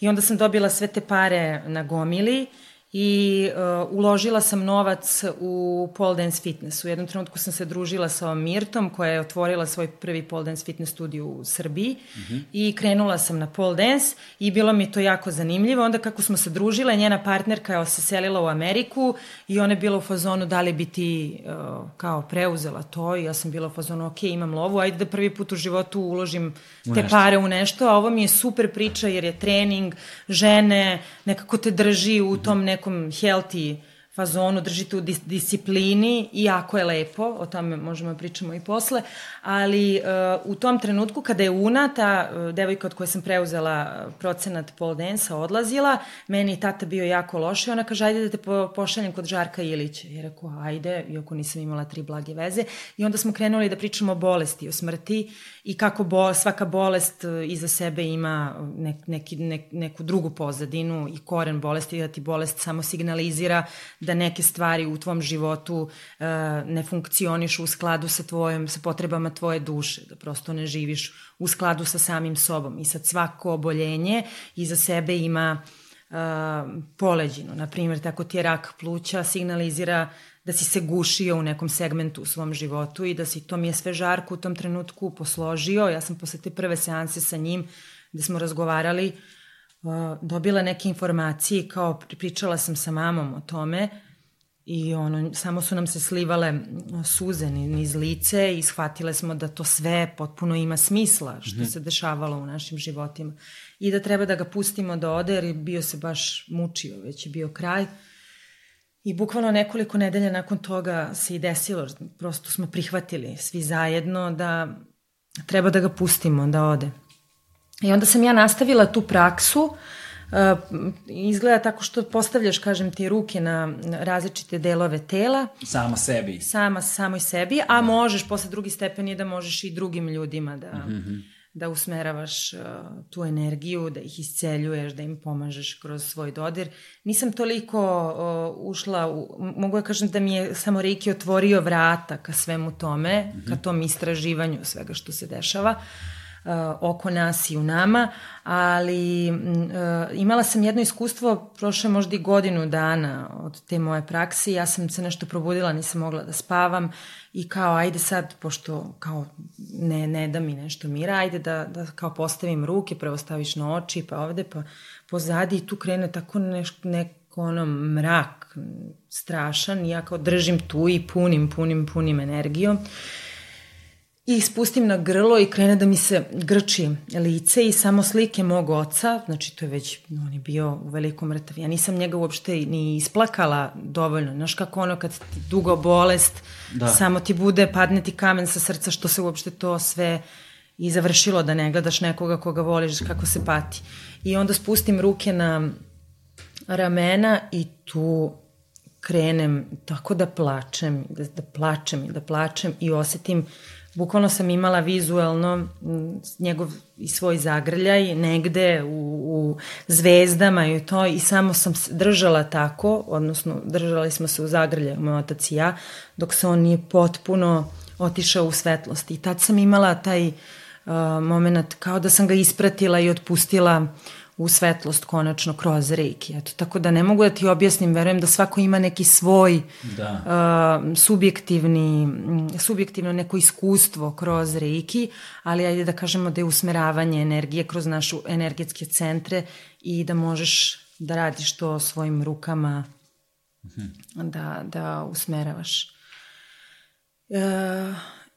i onda sam dobila sve te pare na gomili i uh, uložila sam novac u pole dance fitness. U jednom trenutku sam se družila sa ovom Mirtom koja je otvorila svoj prvi pole dance fitness studio u Srbiji mm -hmm. i krenula sam na pole dance i bilo mi to jako zanimljivo. Onda kako smo se družile, njena partnerka je se selila u Ameriku i ona je bila u fazonu da li bi ti uh, kao preuzela to i ja sam bila u fazonu ok, imam lovu, ajde da prvi put u životu uložim te pare u nešto, a ovo mi je super priča jer je trening, žene, nekako te drži u tom nekom nekom healthy fazonu, držite u dis disciplini i jako je lepo, o tome možemo da pričamo i posle, ali uh, u tom trenutku kada je Una, ta uh, devojka od koje sam preuzela uh, procenat pole dance odlazila, meni je tata bio jako loš i ona kaže, ajde da te po pošaljem kod Žarka Ilića. I rekao, ajde, iako nisam imala tri blage veze. I onda smo krenuli da pričamo o bolesti, o smrti i kako bo, svaka bolest uh, iza sebe ima nek, neki, nek, neku drugu pozadinu i koren bolesti, da ti bolest samo signalizira da neke stvari u tvom životu uh, ne funkcionišu u skladu sa tvojom, sa potrebama tvoje duše, da prosto ne živiš u skladu sa samim sobom i sad svako oboljenje iza sebe ima uh, poleđinu. Naprimjer, tako ti je rak pluća signalizira da si se gušio u nekom segmentu u svom životu i da si, to mi je sve žarko u tom trenutku posložio. Ja sam posle te prve seanse sa njim gde smo razgovarali uh, dobila neke informacije kao pričala sam sa mamom o tome i ono, samo su nam se slivale suze niz lice i shvatile smo da to sve potpuno ima smisla što mm -hmm. se dešavalo u našim životima i da treba da ga pustimo da ode jer bio se baš mučio, već je bio kraj. I bukvalno nekoliko nedelja nakon toga se i desilo, prosto smo prihvatili svi zajedno da treba da ga pustimo da ode. I onda sam ja nastavila tu praksu izgleda tako što postavljaš, kažem ti, ruke na različite delove tela. Sama sebi. Sama, samoj sebi, a da. možeš, posle drugi stepen je da možeš i drugim ljudima da... Mm -hmm da usmeravaš uh, tu energiju, da ih isceljuješ, da im pomažeš kroz svoj dodir. Nisam toliko uh, ušla, u, mogu da kažem da mi je samo Reiki otvorio vrata ka svemu tome, mm -hmm. ka tom istraživanju svega što se dešava. Uh, uh, oko nas i u nama, ali uh, imala sam jedno iskustvo, prošle možda i godinu dana od te moje prakse, ja sam se nešto probudila, nisam mogla da spavam i kao ajde sad, pošto kao ne, ne da mi nešto mira, ajde da, da kao postavim ruke, prvo staviš na oči, pa ovde, pa pozadi i tu krene tako neš, neko ono mrak strašan i ja kao držim tu i punim, punim, punim energijom. Uh, i spustim na grlo i krene da mi se grči lice i samo slike mog oca, znači to je već, on je bio u velikom mrtav. Ja nisam njega uopšte ni isplakala dovoljno. Znaš kako ono kad ti dugo bolest, da. samo ti bude, padne ti kamen sa srca što se uopšte to sve i završilo da ne gledaš nekoga koga voliš kako se pati. I onda spustim ruke na ramena i tu krenem tako da plačem, da, da plačem i da plačem i osetim uh, bukvalno sam imala vizualno njegov i svoj zagrljaj negde u, u zvezdama i to i samo sam držala tako, odnosno držali smo se u zagrljaju, moj otac i ja, dok se on nije potpuno otišao u svetlost. I tad sam imala taj uh, moment kao da sam ga ispratila i otpustila uh, u svetlost konačno kroz reiki. Eto, tako da ne mogu da ti objasnim, verujem da svako ima neki svoj da. uh, subjektivni, subjektivno neko iskustvo kroz reiki, ali ajde da kažemo da je usmeravanje energije kroz našu energetske centre i da možeš da radiš to svojim rukama, mhm. da, da usmeravaš. Uh,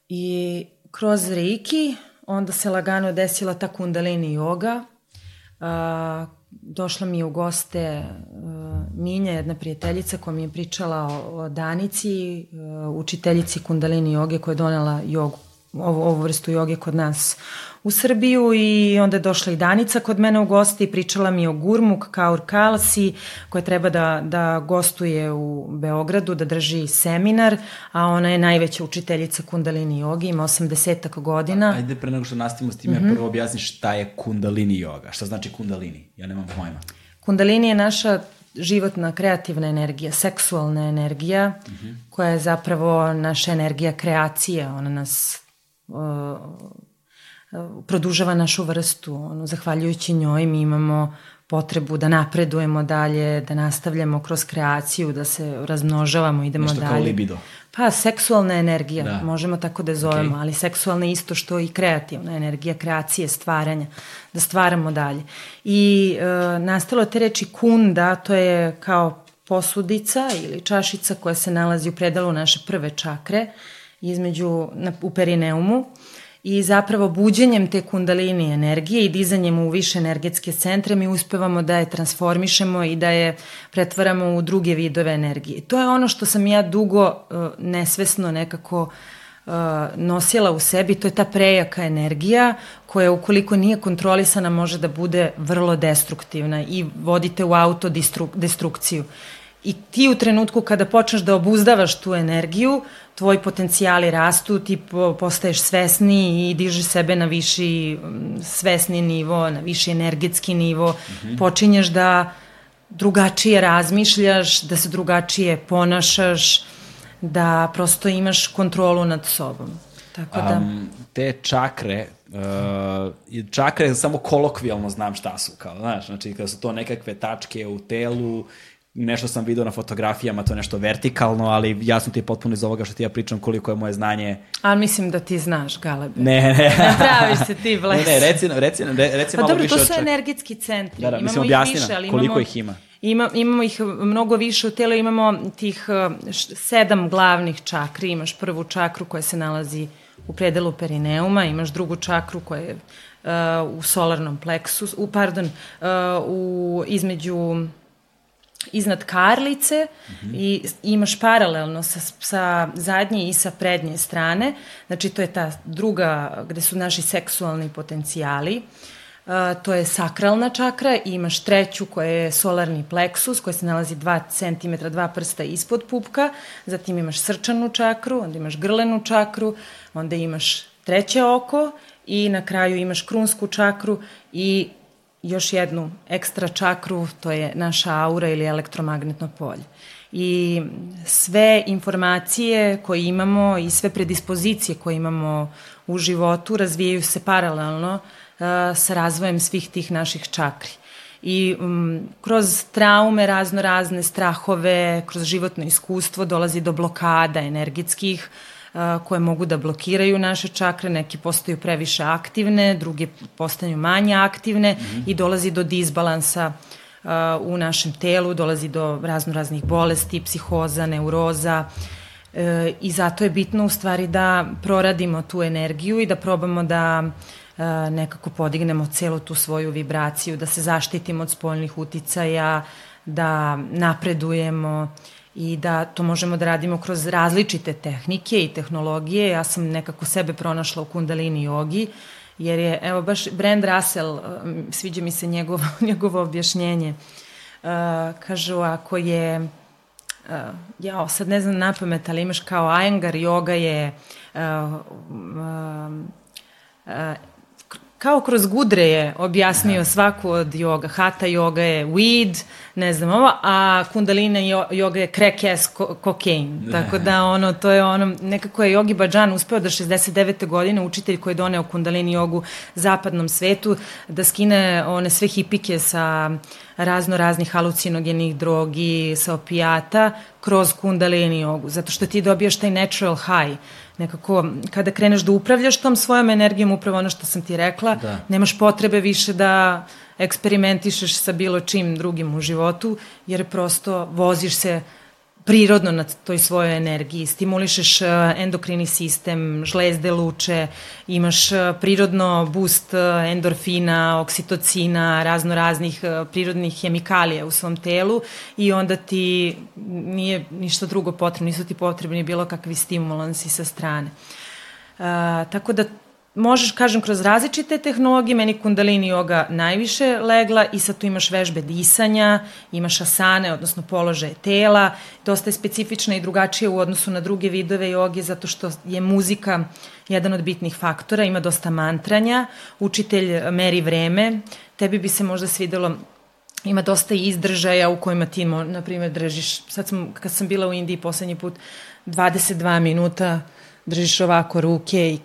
I kroz reiki onda se lagano desila ta kundalini yoga, a, došla mi je u goste uh, Minja, jedna prijateljica koja mi je pričala o, o Danici, uh, učiteljici kundalini joge koja je donela jogu, ovu, ovu vrstu joge kod nas u Srbiju i onda je došla i Danica kod mene u gosti i pričala mi o Gurmuk Kaur Kalsi koja treba da, da gostuje u Beogradu, da drži seminar, a ona je najveća učiteljica kundalini jogi, ima 80 godina. Ajde pre nego što nastavimo s time, mm -hmm. prvo objasni šta je kundalini joga, šta znači kundalini, ja nemam pojma. Kundalini je naša životna kreativna energija, seksualna energija, mm -hmm. koja je zapravo naša energija kreacije, ona nas uh, produžava našu vrstu. Ono, zahvaljujući njoj mi imamo potrebu da napredujemo dalje, da nastavljamo kroz kreaciju, da se razmnožavamo, idemo Nešto dalje. Nešto kao libido. Pa, seksualna energija, da. možemo tako da zovemo, okay. ali seksualna isto što i kreativna energija, kreacije, stvaranja, da stvaramo dalje. I e, nastalo te reči kunda, to je kao posudica ili čašica koja se nalazi u predalu naše prve čakre, između, na, u perineumu, i zapravo buđenjem te kundalini energije i dizanjem u više energetske centre mi uspevamo da je transformišemo i da je pretvaramo u druge vidove energije. To je ono što sam ja dugo uh, nesvesno nekako uh, nosila u sebi, to je ta prejaka energija koja ukoliko nije kontrolisana može da bude vrlo destruktivna i vodite u autodestrukciju. I ti u trenutku kada počneš da obuzdavaš tu energiju, tvoji potencijali rastu, ti postaješ svesni i dižeš sebe na viši svesni nivo, na viši energetski nivo, mm -hmm. počinješ da drugačije razmišljaš, da se drugačije ponašaš, da prosto imaš kontrolu nad sobom. Tako da... Um, te čakre, uh, čakre samo kolokvijalno znam šta su, kao, znaš, znači kada su to nekakve tačke u telu nešto sam video na fotografijama, to je nešto vertikalno, ali jasno ti je potpuno iz ovoga što ti ja pričam koliko je moje znanje. Ali mislim da ti znaš, Galebe. Ne, ne. ne praviš se ti, bles. [LAUGHS] Ne, ne, reci, reci, reci pa malo dobro, više. Pa dobro, to su energetski centri. Da, da, imamo mislim, objasni više, ali koliko imamo, ih ima. Ima, imamo ih mnogo više u telu, imamo tih uh, sedam glavnih čakri. Imaš prvu čakru koja se nalazi u predelu perineuma, imaš drugu čakru koja je uh, u solarnom pleksu, u, pardon, uh, u, između iznad karlice mm -hmm. i imaš paralelno sa, sa zadnje i sa prednje strane. Znači, to je ta druga, gde su naši seksualni potencijali. to je sakralna čakra i imaš treću koja je solarni pleksus koja se nalazi 2 cm, 2 prsta ispod pupka, zatim imaš srčanu čakru, onda imaš grlenu čakru, onda imaš treće oko i na kraju imaš krunsku čakru i još jednu ekstra čakru, to je naša aura ili elektromagnetno polje. I sve informacije koje imamo i sve predispozicije koje imamo u životu razvijaju se paralelno uh, sa razvojem svih tih naših čakri. I um, kroz traume, razno razne strahove, kroz životno iskustvo dolazi do blokada energetskih, uh, koje mogu da blokiraju naše čakre, neki postaju previše aktivne, druge postaju manje aktivne mm -hmm. i dolazi do disbalansa u našem telu, dolazi do razno raznih bolesti, psihoza, neuroza, e, i zato je bitno u stvari da proradimo tu energiju i da probamo da nekako podignemo celu tu svoju vibraciju, da se zaštitimo od spoljnih uticaja, da napredujemo i da to možemo da radimo kroz različite tehnike i tehnologije. Ja sam nekako sebe pronašla u kundalini jogi, jer je, evo baš Brand Russell, um, sviđa mi se njegovo, [LAUGHS] njegovo objašnjenje, uh, kažu ako je, uh, sad ne znam na pamet, ali imaš kao Ayengar, yoga je uh, uh, uh, kao kroz gudre je objasnio svaku od joga. Hatha yoga je weed, ne znam ovo, a kundalina yoga je crack ass cocaine. Tako da ono, to je ono, nekako je Yogi Bhajan uspeo da 69. godine, učitelj koji je doneo kundalini jogu zapadnom svetu, da skine one sve hipike sa razno raznih halucinogenih drogi, sa opijata, kroz kundalini jogu, zato što ti dobijaš taj natural high nekako kada kreneš da upravljaš tom svojom energijom, upravo ono što sam ti rekla, da. nemaš potrebe više da eksperimentišeš sa bilo čim drugim u životu, jer prosto voziš se prirodno na toj svojoj energiji, stimulišeš e, endokrini sistem, žlezde luče, imaš e, prirodno boost e, endorfina, oksitocina, razno raznih prirodnih hemikalija u svom telu i onda ti nije ništa drugo potrebno, nisu ti potrebni bilo kakvi stimulansi sa strane. Uh, tako da možeš, kažem, kroz različite tehnologije, meni kundalini yoga najviše legla i sad tu imaš vežbe disanja, imaš asane, odnosno položaje tela, dosta je specifična i drugačija u odnosu na druge vidove joge, zato što je muzika jedan od bitnih faktora, ima dosta mantranja, učitelj meri vreme, tebi bi se možda svidelo ima dosta izdržaja u kojima ti, na primjer, držiš, sad sam, kad sam bila u Indiji poslednji put, 22 minuta držiš ovako ruke i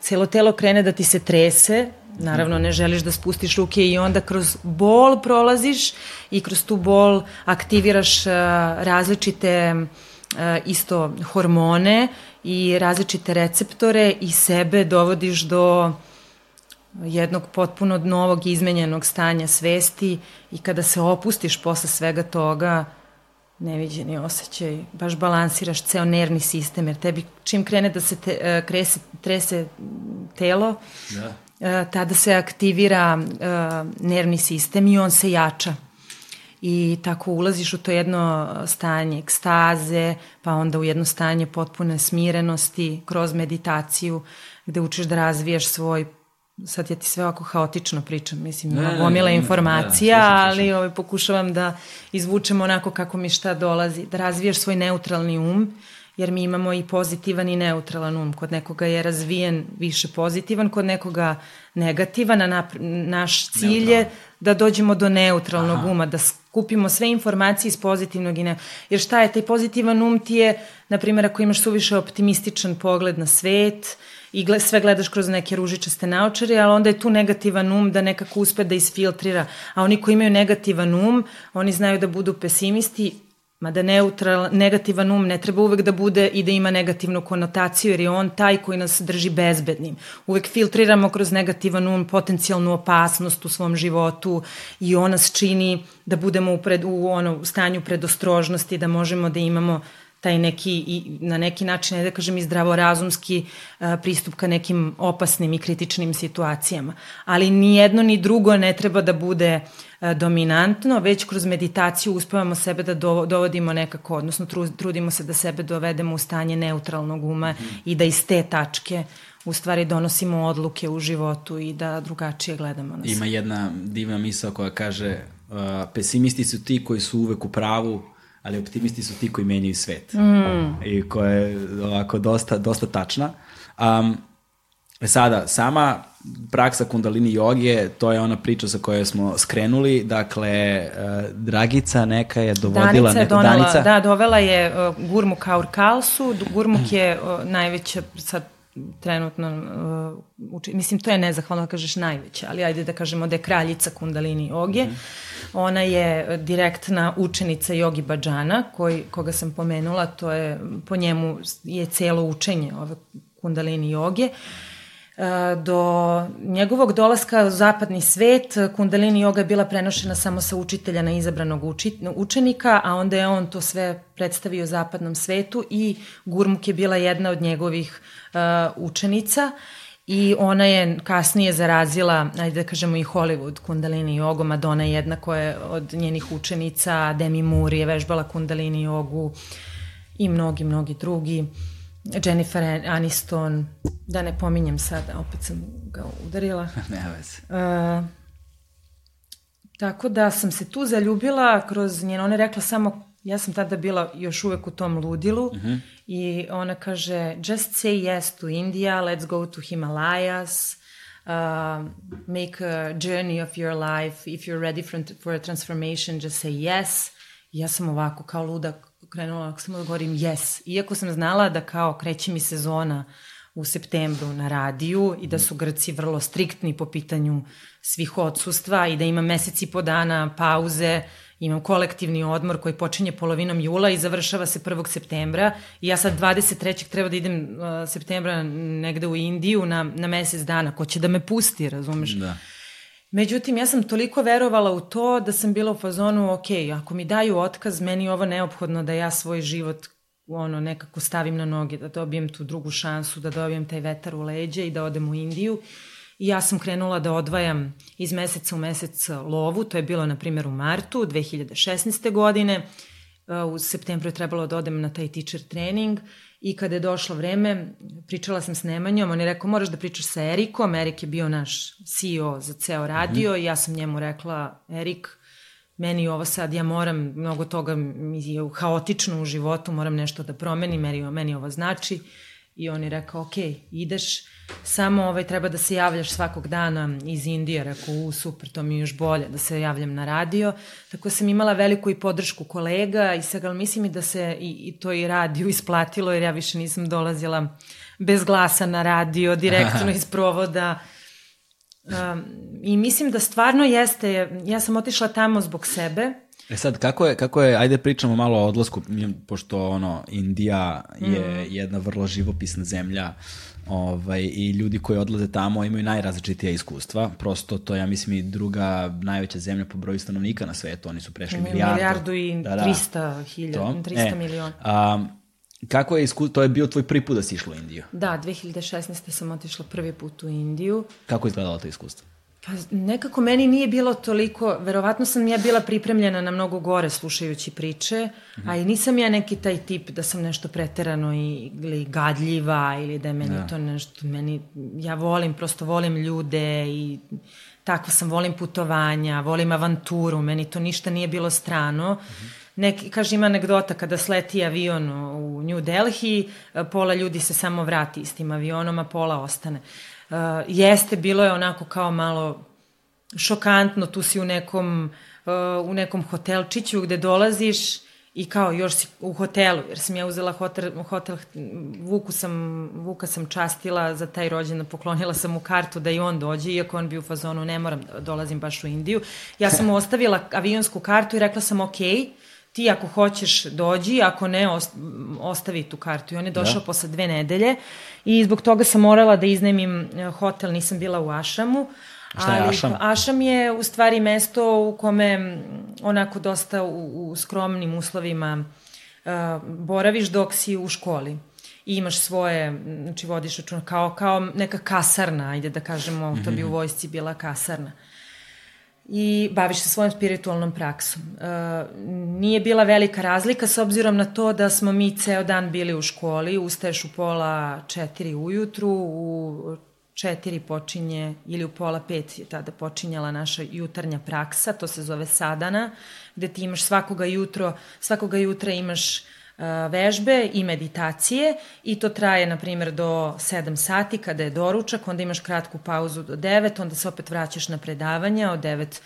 celo telo krene da ti se trese, naravno ne želiš da spustiš ruke i onda kroz bol prolaziš i kroz tu bol aktiviraš uh, različite uh, isto hormone i različite receptore i sebe dovodiš do jednog potpuno novog izmenjenog stanja svesti i kada se opustiš posle svega toga, neviđeni osjećaj, baš balansiraš ceo nervni sistem, jer tebi čim krene da se te, uh, krese, trese telo, da. Uh, tada se aktivira uh, nervni sistem i on se jača. I tako ulaziš u to jedno stanje ekstaze, pa onda u jedno stanje potpune smirenosti kroz meditaciju, gde učiš da razvijaš svoj sad ja ti sve ovako haotično pričam, mislim, ne, ima gomila informacija, ne, ne, ali ovaj, pokušavam da izvučem onako kako mi šta dolazi, da razvijaš svoj neutralni um, jer mi imamo i pozitivan i neutralan um. Kod nekoga je razvijen više pozitivan, kod nekoga negativan, a na, naš cilj je da dođemo do neutralnog Aha. uma, da skupimo sve informacije iz pozitivnog i ne... Jer šta je, taj pozitivan um ti je, na primjer, ako imaš suviše optimističan pogled na svet, i gled, sve gledaš kroz neke ružičaste naočare, ali onda je tu negativan um da nekako uspe da isfiltrira. A oni koji imaju negativan um, oni znaju da budu pesimisti, mada neutral, negativan um ne treba uvek da bude i da ima negativnu konotaciju, jer je on taj koji nas drži bezbednim. Uvek filtriramo kroz negativan um potencijalnu opasnost u svom životu i on nas čini da budemo u, pred, u ono, stanju predostrožnosti, da možemo da imamo taj neki, i, na neki način, ne da kažem i zdravorazumski a, pristup ka nekim opasnim i kritičnim situacijama. Ali ni jedno ni drugo ne treba da bude dominantno, već kroz meditaciju uspevamo sebe da do, dovodimo nekako, odnosno trudimo se da sebe dovedemo u stanje neutralnog uma mm. i da iz te tačke u stvari donosimo odluke u životu i da drugačije gledamo na sve. Ima jedna divna misao koja kaže uh, pesimisti su ti koji su uvek u pravu, ali optimisti su ti koji menjaju svet. Mm. I koja je ovako dosta, dosta tačna. Um, sada, sama praksa kundalini joge, to je ona priča sa kojoj smo skrenuli, dakle, uh, Dragica neka je dovodila... Danica je donela, Danica. da, dovela je uh, Gurmuk Aur Kalsu, Gurmuk je uh, najveća, sad trenutno uh, uči, mislim to je nezahvalno da kažeš najveća, ali ajde da kažemo da je kraljica kundalini joge. Mm -hmm. Ona je direktna učenica Jogi Bajana, koji, koga sam pomenula, to je, po njemu je celo učenje ove kundalini joge. Uh, do njegovog dolaska u zapadni svet, kundalini yoga je bila prenošena samo sa učitelja na izabranog učenika, a onda je on to sve predstavio zapadnom svetu i Gurmuk je bila jedna od njegovih uh, učenica i ona je kasnije zarazila, ajde da kažemo i Hollywood kundalini jogu, Madonna je jedna koja je od njenih učenica, Demi Moore je vežbala kundalini jogu i mnogi, mnogi drugi. Uh, Jennifer Aniston, da ne pominjem sada, opet sam ga udarila. [LAUGHS] ne veze. Uh, tako da sam se tu zaljubila kroz njeno, ona je rekla samo, ja sam tada bila još uvek u tom ludilu uh mhm. -huh. i ona kaže, just say yes to India, let's go to Himalayas, uh, make a journey of your life, if you're ready for, for a transformation, just say yes. I ja sam ovako kao ludak krenula, ako samo da govorim yes. Iako sam znala da kao kreće mi sezona u septembru na radiju i da su Grci vrlo striktni po pitanju svih odsustva i da ima meseci po dana pauze, imam kolektivni odmor koji počinje polovinom jula i završava se 1. septembra i ja sad 23. treba da idem uh, septembra negde u Indiju na, na mesec dana, ko će da me pusti, razumeš? Da. Međutim, ja sam toliko verovala u to da sam bila u fazonu, ok, ako mi daju otkaz, meni je ovo neophodno da ja svoj život ono, nekako stavim na noge, da dobijem tu drugu šansu, da dobijem taj vetar u leđe i da odem u Indiju. I ja sam krenula da odvajam iz meseca u mesec lovu, to je bilo na primjer u martu 2016. godine, u septembru je trebalo da odem na taj teacher trening I kada je došlo vreme, pričala sam s Nemanjom, on je rekao moraš da pričaš sa Erikom, Erik je bio naš CEO za ceo radio mm -hmm. i ja sam njemu rekla, Erik, meni ovo sad, ja moram, mnogo toga mi je haotično u životu, moram nešto da promenim, meni, meni ovo znači. I on je rekao, ok, ideš, samo ovaj, treba da se javljaš svakog dana iz Indije, rekao, u, super, to mi je još bolje da se javljam na radio. Tako sam imala veliku i podršku kolega i sad, ali mislim i da se i, i to i radio [LAUGHS] isplatilo, jer ja više nisam dolazila bez glasa na radio, direktno [LAUGHS] iz provoda. Um, I mislim da stvarno jeste, ja sam otišla tamo zbog sebe, E sad, kako je, kako je, ajde pričamo malo o odlasku, pošto ono, Indija je mm. jedna vrlo živopisna zemlja, ovaj, i ljudi koji odlaze tamo imaju najrazličitija iskustva. Prosto to, ja mislim, i druga najveća zemlja po broju stanovnika na svetu. Oni su prešli milijardu. Milijardu i da, da, 300 hiljada, 300 e, miliona. A, kako je iskustvo, to je bio tvoj prvi put da si išla u Indiju? Da, 2016. sam otišla prvi put u Indiju. Kako je izgledalo to iskustvo? Pa nekako meni nije bilo toliko, verovatno sam ja bila pripremljena na mnogo gore slušajući priče, mm -hmm. a i nisam ja neki taj tip da sam nešto preterano i, ili gadljiva ili da je meni da. to nešto, meni, ja volim, prosto volim ljude i tako sam, volim putovanja, volim avanturu, meni to ništa nije bilo strano. Mm -hmm. Neki, kaže, ima anegdota kada sleti avion u New Delhi, pola ljudi se samo vrati s tim avionom, a pola ostane. Uh, uh, jeste, bilo je onako kao malo šokantno, tu si u nekom, uh, u nekom hotelčiću gde dolaziš i kao još si u hotelu, jer sam ja uzela hotel, hotel Vuku sam, Vuka sam častila za taj rođendan, poklonila sam mu kartu da i on dođe, iako on bi u fazonu, ne moram da dolazim baš u Indiju. Ja sam mu ostavila avionsku kartu i rekla sam, okej, okay, ti ako hoćeš dođi, ako ne, ostavi tu kartu. I on je došao da. posle dve nedelje i zbog toga sam morala da iznemim e, hotel, nisam bila u Ašamu. Šta je ali, Ašam? Ašam je u stvari mesto u kome onako dosta u, u skromnim uslovima boraviš dok si u školi i imaš svoje, znači vodiš račun kao, kao neka kasarna, ajde da kažemo, to bi u mhm. vojsci bila kasarna i baviš se svojom spiritualnom praksom. E, nije bila velika razlika s obzirom na to da smo mi ceo dan bili u školi, ustaješ u pola četiri ujutru, u četiri počinje, ili u pola pet je tada počinjala naša jutarnja praksa, to se zove sadana, gde ti imaš svakoga jutro, svakoga jutra imaš vežbe i meditacije i to traje, na primjer, do 7 sati kada je doručak, onda imaš kratku pauzu do 9, onda se opet vraćaš na predavanja od 9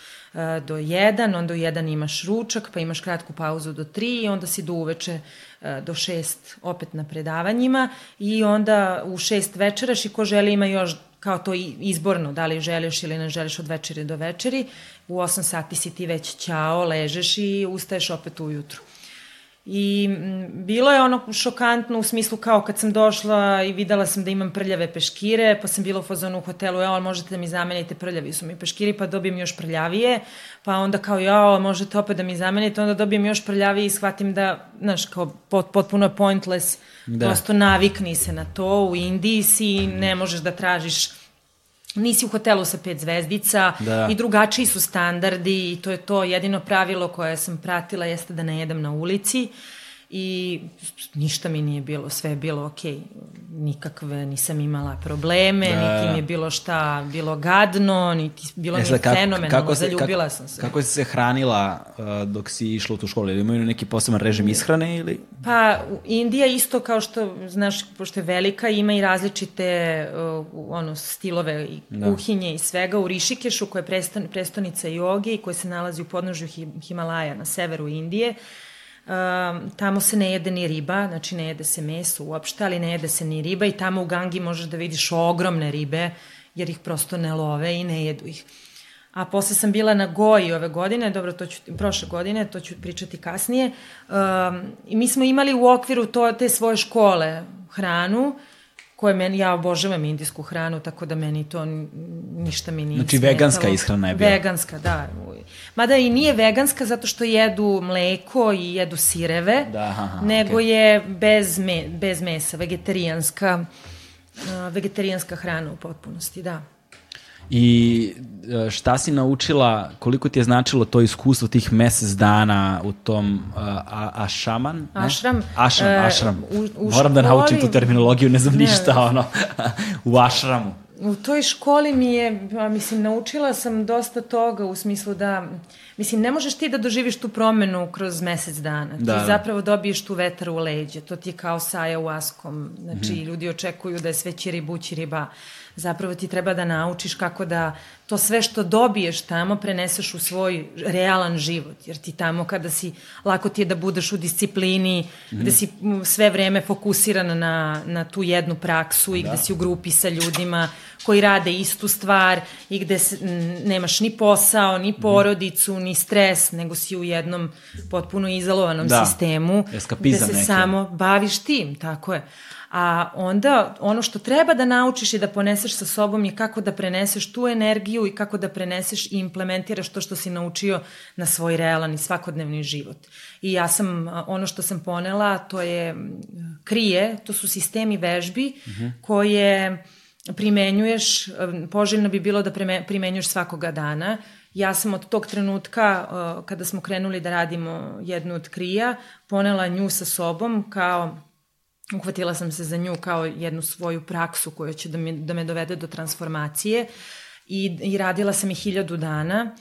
do 1, onda u 1 imaš ručak, pa imaš kratku pauzu do 3 i onda si do uveče do 6 opet na predavanjima i onda u 6 večeraš i ko želi ima još kao to izborno, da li želiš ili ne želiš od večeri do večeri, u 8 sati si ti već ćao, ležeš i ustaješ opet ujutru. I bilo je ono šokantno u smislu kao kad sam došla i videla sam da imam prljave peškire, pa sam bila u fazonu u hotelu, ja, možete da mi zamenite prljavi su mi peškiri, pa dobijem još prljavije, pa onda kao, ja, možete opet da mi zamenite, onda dobijem još prljavije i shvatim da, znaš, kao pot, potpuno pointless, da. prosto navikni se na to, u Indiji si, ne možeš da tražiš nisi u hotelu sa pet zvezdica da. i drugačiji su standardi i to je to jedino pravilo koje sam pratila jeste da ne jedem na ulici i ništa mi nije bilo, sve je bilo ok, nikakve, nisam imala probleme, da. niti mi je bilo šta bilo gadno, niti bilo mi je kako, fenomenalno, kako se, zaljubila kako, sam se. Kako si se hranila uh, dok si išla u tu školu, ili imaju neki poseban režim ishrane ili? Pa, Indija isto kao što, znaš, pošto je velika, ima i različite uh, ono, stilove i da. kuhinje i svega. U Rišikešu, koja je preston, prestonica joge i koja se nalazi u podnožju Himalaja na severu Indije, uh, Um, tamo se ne jede ni riba, znači ne jede se meso uopšte, ali ne jede se ni riba i tamo u Gangi možeš da vidiš ogromne ribe, jer ih prosto ne love i ne jedu ih. A posle sam bila na Goji ove godine, dobro, to ću, prošle godine, to ću pričati kasnije, um, i mi smo imali u okviru to, te svoje škole hranu, koje meni, ja obožavam indijsku hranu, tako da meni to ništa mi nije Znači smetalo. veganska ishrana je bila? Veganska, da. Mada i nije veganska zato što jedu mleko i jedu sireve, da, aha, nego okay. je bez, me, bez mesa, vegetarijanska, vegetarijanska hrana u potpunosti, da. I e, šta si naučila, koliko ti je značilo to iskustvo tih mesec dana u tom uh, a, ašaman? Ne? Ašram. Ašram, uh, ašram. U, u Moram da školi... da naučim tu terminologiju, ne znam ne, ništa, ono, [LAUGHS] u ašramu. U toj školi mi je, mislim, naučila sam dosta toga u smislu da, mislim, ne možeš ti da doživiš tu promenu kroz mesec dana. Da. Ti zapravo dobiješ tu vetar u leđe. To ti je kao saja u askom. Znači, mm. ljudi očekuju da je sve ćiri bući riba zapravo ti treba da naučiš kako da to sve što dobiješ tamo preneseš u svoj realan život. Jer ti tamo kada si, lako ti je da budeš u disciplini, mm. gde si sve vreme fokusiran na, na tu jednu praksu i da. gde si u grupi sa ljudima koji rade istu stvar i gde se, nemaš ni posao, ni mhm. porodicu, ni stres, nego si u jednom potpuno izolovanom da. sistemu Eskapizam gde se neki. samo baviš tim, tako je. A onda ono što treba da naučiš i da poneseš sa sobom je kako da preneseš tu energiju i kako da preneseš i implementiraš to što si naučio na svoj realan i svakodnevni život. I ja sam, ono što sam ponela, to je krije, to su sistemi vežbi uh mhm. -huh. koje primenjuješ, poželjno bi bilo da primenjuješ svakoga dana. Ja sam od tog trenutka, kada smo krenuli da radimo jednu od krija, ponela nju sa sobom kao uhvatila sam se za nju kao jednu svoju praksu koja će da, mi, da me dovede do transformacije i, i radila sam i hiljadu dana.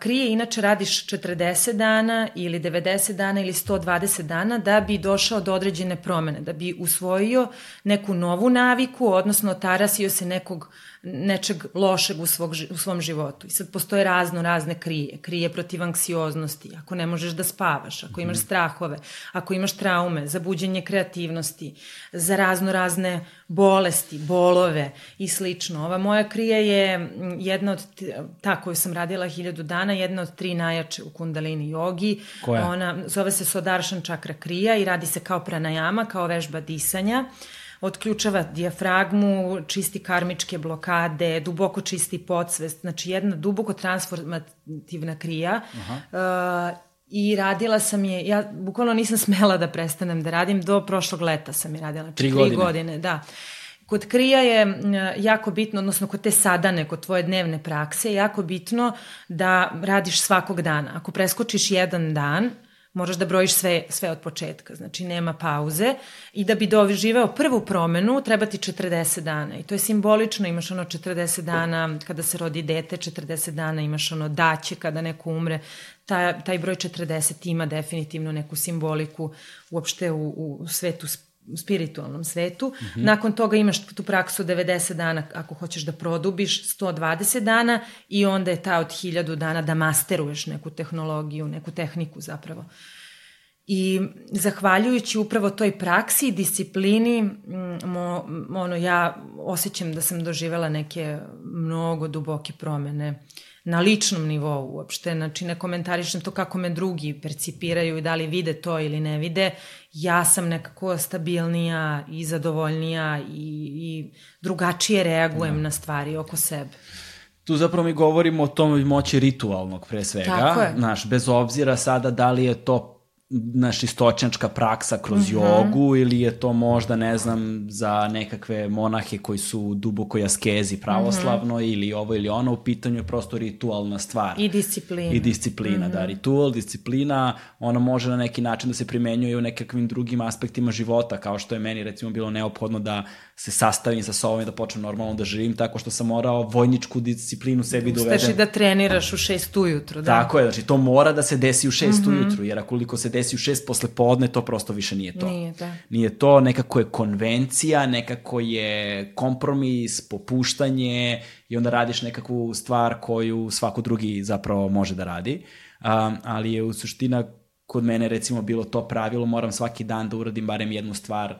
Krije inače radiš 40 dana ili 90 dana ili 120 dana da bi došao do određene promene, da bi usvojio neku novu naviku, odnosno tarasio se nekog uh, nečeg lošeg u, svog, u svom životu. I sad postoje razno razne krije. Krije protiv anksioznosti, ako ne možeš da spavaš, ako imaš mhm. strahove, ako imaš traume, za buđenje kreativnosti, za razno razne bolesti, bolove i slično. Ova moja krija je jedna od, ta koju sam radila hiljadu dana, jedna od tri najjače u kundalini jogi. Koja? Ona zove se Sodaršan čakra krija i radi se kao pranajama, kao vežba disanja. Uh, otključava dijafragmu, čisti karmičke blokade, duboko čisti podsvest, znači jedna duboko transformativna krija. Aha. Uh, I radila sam je, ja bukvalno nisam smela da prestanem da radim, do prošlog leta sam je radila. Znači, tri godine. Tri godine, da. Kod krija je jako bitno, odnosno kod te sadane, kod tvoje dnevne prakse, jako bitno da radiš svakog dana. Ako preskočiš jedan dan, moraš da brojiš sve, sve od početka, znači nema pauze. I da bi doživeo prvu promenu treba ti 40 dana. I to je simbolično, imaš ono 40 dana kada se rodi dete, 40 dana imaš ono daće kada neko umre, taj, taj broj 40 ima definitivno neku simboliku uopšte u, u svetu spiritualnom svetu. Mm -hmm. Nakon toga imaš tu praksu 90 dana ako hoćeš da produbiš, 120 dana i onda je ta od 1000 dana da masteruješ neku tehnologiju, neku tehniku zapravo. I zahvaljujući upravo toj praksi i disciplini, mo, ono, ja osjećam da sam doživela neke mnogo duboke promene na ličnom nivou uopšte, znači ne komentarišem to kako me drugi percipiraju i da li vide to ili ne vide, ja sam nekako stabilnija i zadovoljnija i, i drugačije reagujem da. na stvari oko sebe. Tu zapravo mi govorimo o tom moći ritualnog pre svega. Znaš, bez obzira sada da li je to naš istočnjačka praksa kroz mm -hmm. jogu ili je to možda, ne znam, za nekakve monahe koji su duboko jaskezi pravoslavno mm -hmm. ili ovo ili ono, u pitanju je prosto ritualna stvar. I disciplina. I disciplina, mm -hmm. da. Ritual, disciplina, ono može na neki način da se primenjuje u nekakvim drugim aspektima života, kao što je meni recimo bilo neophodno da se sastavim sa sobom i da počnem normalno da živim, tako što sam morao vojničku disciplinu sebi da uvedem. Ustaš i da treniraš u šest ujutru, da. Tako je, znači to mora da se desi u šest mm -hmm. ujutru, jer akoliko se desi u šest posle podne, to prosto više nije to. Nije, da. Nije to, nekako je konvencija, nekako je kompromis, popuštanje i onda radiš nekakvu stvar koju svako drugi zapravo može da radi. Um, ali je u suština kod mene recimo bilo to pravilo, moram svaki dan da uradim barem jednu stvar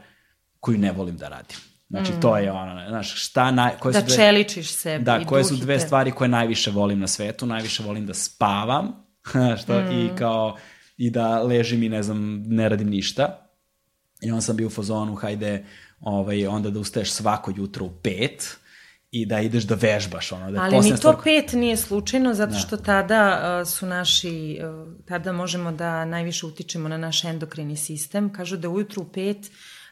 koju ne volim da radim. Znači, mm. to je ono, znaš, šta naj, koje da su dve, čeličiš sebe da, koje su dve stvari koje najviše volim na svetu, najviše volim da spavam, [LAUGHS] što, mm. i kao, i da ležim i ne znam, ne radim ništa. I onda sam bio u fazonu, hajde, ovaj, onda da ustaješ svako jutro u pet, i da ideš da vežbaš ono da Ali ni to stvar... pet nije slučajno zato da. što tada uh, su naši uh, tada možemo da najviše utičemo na naš endokrini sistem kažu da ujutru u pet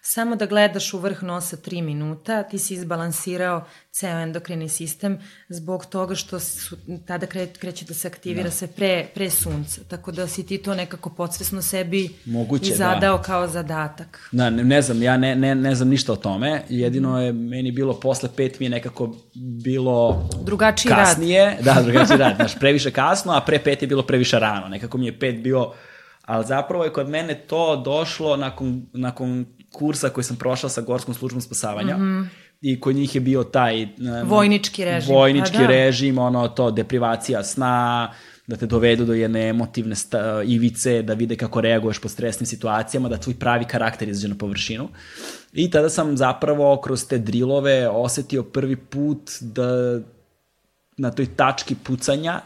samo da gledaš u vrh nosa 3 minuta, ti si izbalansirao ceo endokrini sistem zbog toga što su, tada kre, kreće da se aktivira da. se pre, pre sunca. Tako da si ti to nekako podsvesno sebi Moguće, i zadao da. kao zadatak. Da, ne, ne znam, ja ne, ne, ne znam ništa o tome. Jedino je meni bilo posle pet mi je nekako bilo drugačiji kasnije. rad. Da, drugačiji rad. Znaš, previše kasno, a pre pet je bilo previše rano. Nekako mi je pet bio ali zapravo je kod mene to došlo nakon, nakon kursa koji sam prošao sa Gorskom službom spasavanja. Mm -hmm i kod njih je bio taj um, vojnički režim. Vojnički da. režim, ono to deprivacija sna, da te dovedu do jedne emotivne sta, ivice, da vide kako reaguješ po stresnim situacijama, da tvoj pravi karakter izađe na površinu. I tada sam zapravo kroz te drilove osetio prvi put da na toj tački pucanja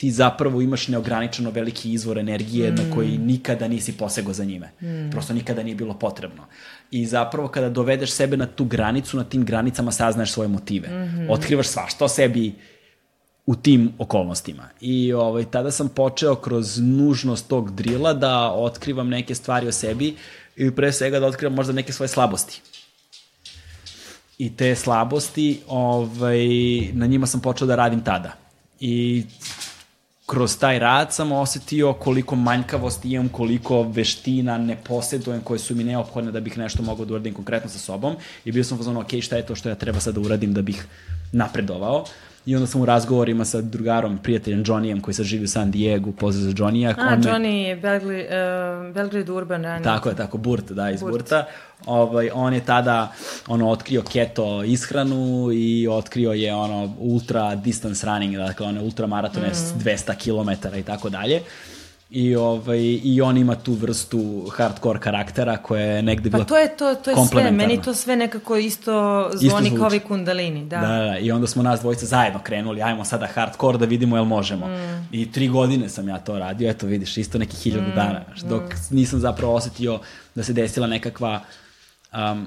ti zapravo imaš neograničeno veliki izvor energije mm. na koji nikada nisi posego za njime. Mm. Prosto nikada nije bilo potrebno. I zapravo kada dovedeš sebe na tu granicu, na tim granicama saznaješ svoje motive. Mm -hmm. Otkrivaš svašta o sebi u tim okolnostima. I ovaj, tada sam počeo kroz nužnost tog drila da otkrivam neke stvari o sebi i pre svega da otkrivam možda neke svoje slabosti. I te slabosti, ovaj, na njima sam počeo da radim tada. I kroz taj rad sam osetio koliko manjkavosti imam, koliko veština ne posjedujem koje su mi neophodne da bih nešto mogao da uradim konkretno sa sobom i bio sam fazon, ok, šta je to što ja treba sad da uradim da bih napredovao. I onda sam u razgovorima sa drugarom, prijateljem Johnnyjem koji sad živi u San Diego, pozdrav za Johnnyja. A, on Johnny je Belgrade, uh, Belgrade Urban Running. Tako je, tako, Burt, da, iz Burt. Burta. Ovaj, on je tada ono, otkrio keto ishranu i otkrio je ono ultra distance running, dakle one ultra maratone mm. 200 km i tako dalje. I, ovaj, I on ima tu vrstu hardcore karaktera koja je negde bila Pa to je, to, to je sve, meni to sve nekako isto zvoni isto kao i kundalini. Da. da, da, i onda smo nas dvojica zajedno krenuli, ajmo sada hardcore da vidimo jel možemo. Mm. I tri godine sam ja to radio, eto vidiš, isto neki hiljadu mm. dana, dok mm. nisam zapravo osetio da se desila nekakva um,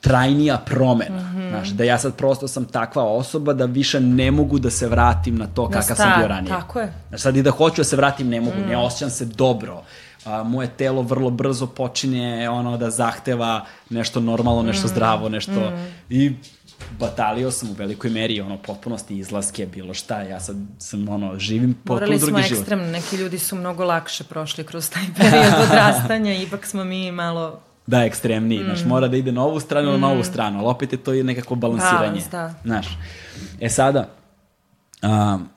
trajnija promena. Mm -hmm. Znaš, da ja sad prosto sam takva osoba da više ne mogu da se vratim na to kakav sam bio ranije. Tako je. Znaš, sad i da hoću da se vratim ne mogu, mm. ne osjećam se dobro. A, moje telo vrlo brzo počinje ono da zahteva nešto normalno, nešto mm. zdravo, nešto... Mm. I batalio sam u velikoj meri ono potpunosti izlaske, bilo šta, ja sad sam ono, živim potpuno drugi život. Morali smo ekstremno, neki ljudi su mnogo lakše prošli kroz taj [LAUGHS] period odrastanja, ipak smo mi malo da ekstremniji, mm. znaš, mora da ide na ovu stranu ili mm. na ovu stranu, ali opet je to nekako balansiranje. Balans, da. Znaš, e sada, um,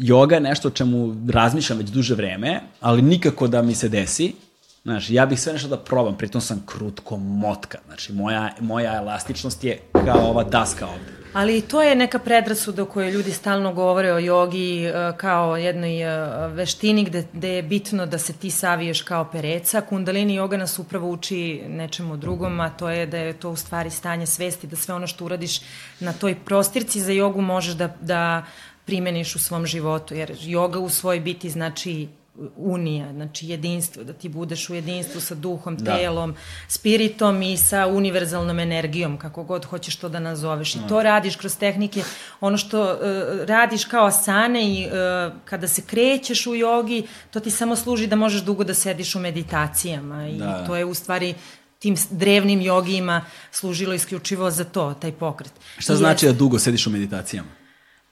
yoga je nešto o čemu razmišljam već duže vreme, ali nikako da mi se desi, Znaš, ja bih sve nešto da probam, pritom sam krutko motka. Znači, moja, moja elastičnost je kao ova daska ovde. Ali to je neka predrasuda o kojoj ljudi stalno govore o jogi e, kao jednoj e, veštini gde, gde je bitno da se ti saviješ kao pereca. Kundalini yoga nas upravo uči nečemu drugom, a to je da je to u stvari stanje svesti, da sve ono što uradiš na toj prostirci za jogu možeš da, da primeniš u svom životu, jer joga u svojoj biti znači unija, znači jedinstvo, da ti budeš u jedinstvu sa duhom, da. telom, spiritom i sa univerzalnom energijom, kako god hoćeš to da nazoveš. I da. to radiš kroz tehnike, ono što uh, radiš kao asane i uh, kada se krećeš u jogi, to ti samo služi da možeš dugo da sediš u meditacijama i da. to je u stvari tim drevnim jogijima služilo isključivo za to, taj pokret. Šta znači da dugo sediš u meditacijama?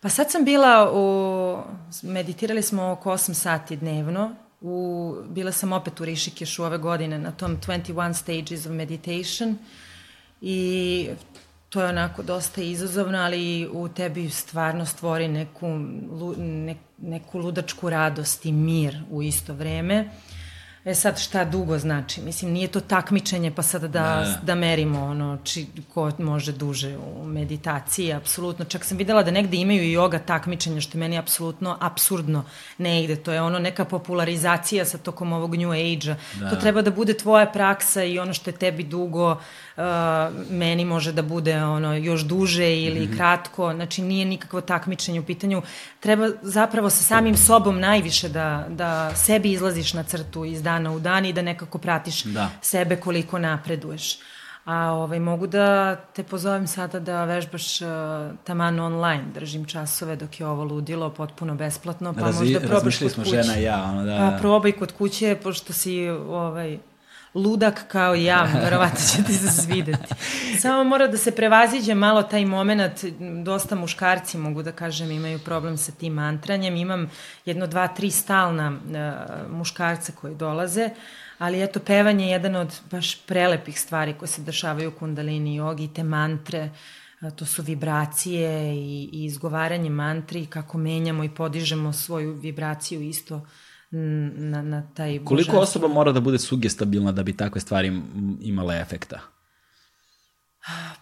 Pa sad sam bila u... Meditirali smo oko 8 sati dnevno. U, bila sam opet u Rišikešu ove godine na tom 21 Stages of Meditation i to je onako dosta izazovno, ali u tebi stvarno stvori neku, ne, neku ludačku radost i mir u isto vreme. E sad šta dugo znači? Mislim, nije to takmičenje pa sada da, da. da merimo ono, či, ko može duže u meditaciji, apsolutno. Čak sam videla da negde imaju i yoga takmičenja, što je meni apsolutno absurdno ne ide. To je ono neka popularizacija sa tokom ovog new age-a. Da. To treba da bude tvoja praksa i ono što je tebi dugo uh, meni može da bude ono još duže ili mm -hmm. kratko. Znači nije nikakvo takmičenje u pitanju. Treba zapravo sa samim sobom najviše da, da sebi izlaziš na crtu iz dana u dan i da nekako pratiš da. sebe koliko napreduješ. A ovaj, mogu da te pozovem sada da vežbaš uh, taman online, držim časove dok je ovo ludilo, potpuno besplatno, pa Razi, možda probaš kod smo kuće. žena i ja, ono da... Pa probaj kod kuće, pošto si ovaj, ludak kao ja, verovatno će ti se svideti. Samo mora da se prevaziđe malo taj moment, dosta muškarci mogu da kažem imaju problem sa tim mantranjem, imam jedno, dva, tri stalna uh, muškarca koji dolaze, ali eto, pevanje je jedan od baš prelepih stvari koje se dešavaju u kundalini jogi, te mantre, to su vibracije i, i izgovaranje mantri, kako menjamo i podižemo svoju vibraciju isto na, na taj Koliko božanstvo. osoba mora da bude sugestabilna da bi takve stvari imale efekta?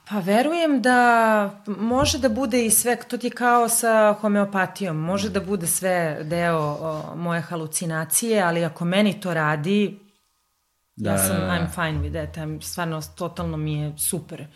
Pa verujem da može da bude i sve, to ti je kao sa homeopatijom, može da bude sve deo o, moje halucinacije, ali ako meni to radi, da, ja sam, da, da. I'm fine with that, I'm, stvarno, totalno mi je super.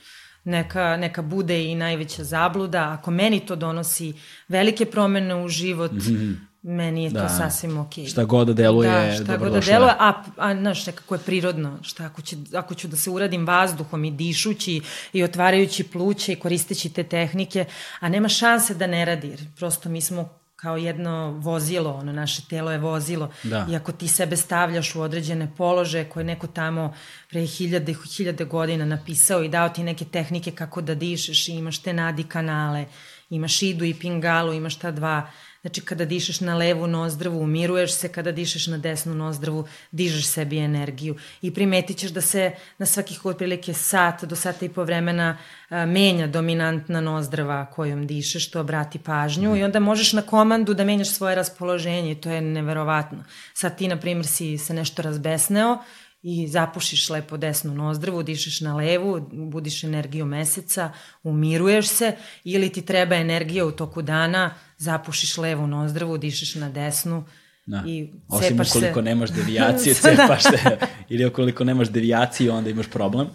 Neka, neka bude i najveća zabluda, ako meni to donosi velike promene u život, mm -hmm meni je da. to sasvim okej. Okay. Šta god da deluje, da, šta god da deluje, a, a znaš, nekako je prirodno, šta ako, će, ako ću da se uradim vazduhom i dišući i otvarajući pluće i koristeći te tehnike, a nema šanse da ne radi, jer prosto mi smo kao jedno vozilo, ono naše telo je vozilo da. i ako ti sebe stavljaš u određene položaje koje neko tamo pre hiljade, hiljade godina napisao i dao ti neke tehnike kako da dišeš i imaš te nadi kanale, imaš idu i pingalu, imaš ta dva Znači, kada dišeš na levu nozdrvu, umiruješ se, kada dišeš na desnu nozdrvu, dižeš sebi energiju. I primetit ćeš da se na svakih otprilike sat do sata i po vremena a, menja dominantna nozdrava kojom dišeš, to obrati pažnju i onda možeš na komandu da menjaš svoje raspoloženje i to je neverovatno. Sad ti, na primjer, si se nešto razbesneo i zapušiš lepo desnu nozdrvu, dišeš na levu, budiš energiju meseca, umiruješ se ili ti treba energija u toku dana, zapušiš levu nozdrvu, dišeš na desnu da. i Osim ukoliko se. nemaš devijacije, [LAUGHS] cepaš se, ili ukoliko nemaš devijacije, onda imaš problem.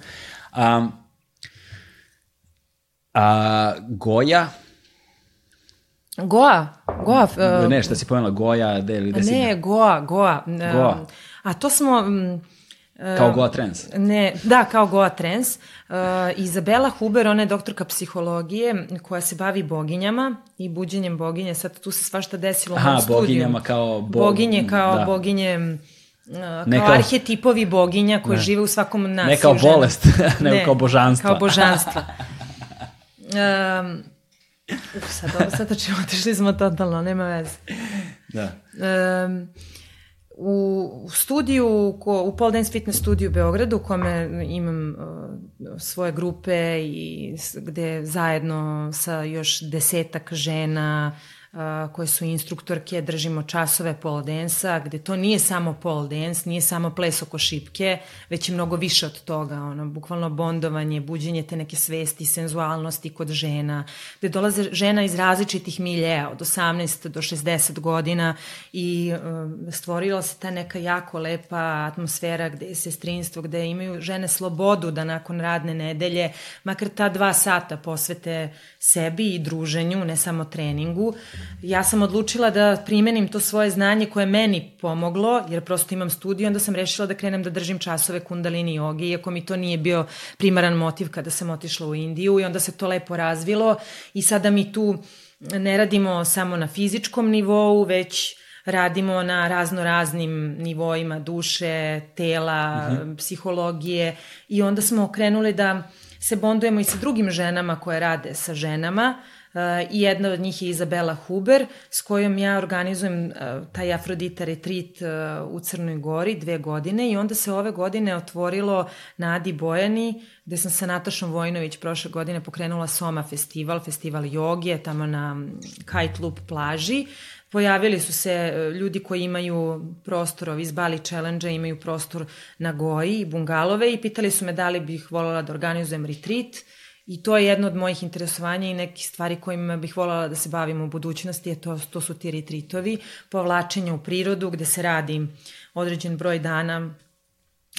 Um, a, Goja, Goa, Goa. Uh, ne, šta si pomenula, Goja, de ili da si... Ne, Goa, Goa. Goa. a to smo, Kao Goa Trends? Ne, da, kao Goa Trends. Uh, Izabela Huber, ona je doktorka psihologije koja se bavi boginjama i buđenjem boginje. Sad tu se svašta desilo Aha, u studiju. boginjama kao... Bo... Boginje kao da. boginje Uh, kao, Ne kao- arhetipovi boginja koji Ne. žive u svakom nas. Ne kao bolest, [LAUGHS] nego kao božanstva. Kao božanstva. [LAUGHS] Um, uf, sad, ovo sad znači, [LAUGHS] otišli smo totalno, nema veze. Da. Um, u, studiju, u pole dance fitness studiju u Beogradu, u kome imam uh, svoje grupe i gde zajedno sa još desetak žena uh, koje su instruktorke, držimo časove pole dansa, gde to nije samo pole dance, nije samo ples oko šipke, već je mnogo više od toga, ono, bukvalno bondovanje, buđenje te neke svesti, senzualnosti kod žena, gde dolaze žena iz različitih miljeja, od 18 do 60 godina i um, stvorila se ta neka jako lepa atmosfera gde je sestrinstvo, gde imaju žene slobodu da nakon radne nedelje, makar ta dva sata posvete sebi i druženju, ne samo treningu. Ja sam odlučila da primenim to svoje znanje koje je meni pomoglo, jer prosto imam studiju, onda sam rešila da krenem da držim časove kundalini jogi, iako mi to nije bio primaran motiv kada sam otišla u Indiju i onda se to lepo razvilo. I sada mi tu ne radimo samo na fizičkom nivou, već radimo na razno raznim nivoima duše, tela, psihologije. I onda smo krenuli da se bondujemo i sa drugim ženama koje rade sa ženama. Uh, i jedna od njih je Izabela Huber s kojom ja organizujem uh, taj Afrodita retreat uh, u Crnoj Gori dve godine i onda se ove godine otvorilo na Bojani gde sam sa Natašom Vojnović prošle godine pokrenula Soma festival, festival joge tamo na Kite Loop plaži. Pojavili su se ljudi koji imaju prostor, ovi iz Bali Challenge imaju prostor na Goji i bungalove i pitali su me da li bih voljela da organizujem retreat i to je jedno od mojih interesovanja i nekih stvari kojima bih voljela da se bavim u budućnosti, je to, to su ti retreatovi, povlačenje u prirodu gde se radi određen broj dana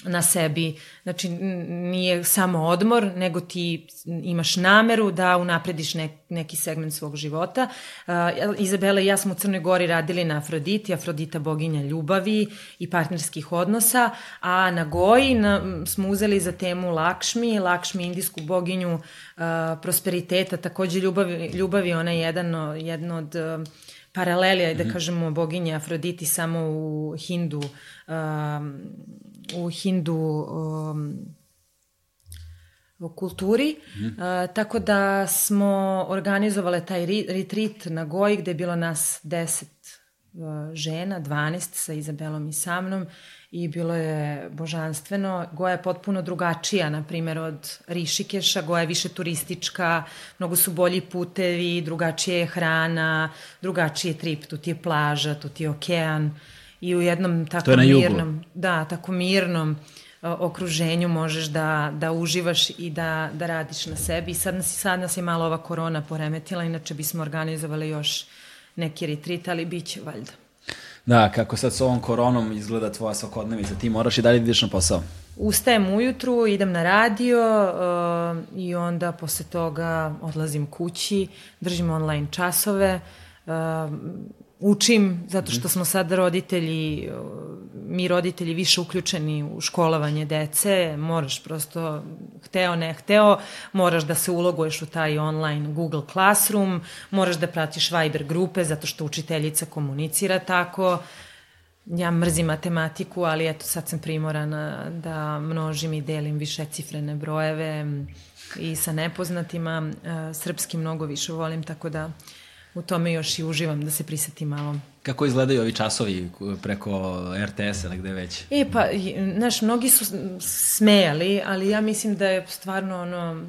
na sebi, znači nije samo odmor, nego ti imaš nameru da unaprediš ne, neki segment svog života. Uh, Izabela i ja smo u Crnoj Gori radili na Afroditi, Afrodita boginja ljubavi i partnerskih odnosa, a na Goji na, smo uzeli za temu Lakšmi, Lakšmi indijsku boginju uh, prosperiteta, takođe ljubavi, ljubavi ona je jedan, jedno od uh, paralelija, da kažemo, boginje Afroditi samo u Hindu, um, u Hindu um, u kulturi, mm. uh, tako da smo organizovale taj retreat na Goji gde je bilo nas 10 uh, žena, 12 sa Izabelom i sa mnom i bilo je božanstveno. Goja je potpuno drugačija, na primjer, od Rišikeša. Goja je više turistička, mnogo su bolji putevi, drugačija je hrana, drugačiji je trip, tu ti je plaža, tu ti je okean i u jednom tako je mirnom, da, tako mirnom okruženju možeš da, da uživaš i da, da radiš na sebi. I sad nas, sad nas je malo ova korona poremetila, inače bismo organizovali još neki retreat, ali bit će valjda. Da, kako sad s ovom koronom izgleda tvoja svakodnevica, ti moraš i dalje da ideš na posao. Ustajem ujutru, idem na radio uh, i onda posle toga odlazim kući, držim online časove, uh, učim, zato što smo sad roditelji, mi roditelji više uključeni u školovanje dece, moraš prosto, hteo ne hteo, moraš da se uloguješ u taj online Google Classroom, moraš da pratiš Viber grupe, zato što učiteljica komunicira tako, Ja mrzim matematiku, ali eto sad sam primorana da množim i delim višecifrene brojeve m, i sa nepoznatima. E, Srpski mnogo više volim, tako da u tome još i uživam da se prisetim malo. Kako izgledaju ovi časovi preko RTS-a ili gde već? E pa, znaš, mnogi su smejali, ali ja mislim da je stvarno ono,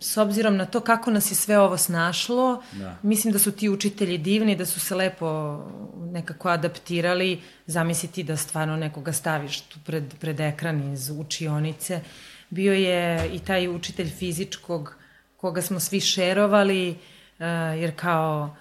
s obzirom na to kako nas je sve ovo snašlo, Da. mislim da su ti učitelji divni, da su se lepo nekako adaptirali, zamisliti da stvarno nekoga staviš tu pred, pred ekran iz učionice. Bio je i taj učitelj fizičkog koga smo svi šerovali, uh, jer kao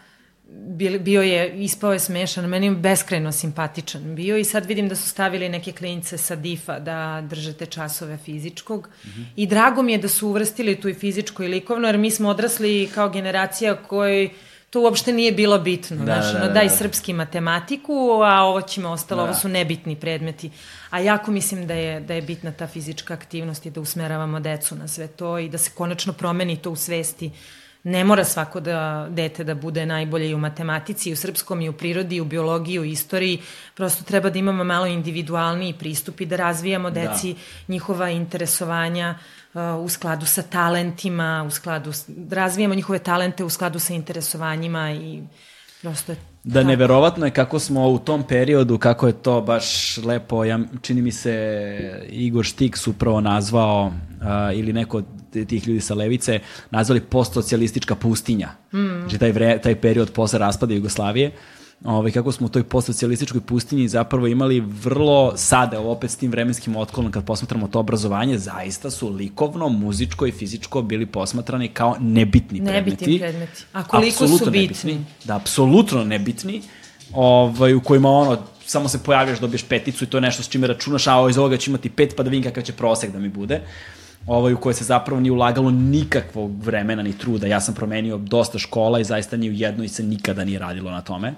bio je, ispao je smešan, meni je beskrajno simpatičan bio i sad vidim da su stavili neke klince sa difa da drže te časove fizičkog mm -hmm. i drago mi je da su uvrstili tu i fizičko i likovno, jer mi smo odrasli kao generacija koji to uopšte nije bilo bitno. Da, znaš, da, ono, da, daj da. srpski matematiku, a ovo ćemo ostalo, Da. ovo su nebitni predmeti. A jako mislim da je, da je bitna ta fizička aktivnost i da usmeravamo decu na sve to i da se konačno promeni to u svesti. Ne mora svako da, dete da bude najbolje i u matematici, i u srpskom, i u prirodi, i u biologiji, i u istoriji. Prosto treba da imamo malo individualniji pristup i da razvijamo deci njihova interesovanja uh, u skladu sa talentima, u skladu, da razvijamo njihove talente u skladu sa interesovanjima i prosto je Da, neverovatno je kako smo u tom periodu, kako je to baš lepo, ja, čini mi se Igor Štiks upravo nazvao, a, ili neko od tih ljudi sa levice, nazvali postsocijalistička pustinja. Mm. Znači taj, vre, taj period posle raspada Jugoslavije, ovaj, kako smo u toj postsocijalističkoj pustinji zapravo imali vrlo, sada opet s tim vremenskim otklonom kad posmatramo to obrazovanje, zaista su likovno, muzičko i fizičko bili posmatrani kao nebitni, Nebitni predmeti. predmeti. A koliko su Apsolutno bitni. nebitni. Da, apsolutno nebitni, ovaj, u kojima ono, samo se pojavljaš, dobiješ peticu i to je nešto s čime računaš, a ovo iz ovoga će imati pet, pa da vidim kakav će prosek da mi bude. Ovaj, u koje se zapravo nije ulagalo nikakvog vremena ni truda. Ja sam promenio dosta škola i zaista ni u jednoj se nikada nije radilo na tome.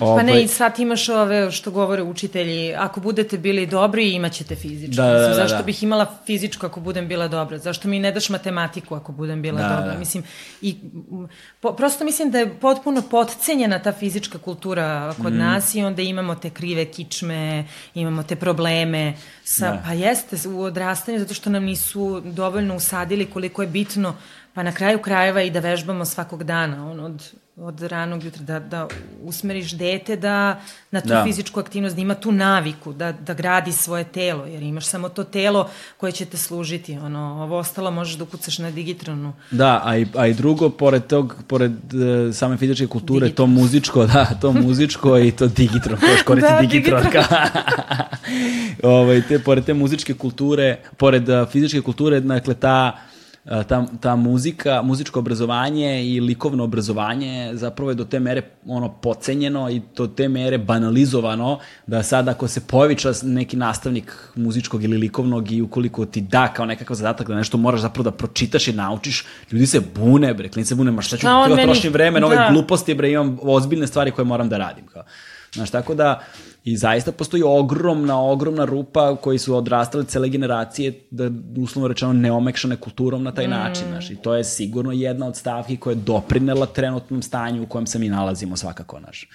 Pa ne, i sad imaš ove što govore učitelji, ako budete bili dobri, imaćete fizičko. Da, da, da, Mislim, zašto da. bih imala fizičko ako budem bila dobra? Zašto mi ne daš matematiku ako budem bila Da, dobra? da. Mislim, i, po, prosto mislim da je potpuno potcenjena ta fizička kultura kod mm. nas i onda imamo te krive kičme, imamo te probleme. Sa, Da. Pa jeste, u odrastanju, zato što nam nisu dovoljno usadili koliko je bitno pa na kraju krajeva i da vežbamo svakog dana, on od, od ranog jutra, da, da usmeriš dete da na tu Da. fizičku aktivnost, da ima tu naviku, da, da gradi svoje telo, jer imaš samo to telo koje će te služiti, ono, ovo ostalo možeš da ukucaš na digitronu. Da, a i, a i drugo, pored tog, pored uh, same fizičke kulture, Digitron. to muzičko, da, to muzičko i to digitron, ko još koristi Da, digitron. [LAUGHS] ovaj, te, pored te muzičke kulture, pored uh, fizičke kulture, dakle, ta ta, ta muzika, muzičko obrazovanje i likovno obrazovanje zapravo je do te mere ono pocenjeno i do te mere banalizovano da sad ako se pojavi čas neki nastavnik muzičkog ili likovnog i ukoliko ti da kao nekakav zadatak da nešto moraš zapravo da pročitaš i naučiš, ljudi se bune, bre, klinice bune, ma šta ću da meni- trošim vreme na ove da. gluposti, bre, imam ozbiljne stvari koje moram da radim. Kao. Znaš, tako da i zaista postoji ogromna, ogromna rupa koji su odrastali cele generacije, da uslovno rečeno neomekšane kulturom na taj Mm. način. Znaš, I to je sigurno jedna od stavki koja je doprinela trenutnom stanju u kojem se mi nalazimo svakako. Znaš.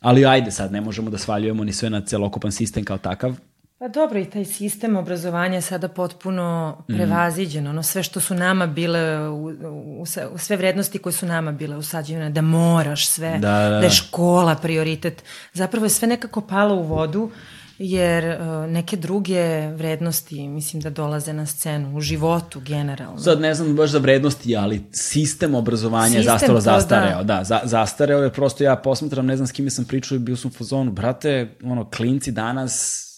Ali ajde sad, ne možemo da svaljujemo ni sve na celokupan sistem kao takav. Pa dobro, i taj sistem obrazovanja je sada potpuno prevaziđen. Ono sve što su nama bile, u, u, u sve vrednosti koje su nama bile usađene, da moraš sve, Da, da, da. da je škola prioritet. Zapravo je sve nekako palo u vodu, jer uh, neke druge vrednosti mislim da dolaze na scenu u životu generalno. Sad ne znam baš za vrednosti, ali sistem obrazovanja je Sistem, zastaro to zastareo. Da, za, zastareo je prosto ja posmatram, ne znam s kime sam pričao i bio sam u fazonu, brate, ono, klinci danas na-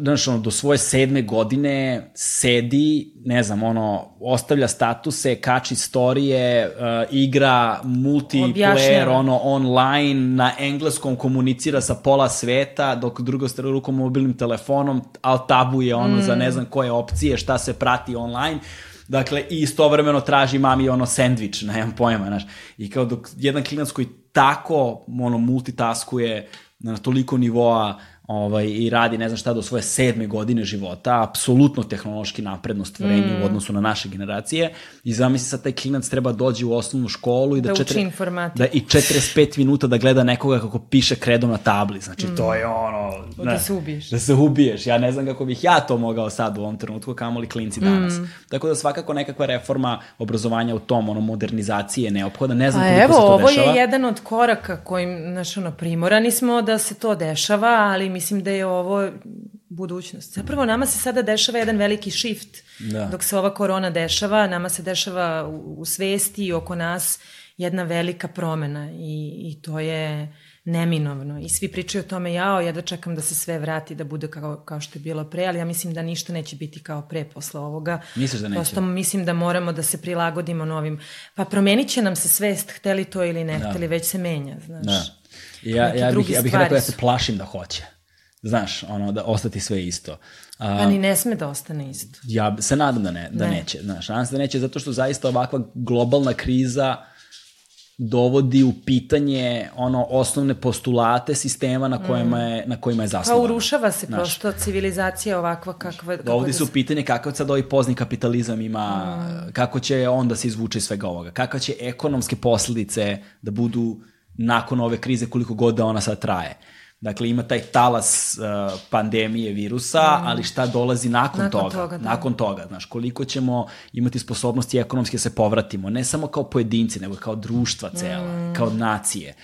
znaš, ono, do svoje sedme godine sedi, ne znam, ono, ostavlja statuse, kači storije, uh, igra multiplayer, Objašnjava. ono, online, na engleskom komunicira sa pola sveta, dok drugo stara rukom mobilnim telefonom, ali tabuje ono mm. za ne znam koje opcije, šta se prati online. Dakle, i istovremeno traži mami ono sendvič, [LAUGHS] nemam pojma, znaš. I kao dok jedan klinac koji tako ono, multitaskuje na toliko nivoa ovaj, i radi ne znam šta do svoje sedme godine života, apsolutno tehnološki napredno stvorenje mm. u odnosu na naše generacije i zamisli sad taj klinac treba dođe u osnovnu školu i da, Da četiri- informatiku. da i 45 minuta da gleda nekoga kako piše kredom na tabli, znači mm. to je ono... Da ne, se ubiješ. Da se ubiješ, ja ne znam kako bih ja to mogao sad u ovom trenutku, kamoli klinci danas. Mm. Tako da svakako nekakva reforma obrazovanja u tom, ono, modernizacije je neophoda, ne znam Pa koliko evo, se to ovo dešava. je jedan od koraka kojim, znaš, ono, primorani smo da se to dešava, ali mislim da je ovo budućnost. Zapravo nama se sada dešava jedan veliki shift. Da. Dok se ova korona dešava, nama se dešava u, u svesti i oko nas jedna velika promena i, i to je neminovno. I svi pričaju o tome, jao, ja da čekam da se sve vrati, da bude kao, kao što je bilo pre, ali ja mislim da ništa neće biti kao pre posle ovoga. Misliš da neće? Prosto mislim da moramo da se prilagodimo novim. Pa promenit će nam se svest, hteli to ili ne, da. hteli, već se menja, znaš. Da. Ja, ja, bih, ja bih rekao ja se plašim da hoće. Znaš, ono, da ostati sve isto. A, Pa ni ne sme da ostane isto. ja se nadam da, ne, da Ne. neće. Znaš, nadam se da neće zato što zaista ovakva globalna kriza dovodi u pitanje ono osnovne postulate sistema na kojima je, na kojima je Pa zasnovan. urušava se prosto civilizacija ovakva kakva... kako Dovodi da se u pitanje kakav sad ovaj pozni kapitalizam ima, kako će on da se izvuče iz svega ovoga, kakve će ekonomske posledice da budu nakon ove krize koliko god da ona sad traje. Dakle, ima taj talas uh, pandemije virusa, ali šta dolazi nakon, Nakon toga? toga, da. Nakon toga, znaš, koliko ćemo imati sposobnosti ekonomske da se povratimo, ne samo kao pojedinci, nego kao društva cela, kao nacije.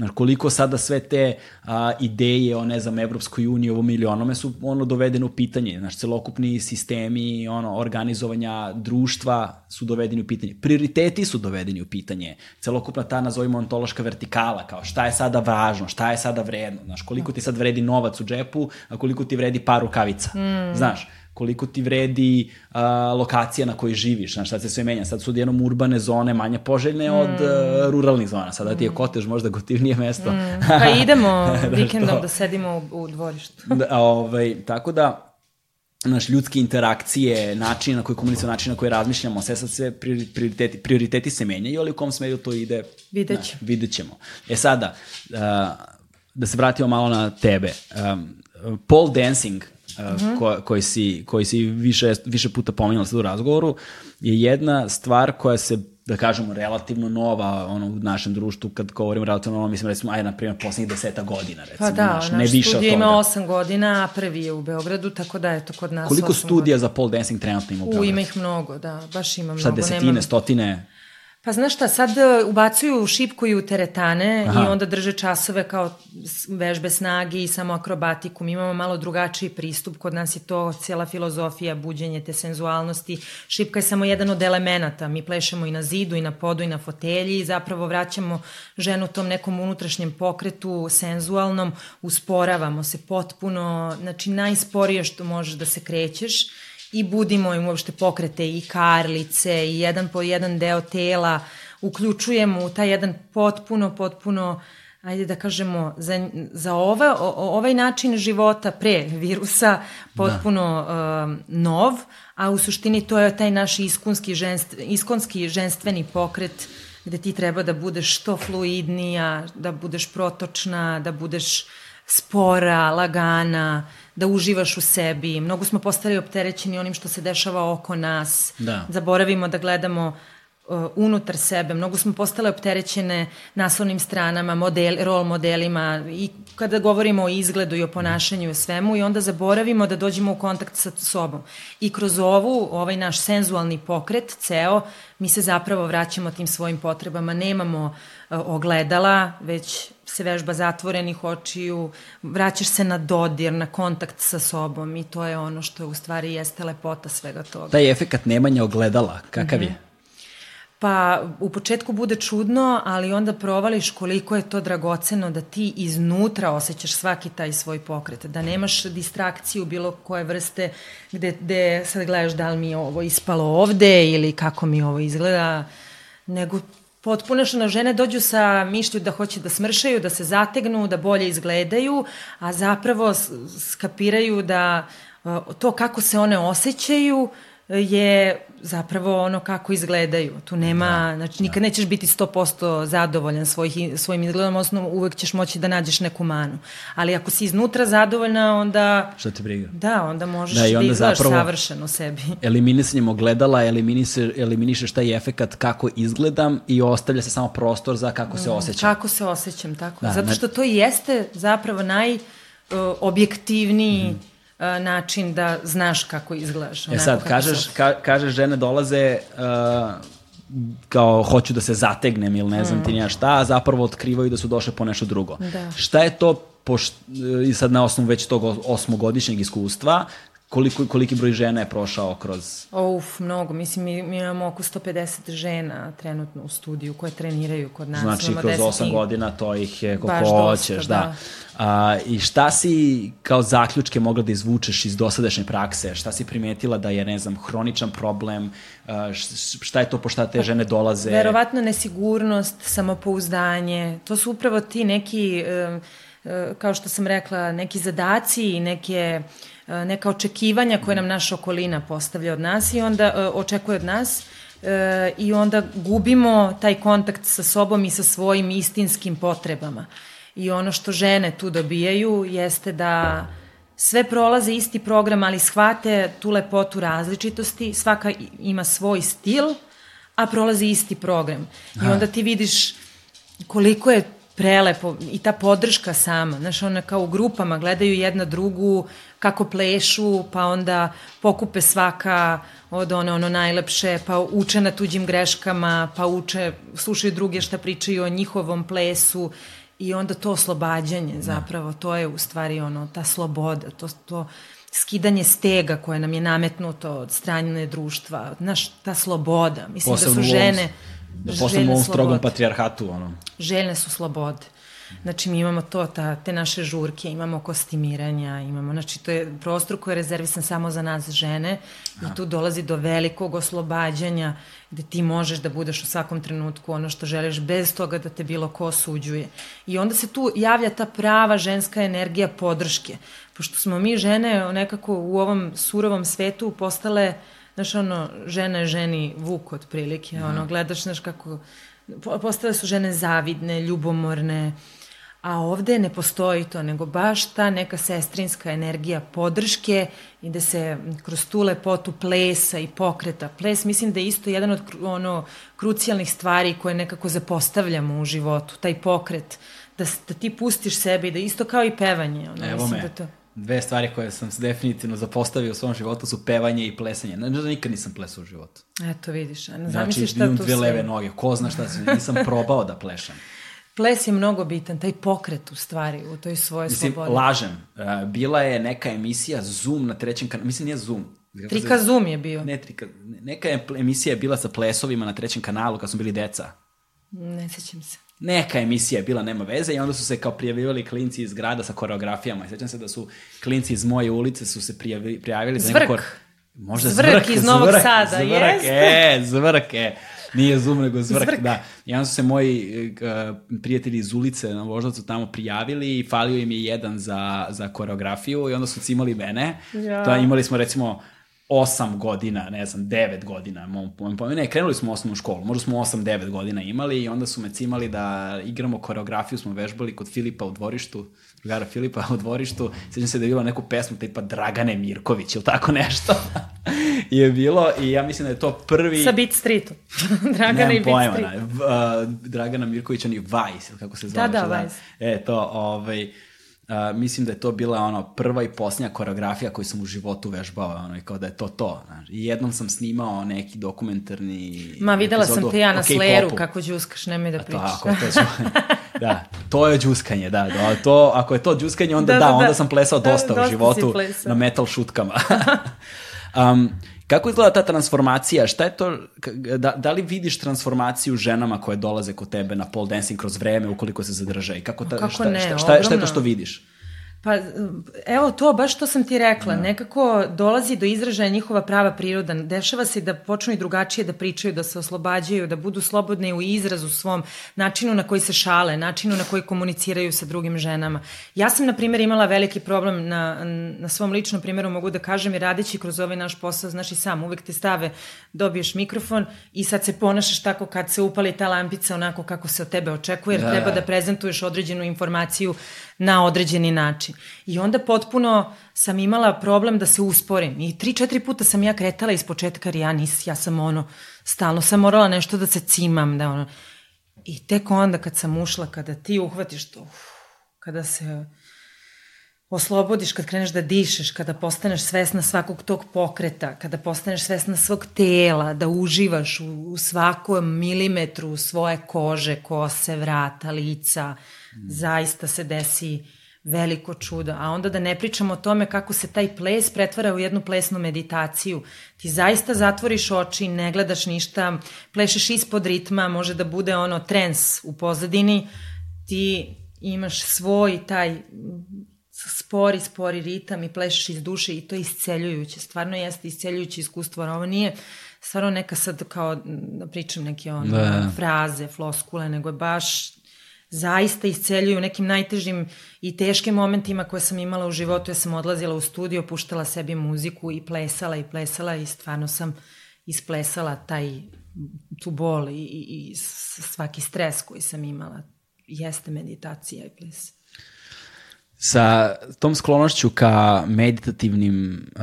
Znaš, koliko sada sve te a, ideje o, ne znam, Evropskoj uniji, ovom ili onome su ono dovedene u pitanje. Znaš, celokupni sistemi ono, organizovanja društva su dovedeni u pitanje. Prioriteti su dovedeni u pitanje. Celokupna ta, nazovimo, ontološka vertikala, kao šta je sada važno, šta je sada vredno. Znaš, koliko ti sad vredi novac u džepu, a koliko ti vredi par rukavica. Mm. Znaš, koliko ti vredi a, lokacija na kojoj živiš, znaš, sad se sve menja. Sad su odjednom urbane zone manje poželjne od a, ruralnih zona. Sada ti je kotež možda gotivnije mesto. [LAUGHS] Pa idemo [LAUGHS] Da, vikendom da sedimo u, u dvorištu. [LAUGHS] da, ovaj, tako da, naš ljudske interakcije, način na koji komunicujemo, način na koji razmišljamo, sve sad sve priori- prioriteti, prioriteti se menjaju, ali u kom smeru to ide, Vidjet znaš, vidjet ćemo. E sada, uh, da se vratimo malo na tebe. Um, pole dancing, ko, koji si, koji si više, više puta pominjala sad u razgovoru, je jedna stvar koja se da kažemo, relativno nova ono, u našem društvu, kad govorimo relativno novo, mislim, recimo, aj, na primjer, poslednjih deseta godina, recimo, Pa da, znaš, ne naš više od toga. ima osam godina, a prvi je u Beogradu, tako da je to kod nas Koliko studija za pole dancing trenutno ima u godina. U, Beogradu? ima ih mnogo, da, baš ima mnogo. Šta, desetine, Nemam- stotine? Pa znaš šta, sad e, ubacuju šipkuju teretane Aha. i onda drže časove kao vežbe snage i samo akrobatiku. Mi imamo malo drugačiji pristup, kod nas je to cijela filozofija, buđenje te senzualnosti. Šipka je samo jedan od elemenata. Mi plešemo i na zidu, i na podu, i na fotelji i zapravo vraćamo ženu tom nekom unutrašnjem pokretu senzualnom, usporavamo se potpuno, znači najsporije što možeš da se krećeš i budimo im uopšte pokrete i karlice i jedan po jedan deo tela, uključujemo u taj jedan potpuno, potpuno ajde da kažemo, za, za ova, o, ovaj način života pre virusa potpuno da. um, nov, a u suštini to je taj naš iskonski, ženst, iskonski ženstveni pokret gde ti treba da budeš što fluidnija, da budeš protočna, da budeš spora, lagana, da uživaš u sebi. Mnogo smo postali opterećeni onim što se dešava oko nas. Da. Zaboravimo da gledamo uh, unutar sebe. Mnogo smo postale opterećene naslovnim stranama, model, rol modelima i kada govorimo o izgledu i o ponašanju i o svemu i onda zaboravimo da dođemo u kontakt sa sobom. I kroz ovu, ovaj naš senzualni pokret, ceo, mi se zapravo vraćamo tim svojim potrebama. Nemamo uh, ogledala, već se vežba zatvorenih očiju, vraćaš se na dodir, na kontakt sa sobom i to je ono što u stvari jeste lepota svega toga. Taj efekat nemanja ogledala, kakav Mhm. je? Pa u početku bude čudno, ali onda provališ koliko je to dragoceno da ti iznutra osjećaš svaki taj svoj pokret, da nemaš distrakciju bilo koje vrste gde, gde sad gledaš da li mi je ovo ispalo ovde ili kako mi ovo izgleda, nego potpuno što na žene dođu sa mišlju da hoće da smršaju, da se zategnu, da bolje izgledaju, a zapravo skapiraju da uh, to kako se one osjećaju je zapravo ono kako izgledaju. Tu nema, da, znači nikad da. nećeš biti 100% zadovoljan svojih, svojim izgledom, odnosno uvek ćeš moći da nađeš neku manu. Ali ako si iznutra zadovoljna, onda... Šta te briga? Da, onda možeš Da, da, i da onda izgledaš savršeno sebi. [LAUGHS] Eliminisanjem ogledala eliminiše, eliminišeš taj efekat kako izgledam i ostavlja se samo prostor za kako se osjećam. Kako se osjećam, tako. Da, Da, Zato što to jeste zapravo naj objektivniji Mhm. uh, način da znaš kako izgledaš. E sad, kažeš, ka, kažeš žene dolaze uh, kao hoću da se zategnem ili ne znam mm. ti nija šta, a zapravo otkrivaju da su došle po nešto drugo. Da. Šta je to, poš, i sad na osnovu već tog osmogodišnjeg iskustva, koliko, koliki broj žena je prošao kroz... Uf, mnogo. Mislim, mi, mi imamo oko 150 žena trenutno u studiju koje treniraju kod nas. Znači, kroz 10 osam i- godina to ih je Baš koliko dosta, hoćeš, da. da. A, I šta si kao zaključke mogla da izvučeš iz dosadašnje prakse? Šta si primetila da je, ne znam, hroničan problem? A, šta je to po šta te žene dolaze? Verovatno nesigurnost, samopouzdanje, to su upravo ti neki, e, kao što sam rekla, neki zadaci i neke, e, neka očekivanja koje nam naša okolina postavlja od nas i onda e, očekuje od nas e, i onda gubimo taj kontakt sa sobom i sa svojim istinskim potrebama. I ono što žene tu dobijaju jeste da sve prolaze isti program, ali shvate tu lepotu različitosti, svaka ima svoj stil, a prolazi isti program. I onda ti vidiš koliko je prelepo i ta podrška sama, znaš, ona kao u grupama gledaju jedna drugu, kako plešu, pa onda pokupe svaka od one ono najlepše, pa uče na tuđim greškama, pa uče, slušaju druge šta pričaju o njihovom plesu i onda to oslobađanje da. zapravo, to je u stvari ono, ta sloboda, to, to skidanje stega koje nam je nametnuto od strane društva, znaš, ta sloboda, mislim Posebno da su žene... Da u ovom strogom patrijarhatu, ono. Željne su slobode. Znači, mi imamo to, ta, te naše žurke, imamo kostimiranja, imamo, znači, to je prostor koji je rezervisan samo za nas žene i tu dolazi do velikog oslobađanja gde ti možeš da budeš u svakom trenutku ono što želiš bez toga da te bilo ko osuđuje. I onda se tu javlja ta prava ženska energija podrške. Pošto smo mi žene nekako u ovom surovom svetu postale, znaš, ono, žena je ženi vuk otprilike, mm. ono, gledaš, znaš, kako, postale su žene zavidne, ljubomorne, A ovde ne postoji to, nego baš ta neka sestrinska energija podrške i da se kroz tu lepotu plesa i pokreta. Ples mislim da je isto jedan od ono, krucijalnih stvari koje nekako zapostavljamo u životu, taj pokret, da, da ti pustiš sebe i da isto kao i pevanje. Ono, Evo mislim me. Da to... Dve stvari koje sam se definitivno zapostavio u svom životu su pevanje i plesanje. Ne, da nikad nisam plesao u životu. Eto, vidiš. Ne znači, šta tu dve leve noge. Ko zna šta se, nisam [LAUGHS] probao da plešam. Ples je mnogo bitan, taj pokret u stvari, u toj svojoj Mislim, slobodi. lažem. Uh, bila je neka emisija Zoom na trećem kanalu. Mislim, nije Zoom. Trika Zoom je bio. Ne, trika, neka emisija je bila sa plesovima na trećem kanalu kad smo bili deca. Ne sećam se. Neka emisija je bila, nema veze, i onda su se kao prijavljivali klinci iz grada sa koreografijama. I sećam se da su klinci iz moje ulice su se prijavili, prijavili za neko... Možda zvrk, zvrk iz Novog zvrk, Sada, zvrk, jeste. E, zvrk, e. Nije Zoom, nego zvrk, zvrk. da. I onda su se moji uh, prijatelji iz ulice na Voždovcu tamo prijavili i falio im je jedan za, za koreografiju i onda su cimali mene. Ja. To imali smo recimo osam godina, ne znam, devet godina, mom, mom. Ne, krenuli smo u osnovnu školu, možda smo osam, devet godina imali i onda su me cimali da igramo koreografiju, smo vežbali kod Filipa u dvorištu, drugara Filipa u dvorištu, sećam se da je bilo neku pesmu tipa Dragane Mirković ili tako nešto [LAUGHS] je bilo i ja mislim da je to prvi... Sa Beat Streetu. [LAUGHS] Dragana i Beat pojma, Street. Ne, uh, Dragana Mirković, on je Vice, ili kako se zove. Da, da, Vice. E, to, ovaj, Uh, mislim da je to bila ono prva i posljednja koreografija koju sam u životu vežbao, ono, i kao da je to to. Znaš. I jednom sam snimao neki dokumentarni Ma, videla sam te ja na Slayeru kako džuskaš, nemoj da pričaš. Tako, to ću, [LAUGHS] da, to je džuskanje, da, da, to, ako je to džuskanje, onda da, da, da onda da. sam plesao dosta, da, dosta u životu na metal šutkama. [LAUGHS] um, Kako izgleda ta transformacija? Šta je to, da, da li vidiš transformaciju ženama koje dolaze kod tebe na pole dancing kroz vreme ukoliko se zadrže? I kako, ta, kako šta, ne, šta, šta, šta je to što vidiš? Pa, evo to, baš to sam ti rekla, da. nekako dolazi do izražaja njihova prava priroda, dešava se da počnu i drugačije da pričaju, da se oslobađaju, da budu slobodne u izrazu svom, načinu na koji se šale, načinu na koji komuniciraju sa drugim ženama. Ja sam, na primjer, imala veliki problem na, na svom ličnom primjeru, mogu da kažem, i radići kroz ovaj naš posao, znaš i sam, uvek te stave, dobiješ mikrofon i sad se ponašaš tako kad se upali ta lampica onako kako se od tebe očekuje, jer da. treba da prezentuješ određenu informaciju na određeni način. I onda potpuno sam imala problem da se usporim. I tri, četiri puta sam ja kretala iz početka, jer ja nis, ja sam ono, stalno sam morala nešto da se cimam, da ono. I tek onda kad sam ušla, kada ti uhvatiš to, uf, kada se oslobodiš, kad kreneš da dišeš, kada postaneš svesna svakog tog pokreta, kada postaneš svesna svog tela, da uživaš u, u svakom milimetru svoje kože, kose, vrata, lica, mm. zaista se desi veliko čudo. A onda da ne pričamo o tome kako se taj ples pretvara u jednu plesnu meditaciju. Ti zaista zatvoriš oči, ne gledaš ništa, plešeš ispod ritma, može da bude ono trens u pozadini, ti imaš svoj taj spori, spori ritam i plešeš iz duše i to je isceljujuće. Stvarno jeste isceljujuće iskustvo, ovo nije stvarno neka sad kao da pričam neke ono, da. fraze, floskule, nego je baš zaista isceljuju u nekim najtežim i teškim momentima koje sam imala u životu. Ja sam odlazila u studio, puštala sebi muziku i plesala i plesala i stvarno sam isplesala taj tu bol i, i, svaki stres koji sam imala jeste meditacija i ples. Sa tom sklonošću ka meditativnim uh,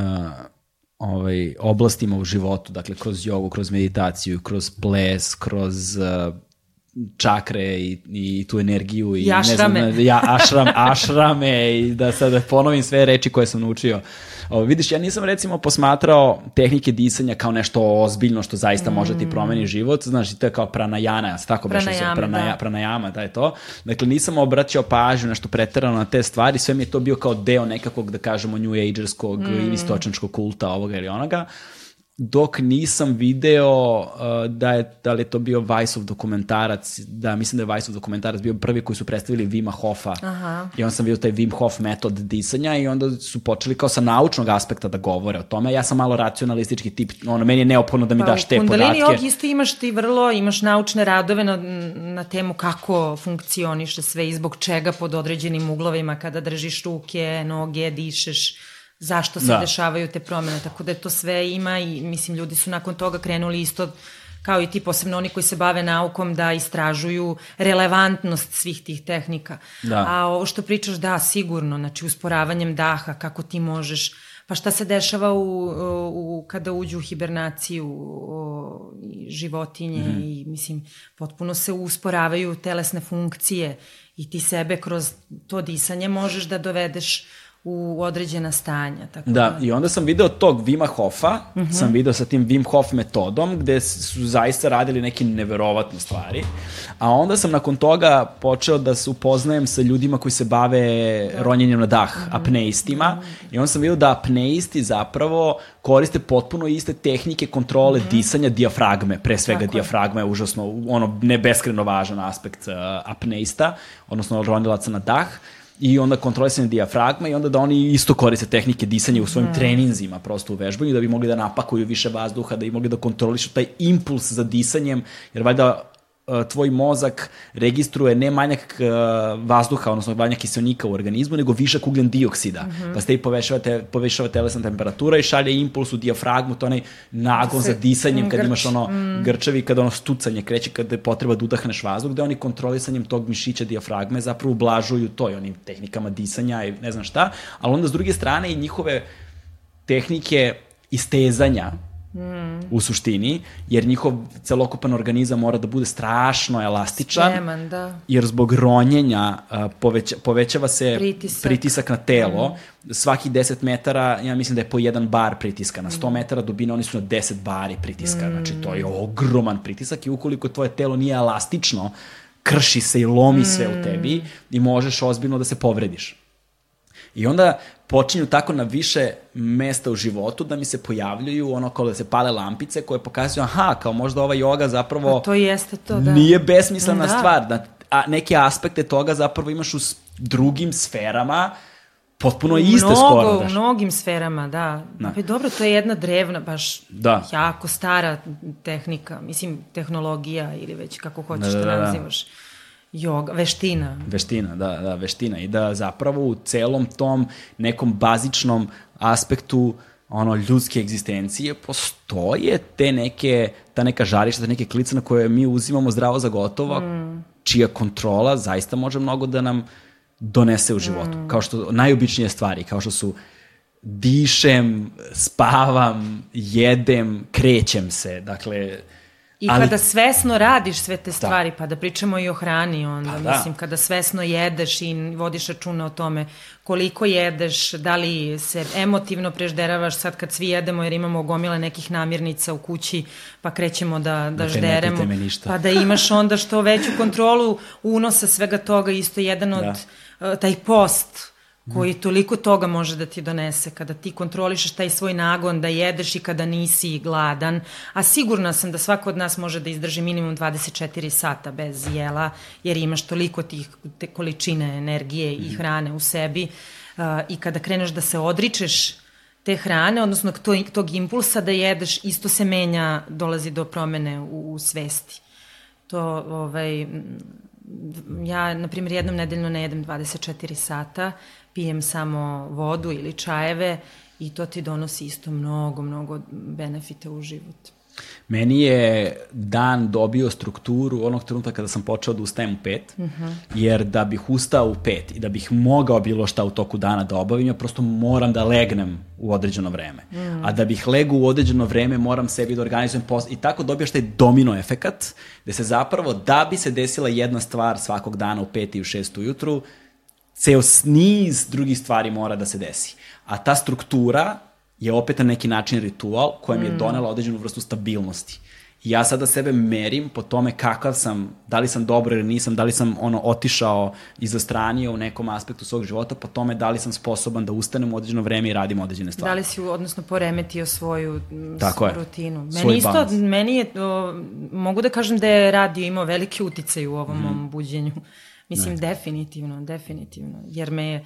ovaj, oblastima u životu, dakle kroz jogu, kroz meditaciju, kroz ples, kroz uh, čakre i, i tu energiju i, I ašrame. ne znam, ja, ašram, ašrame i da sad ponovim sve reči koje sam naučio. O, vidiš, ja nisam recimo posmatrao tehnike disanja kao nešto ozbiljno što zaista mm. može ti promeni život, znaš, to je kao pranajana, tako beše Pranajame, pranaja, da. pranajama, da je to. Dakle, nisam obraćao pažnju nešto preterano na te stvari, sve mi je to bio kao deo nekakvog, da kažemo, new agerskog mm. istočančkog kulta ovoga ili onoga dok nisam video uh, da je, da li je to bio Weissov dokumentarac, da mislim da je Weissov dokumentarac bio prvi koji su predstavili Vima Hofa Aha. i onda sam vidio taj Wim Hof metod disanja i onda su počeli kao sa naučnog aspekta da govore o tome. Ja sam malo racionalistički tip, ono, meni je neophodno da mi Pa, daš te u Kundalini podatke. jog isto imaš ti vrlo, imaš naučne radove na, na temu kako funkcioniše sve i zbog čega pod određenim uglovima kada držiš ruke, noge, dišeš, zašto se Da. dešavaju te promene, tako da je to sve ima i mislim ljudi su nakon toga krenuli isto kao i ti, posebno oni koji se bave naukom, da istražuju relevantnost svih tih tehnika. Da. A ovo što pričaš, da, sigurno, znači usporavanjem daha, kako ti možeš, pa šta se dešava u, u, kada uđu u hibernaciju o, i životinje mm. -hmm. i mislim, potpuno se usporavaju telesne funkcije i ti sebe kroz to disanje možeš da dovedeš u određena stanja. Tako Da, i onda sam video tog Vima Hofa, uh -huh. sam video sa tim Wim Hof metodom, gde su zaista radili neke neverovatne stvari, a onda sam nakon toga počeo da se upoznajem sa ljudima koji se bave da. ronjenjem na dah, uh -huh. apneistima, i onda sam video da apneisti zapravo koriste potpuno iste tehnike kontrole uh -huh. disanja dijafragme, pre svega Tako je. dijafragma je užasno, ono, ne beskreno važan aspekt uh, apneista, odnosno ronilaca na dah, i onda kontrolisanje dijafragma i onda da oni isto koriste tehnike disanja u svojim mm. treninzima prosto u vežbanju da bi mogli da napakuju više vazduha, da bi mogli da kontrolišu taj impuls za disanjem, jer valjda tvoj mozak registruje ne manjak uh, vazduha, odnosno manjak kiselnika u organizmu, nego višak ugljen dioksida. Mm -hmm. Pa se i povećava, te, povećava telesna temperatura i šalje impuls u dijafragmu, to onaj nagon Se- za disanjem, kad grč, imaš ono grčevi, kada ono stucanje kreće, kada je potreba da udahneš vazduh, gde oni kontrolisanjem tog mišića dijafragme zapravo ublažuju to i onim tehnikama disanja i ne znam šta, ali onda s druge strane i njihove tehnike istezanja mm. u suštini, jer njihov celokupan organizam mora da bude strašno elastičan, Spreman, da. jer zbog ronjenja a, poveća, povećava se Pritisak. pritisak na telo. Mm. Svaki 10 metara, ja mislim da je po jedan bar pritiska. Na 100 metara dubine oni su na 10 bari pritiska. Mm. Znači, to je ogroman pritisak i ukoliko tvoje telo nije elastično, krši se i lomi mm. sve u tebi i možeš ozbiljno da se povrediš. I onda počinju tako na više mesta u životu da mi se pojavljuju ono kao da se pale lampice koje pokazuju aha, kao možda ova joga zapravo A to jeste to, da. nije besmislena Da. stvar. Da, a neke aspekte toga zapravo imaš u drugim sferama potpuno iste Mnogo, skoro. U Daš. mnogim sferama, da. Da. Pa dobro, to je jedna drevna, baš Da. jako stara tehnika, mislim, tehnologija ili već kako hoćeš Da, da, da, da, da. Joga, veština. Veština, da, da, veština. I da zapravo u celom tom nekom bazičnom aspektu ono ljudske egzistencije postoje te neke, ta neka žarišta, te neke klice na koje mi uzimamo zdravo za gotovo, mm. čija kontrola zaista može mnogo da nam donese u životu. Mm. Kao što, najobičnije stvari, kao što su dišem, spavam, jedem, krećem se. Dakle, I ali- kada svesno radiš sve te stvari, pa da pričamo i o hrani onda, Pa da. mislim, kada svesno jedeš i vodiš računa o tome koliko jedeš, da li se emotivno prežderavaš sad kad svi jedemo jer imamo gomile nekih namirnica u kući, pa krećemo da, da Dakle, žderemo. Pa da imaš onda što veću kontrolu unosa svega toga, isto jedan od, Da. uh, taj post koji toliko toga može da ti donese kada ti kontrolišeš taj svoj nagon da jedeš i kada nisi gladan, a sigurna sam da svako od nas može da izdrži minimum 24 sata bez jela, jer imaš toliko tih te količine energije i hrane u sebi uh, i kada kreneš da se odričeš te hrane, odnosno tog, tog impulsa da jedeš, isto se menja, dolazi do promene u, u svesti. To, ovaj, ja, na primjer, jednom nedeljno ne jedem 24 sata, pijem samo vodu ili čajeve i to ti donosi isto mnogo, mnogo benefita u život. Meni je dan dobio strukturu onog trenutka kada sam počeo da ustajem u pet, uh -huh. jer da bih ustao u pet i da bih mogao bilo šta u toku dana da obavim, ja prosto moram da legnem u određeno vreme. Mm. A da bih legu u određeno vreme, moram sebi da organizujem posao. I tako dobijaš taj domino efekat, gde se zapravo, da bi se desila jedna stvar svakog dana u pet i u šest ujutru, ceo niz drugih stvari mora da se desi. A ta struktura je opet na neki način ritual koja mi je mm. donela određenu vrstu stabilnosti. I ja sada sebe merim po tome kakav sam, da li sam dobro ili nisam, da li sam ono otišao i zastranio u nekom aspektu svog života, po tome da li sam sposoban da ustanem u određeno vreme i radim određene stvari. Da li si, odnosno, poremetio svoju, Tako svoju je. rutinu. Meni Svoj isto, balans. meni je, o, mogu da kažem da je radio imao veliki uticaj u ovom mm. mom buđenju. Mislim, ne. definitivno, definitivno. Jer me je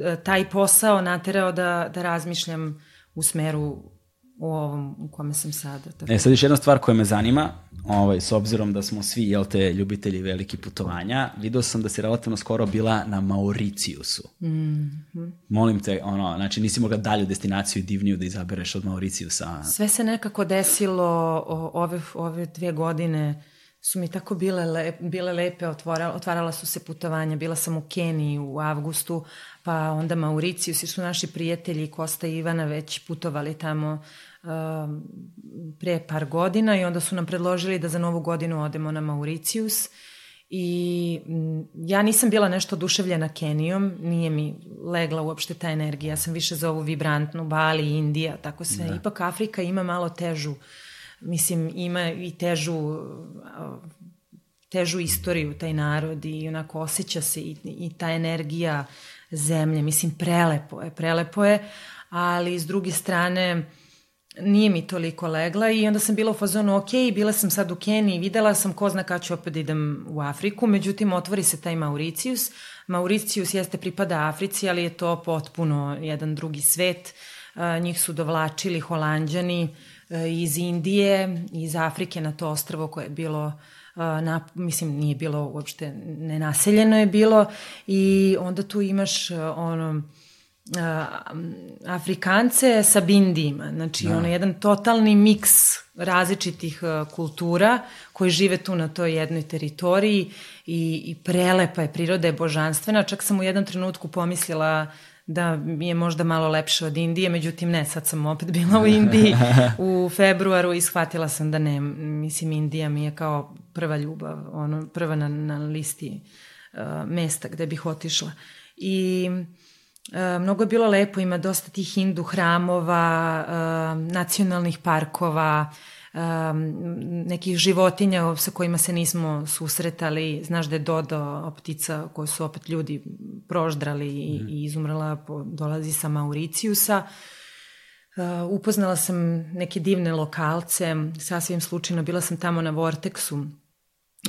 E, taj posao naterao da, da razmišljam u smeru u ovom u kome sam sada. Tako. E, sad još jedna stvar koja me zanima, ovaj, s obzirom da smo svi, jel te, ljubitelji veliki putovanja, video sam da si relativno skoro bila na Mauriciusu. Mm -hmm. Molim te, ono, znači nisi mogla dalju destinaciju divniju da izabereš od Mauriciusa. Sve se nekako desilo o, ove, ove dve godine su mi tako bile, le, bile lepe, otvorala, otvarala su se putovanja, bila sam u Keniji u avgustu, pa onda Mauricijus i su naši prijatelji Kosta i Ivana već putovali tamo uh, pre par godina i onda su nam predložili da za novu godinu odemo na Mauricijus i m, ja nisam bila nešto oduševljena Kenijom, nije mi legla uopšte ta energija, ja sam više za ovu vibrantnu, Bali, Indija, tako sve. Da. Ipak Afrika ima malo težu uh, mislim, ima i težu težu istoriju taj narod i onako osjeća se i, i ta energija zemlje, mislim prelepo je, prelepo je, ali s druge strane nije mi toliko legla i onda sam bila u fazonu ok, bila sam sad u Keniji, videla sam ko zna kada ću opet da idem u Afriku, međutim otvori se taj Mauricius, Mauricius jeste pripada Africi, ali je to potpuno jedan drugi svet, njih su dovlačili holandjani, E, iz Indije, iz Afrike na to ostrvo koje je bilo e, na, mislim nije bilo uopšte nenaseljeno je bilo i onda tu imaš e, ono Afrikance sa bindijima, znači da. ono jedan totalni miks različitih kultura koji žive tu na toj jednoj teritoriji i, i prelepa je, priroda je božanstvena, čak sam u jednom trenutku pomislila da mi je možda malo lepše od Indije, međutim ne, sad sam opet bila u Indiji u [LAUGHS] februaru i shvatila sam da ne, mislim Indija mi je kao prva ljubav, ono, prva na, na listi uh, mesta gde bih otišla. I uh, mnogo je bilo lepo, ima dosta tih hindu hramova, uh, nacionalnih parkova, uh, um, nekih životinja sa kojima se nismo susretali. Znaš da je Dodo, ptica koju su opet ljudi proždrali i, mm. i izumrla, po, dolazi sa Mauricijusa. Uh, upoznala sam neke divne lokalce, sasvim slučajno bila sam tamo na Vortexu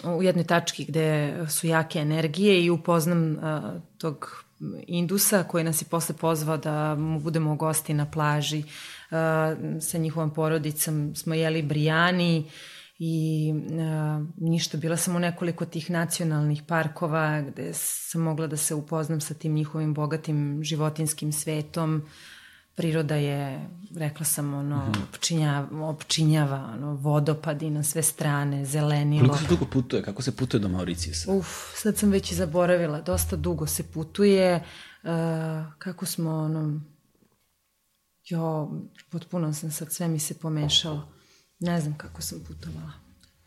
u jednoj tački gde su jake energije i upoznam uh, tog Indusa koji nas je posle pozvao da mu budemo gosti na plaži. Uh, sa njihovom porodicom smo jeli brijani i uh, ništa, bila sam u nekoliko tih nacionalnih parkova gde sam mogla da se upoznam sa tim njihovim bogatim životinskim svetom. Priroda je, rekla sam, ono, mm -hmm. opčinjava, opčinjava ono, vodopadi na sve strane, zelenilo. Koliko se dugo putuje? Kako se putuje do Mauricijusa? Uf, sad sam već i zaboravila. Dosta dugo se putuje. Uh, kako smo, ono, Jo, potpuno sam sad, sve mi se pomešalo. Ne znam kako sam putovala.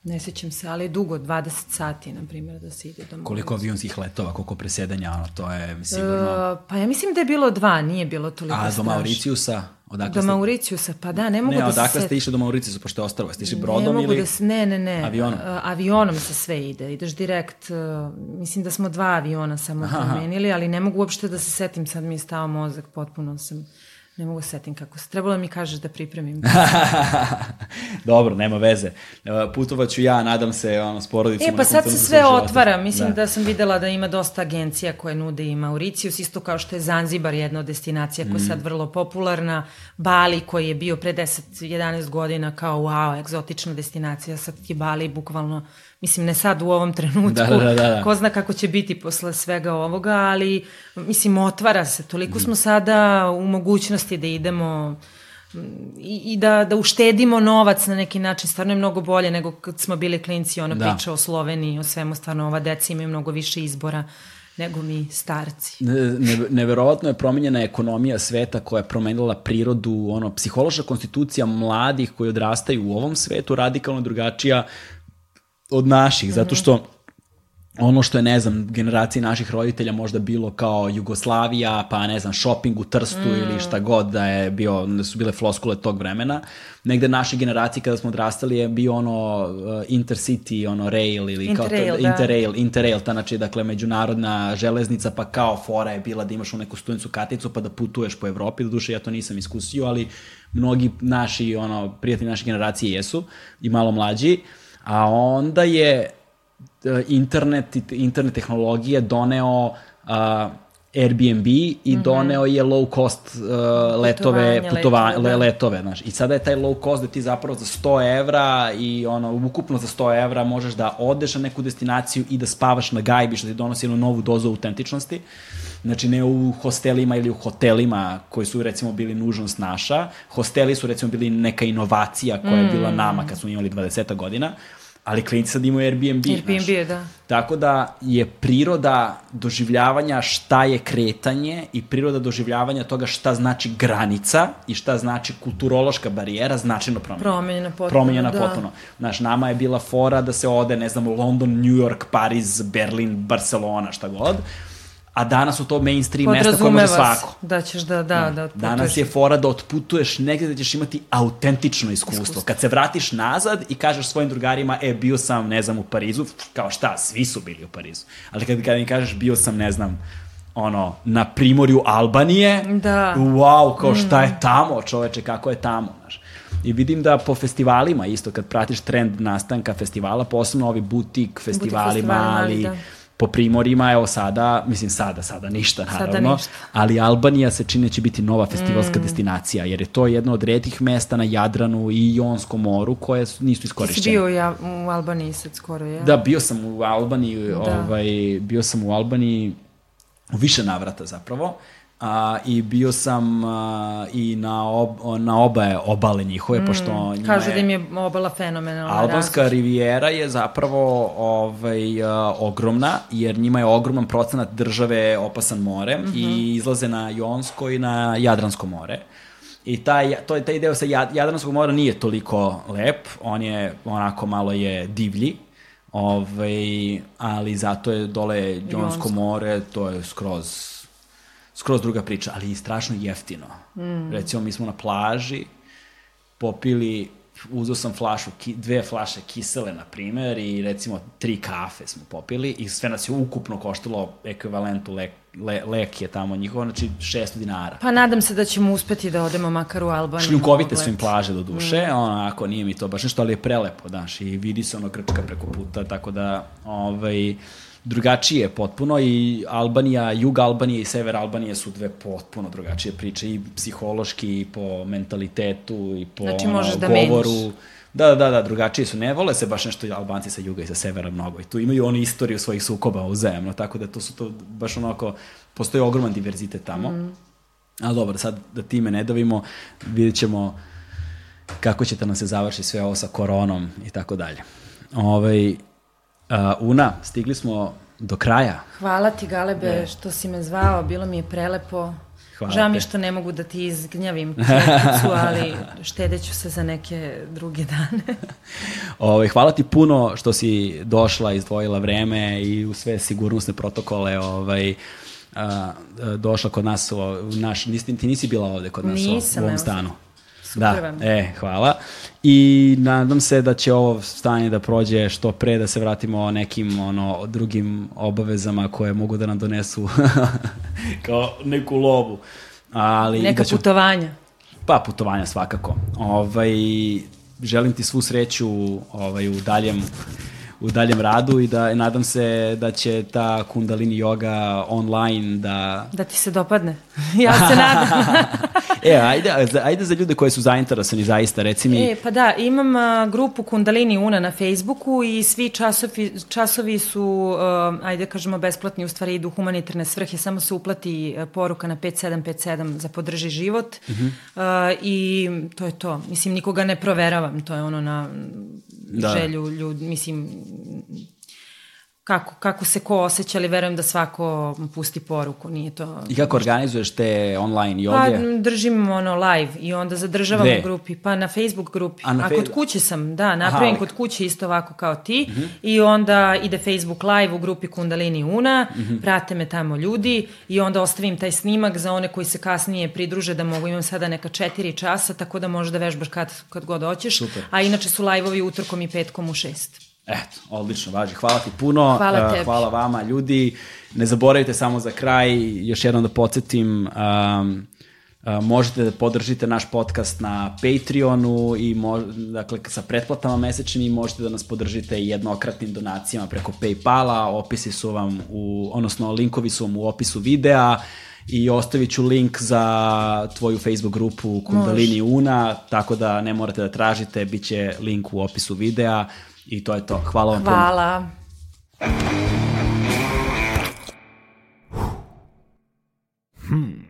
Ne sećam se, ali dugo, 20 sati, na primjer, da se ide do Koliko avionskih letova, koliko presedanja, ono, to je sigurno... Uh, pa ja mislim da je bilo dva, nije bilo toliko A do Mauricijusa? Odakle do ste... Mauricijusa, pa da, ne mogu ne, da se... Ne, odakle ste išli do Mauricijusa, pošto je ostravo? Ste išli brodom ne mogu ili... Da se, ne, ne, ne. Avionom? Uh, avionom se sve ide, ideš direkt, uh, mislim da smo dva aviona samo promenili, ali ne mogu uopšte da se setim, sad mi je stao mozak, potpuno sam Ne mogu da setim kako se. Trebalo mi kažeš da pripremim. [LAUGHS] Dobro, nema veze. E, putovaću ja, nadam se, ono, s porodicom. E, pa sad se sve otvara. Mislim da. da sam videla da ima dosta agencija koje nude i Mauricius, isto kao što je Zanzibar jedna od destinacija koja je mm. sad vrlo popularna. Bali koji je bio pre 10-11 godina kao wow, egzotična destinacija. Sad je Bali bukvalno mislim ne sad u ovom trenutku, da, da, da, da. ko zna kako će biti posle svega ovoga, ali mislim otvara se, toliko smo sada u mogućnosti da idemo i, i da, da uštedimo novac na neki način, stvarno je mnogo bolje nego kad smo bili klinci, ona da. priča o Sloveniji, o svemu, stvarno ova deca imaju mnogo više izbora nego mi starci. Ne, neverovatno je promenjena ekonomija sveta koja je promenila prirodu, ono, psihološka konstitucija mladih koji odrastaju u ovom svetu radikalno drugačija od naših, mm -hmm. zato što ono što je, ne znam, generaciji naših roditelja možda bilo kao Jugoslavija, pa ne znam, shopping u Trstu mm. ili šta god da je bio, da su bile floskule tog vremena. Negde naše generacije kada smo odrastali je bio ono uh, Intercity, ono rail ili Interrail, kao to, da. Interrail, Interrail, ta znači dakle međunarodna železnica pa kao fora je bila da imaš u neku studentsku karticu pa da putuješ po Evropi, do duše ja to nisam iskusio, ali mnogi naši ono prijatelji naše generacije jesu i malo mlađi, a onda je E, internet, internet tehnologije doneo uh, Airbnb i mm -hmm. doneo je low cost uh, letove, putovanje, letove, da. letove, znaš. I sada je taj low cost da ti zapravo za 100 evra i ono, ukupno za 100 evra možeš da odeš na neku destinaciju i da spavaš na gajbi što ti donosi jednu novu dozu autentičnosti. Znači ne u hostelima ili u hotelima koji su recimo bili nužnost naša. Hosteli su recimo bili neka inovacija koja je bila mm. nama kad smo imali 20 godina ali klinci sad imaju Airbnb. Airbnb, znaš. da. Tako da je priroda doživljavanja šta je kretanje i priroda doživljavanja toga šta znači granica i šta znači kulturološka barijera značajno promenjena. Promenjena potpuno, Promenjena da. potpuno. Znaš, nama je bila fora da se ode, ne znam, London, New York, Pariz, Berlin, Barcelona, šta god a danas su to mainstream mesta koje može svako. Da ćeš da, da, da, da otputuješ. Danas je fora da otputuješ negde da ćeš imati autentično iskustvo. iskustvo. Kad se vratiš nazad i kažeš svojim drugarima, e, bio sam, ne znam, u Parizu, kao šta, svi su bili u Parizu. Ali kad, kad im kažeš, bio sam, ne znam, ono, na primorju Albanije, da. wow, kao šta je mm. tamo, čoveče, kako je tamo, znaš. I vidim da po festivalima isto, kad pratiš trend nastanka festivala, posebno ovi butik festivali, butik festivali mali, da po primorima, evo sada, mislim sada, sada ništa naravno, sada ništa. ali Albanija se čini da će biti nova festivalska mm. destinacija, jer je to jedno od redkih mesta na Jadranu i Jonskom moru koje nisu iskorišćene. Ti si bio ja, u Albaniji sad skoro, ja? Da, bio sam u Albaniji, da. ovaj, bio sam u Albaniji u više navrata zapravo. A, I bio sam a, i na, ob, na oba obale njihove, mm, pošto njima Kažu da im je obala fenomenalna. Albanska različ. rivijera je zapravo ovaj, a, ogromna, jer njima je ogroman procenat države opasan morem mm -hmm. i izlaze na Jonsko i na Jadransko more. I taj, to, taj deo sa Jadranskog mora nije toliko lep, on je onako malo je divlji, ovaj, ali zato je dole Jonsko, Jonsko. more, to je skroz skroz druga priča, ali i strašno jeftino. Mm. Recimo, mi smo na plaži, popili, uzeo sam flašu, ki, dve flaše kisele, na primer, i recimo tri kafe smo popili i sve nas je ukupno koštalo ekvivalentu lek, le, lek je tamo njihovo, znači 600 dinara. Pa nadam se da ćemo uspeti da odemo makar u Albaniju. Šljunkovite su im plaže do duše, mm. onako nije mi to baš nešto, ali je prelepo, daš, i vidi se ono Grčka preko puta, tako da, ovaj, drugačije potpuno i Albanija, jug Albanije i sever Albanije su dve potpuno drugačije priče i psihološki i po mentalitetu i po znači, ono, da govoru. Menjaš. Da, da, da, drugačije su. Ne vole se baš nešto Albanci sa juga i sa severa mnogo. I tu imaju oni istoriju svojih sukoba uzajemno, tako da to su to baš onako, postoji ogroman diverzitet tamo. Mm. Ali dobro, sad da time ne davimo, vidjet ćemo kako će da nam se završi sve ovo sa koronom i tako dalje. Ovaj, Uh, Una, stigli smo do kraja. Hvala ti, Galebe, ne. što si me zvao. Bilo mi je prelepo. Hvala Žao mi što ne mogu da ti izgnjavim [LAUGHS] četicu, ali štedeću se za neke druge [LAUGHS] dane. Ove, ovaj, hvala ti puno što si došla, izdvojila vreme i u sve sigurnosne protokole ovaj, a, došla kod nas, u, naš, nisi, ti nisi bila ovde kod nas Nisam, u ovom stanu. Da, e, hvala. I nadam se da će ovo stanje da prođe što pre, da se vratimo nekim ono, drugim obavezama koje mogu da nam donesu [LAUGHS] kao neku lovu. Ali, Neka da ću... putovanja. Pa, putovanja svakako. Ovaj, želim ti svu sreću ovaj, u daljem u daljem radu i da nadam se da će ta kundalini yoga online da... Da ti se dopadne. [LAUGHS] ja se nadam. [LAUGHS] e, ajde, ajde za ljude koji su zainteresani zaista, reci mi... E, pa da, imam a, grupu Kundalini Una na Facebooku i svi časovi, časovi su, a, ajde kažemo, besplatni, u stvari idu humanitarne svrhe, samo se uplati a, poruka na 5757 za podrži život uh -huh. a, i to je to. Mislim, nikoga ne proveravam, to je ono na da. želju ljudi, mislim, kako, kako se ko osjeća, ali verujem da svako pusti poruku, nije to... I kako organizuješ te online joge? Pa držim ono live i onda zadržavam Gde? u grupi, pa na Facebook grupi. A, na A kod kuće sam, da, napravim Aha, kod kuće isto ovako kao ti uh mhm. -huh. i onda ide Facebook live u grupi Kundalini Una, uh mhm. -huh. prate me tamo ljudi i onda ostavim taj snimak za one koji se kasnije pridruže da mogu, imam sada neka četiri časa, tako da možeš da vežbaš kad, kad god hoćeš. Super. A inače su live-ovi utorkom i petkom u šest. Eto, odlično, važi. Hvala ti puno. Hvala uh, tebi. Hvala vama, ljudi. Ne zaboravite samo za kraj, još jednom da podsjetim, um, Uh, možete da podržite naš podcast na Patreonu i mo, dakle sa pretplatama mesečnim možete da nas podržite jednokratnim donacijama preko Paypala, opisi su vam u, odnosno linkovi su vam u opisu videa i ostavit ću link za tvoju Facebook grupu Kundalini. Una, tako da ne morate da tražite, bit će link u opisu videa. I to je to. Hvala vam Hvala. puno. Hvala. Hmm.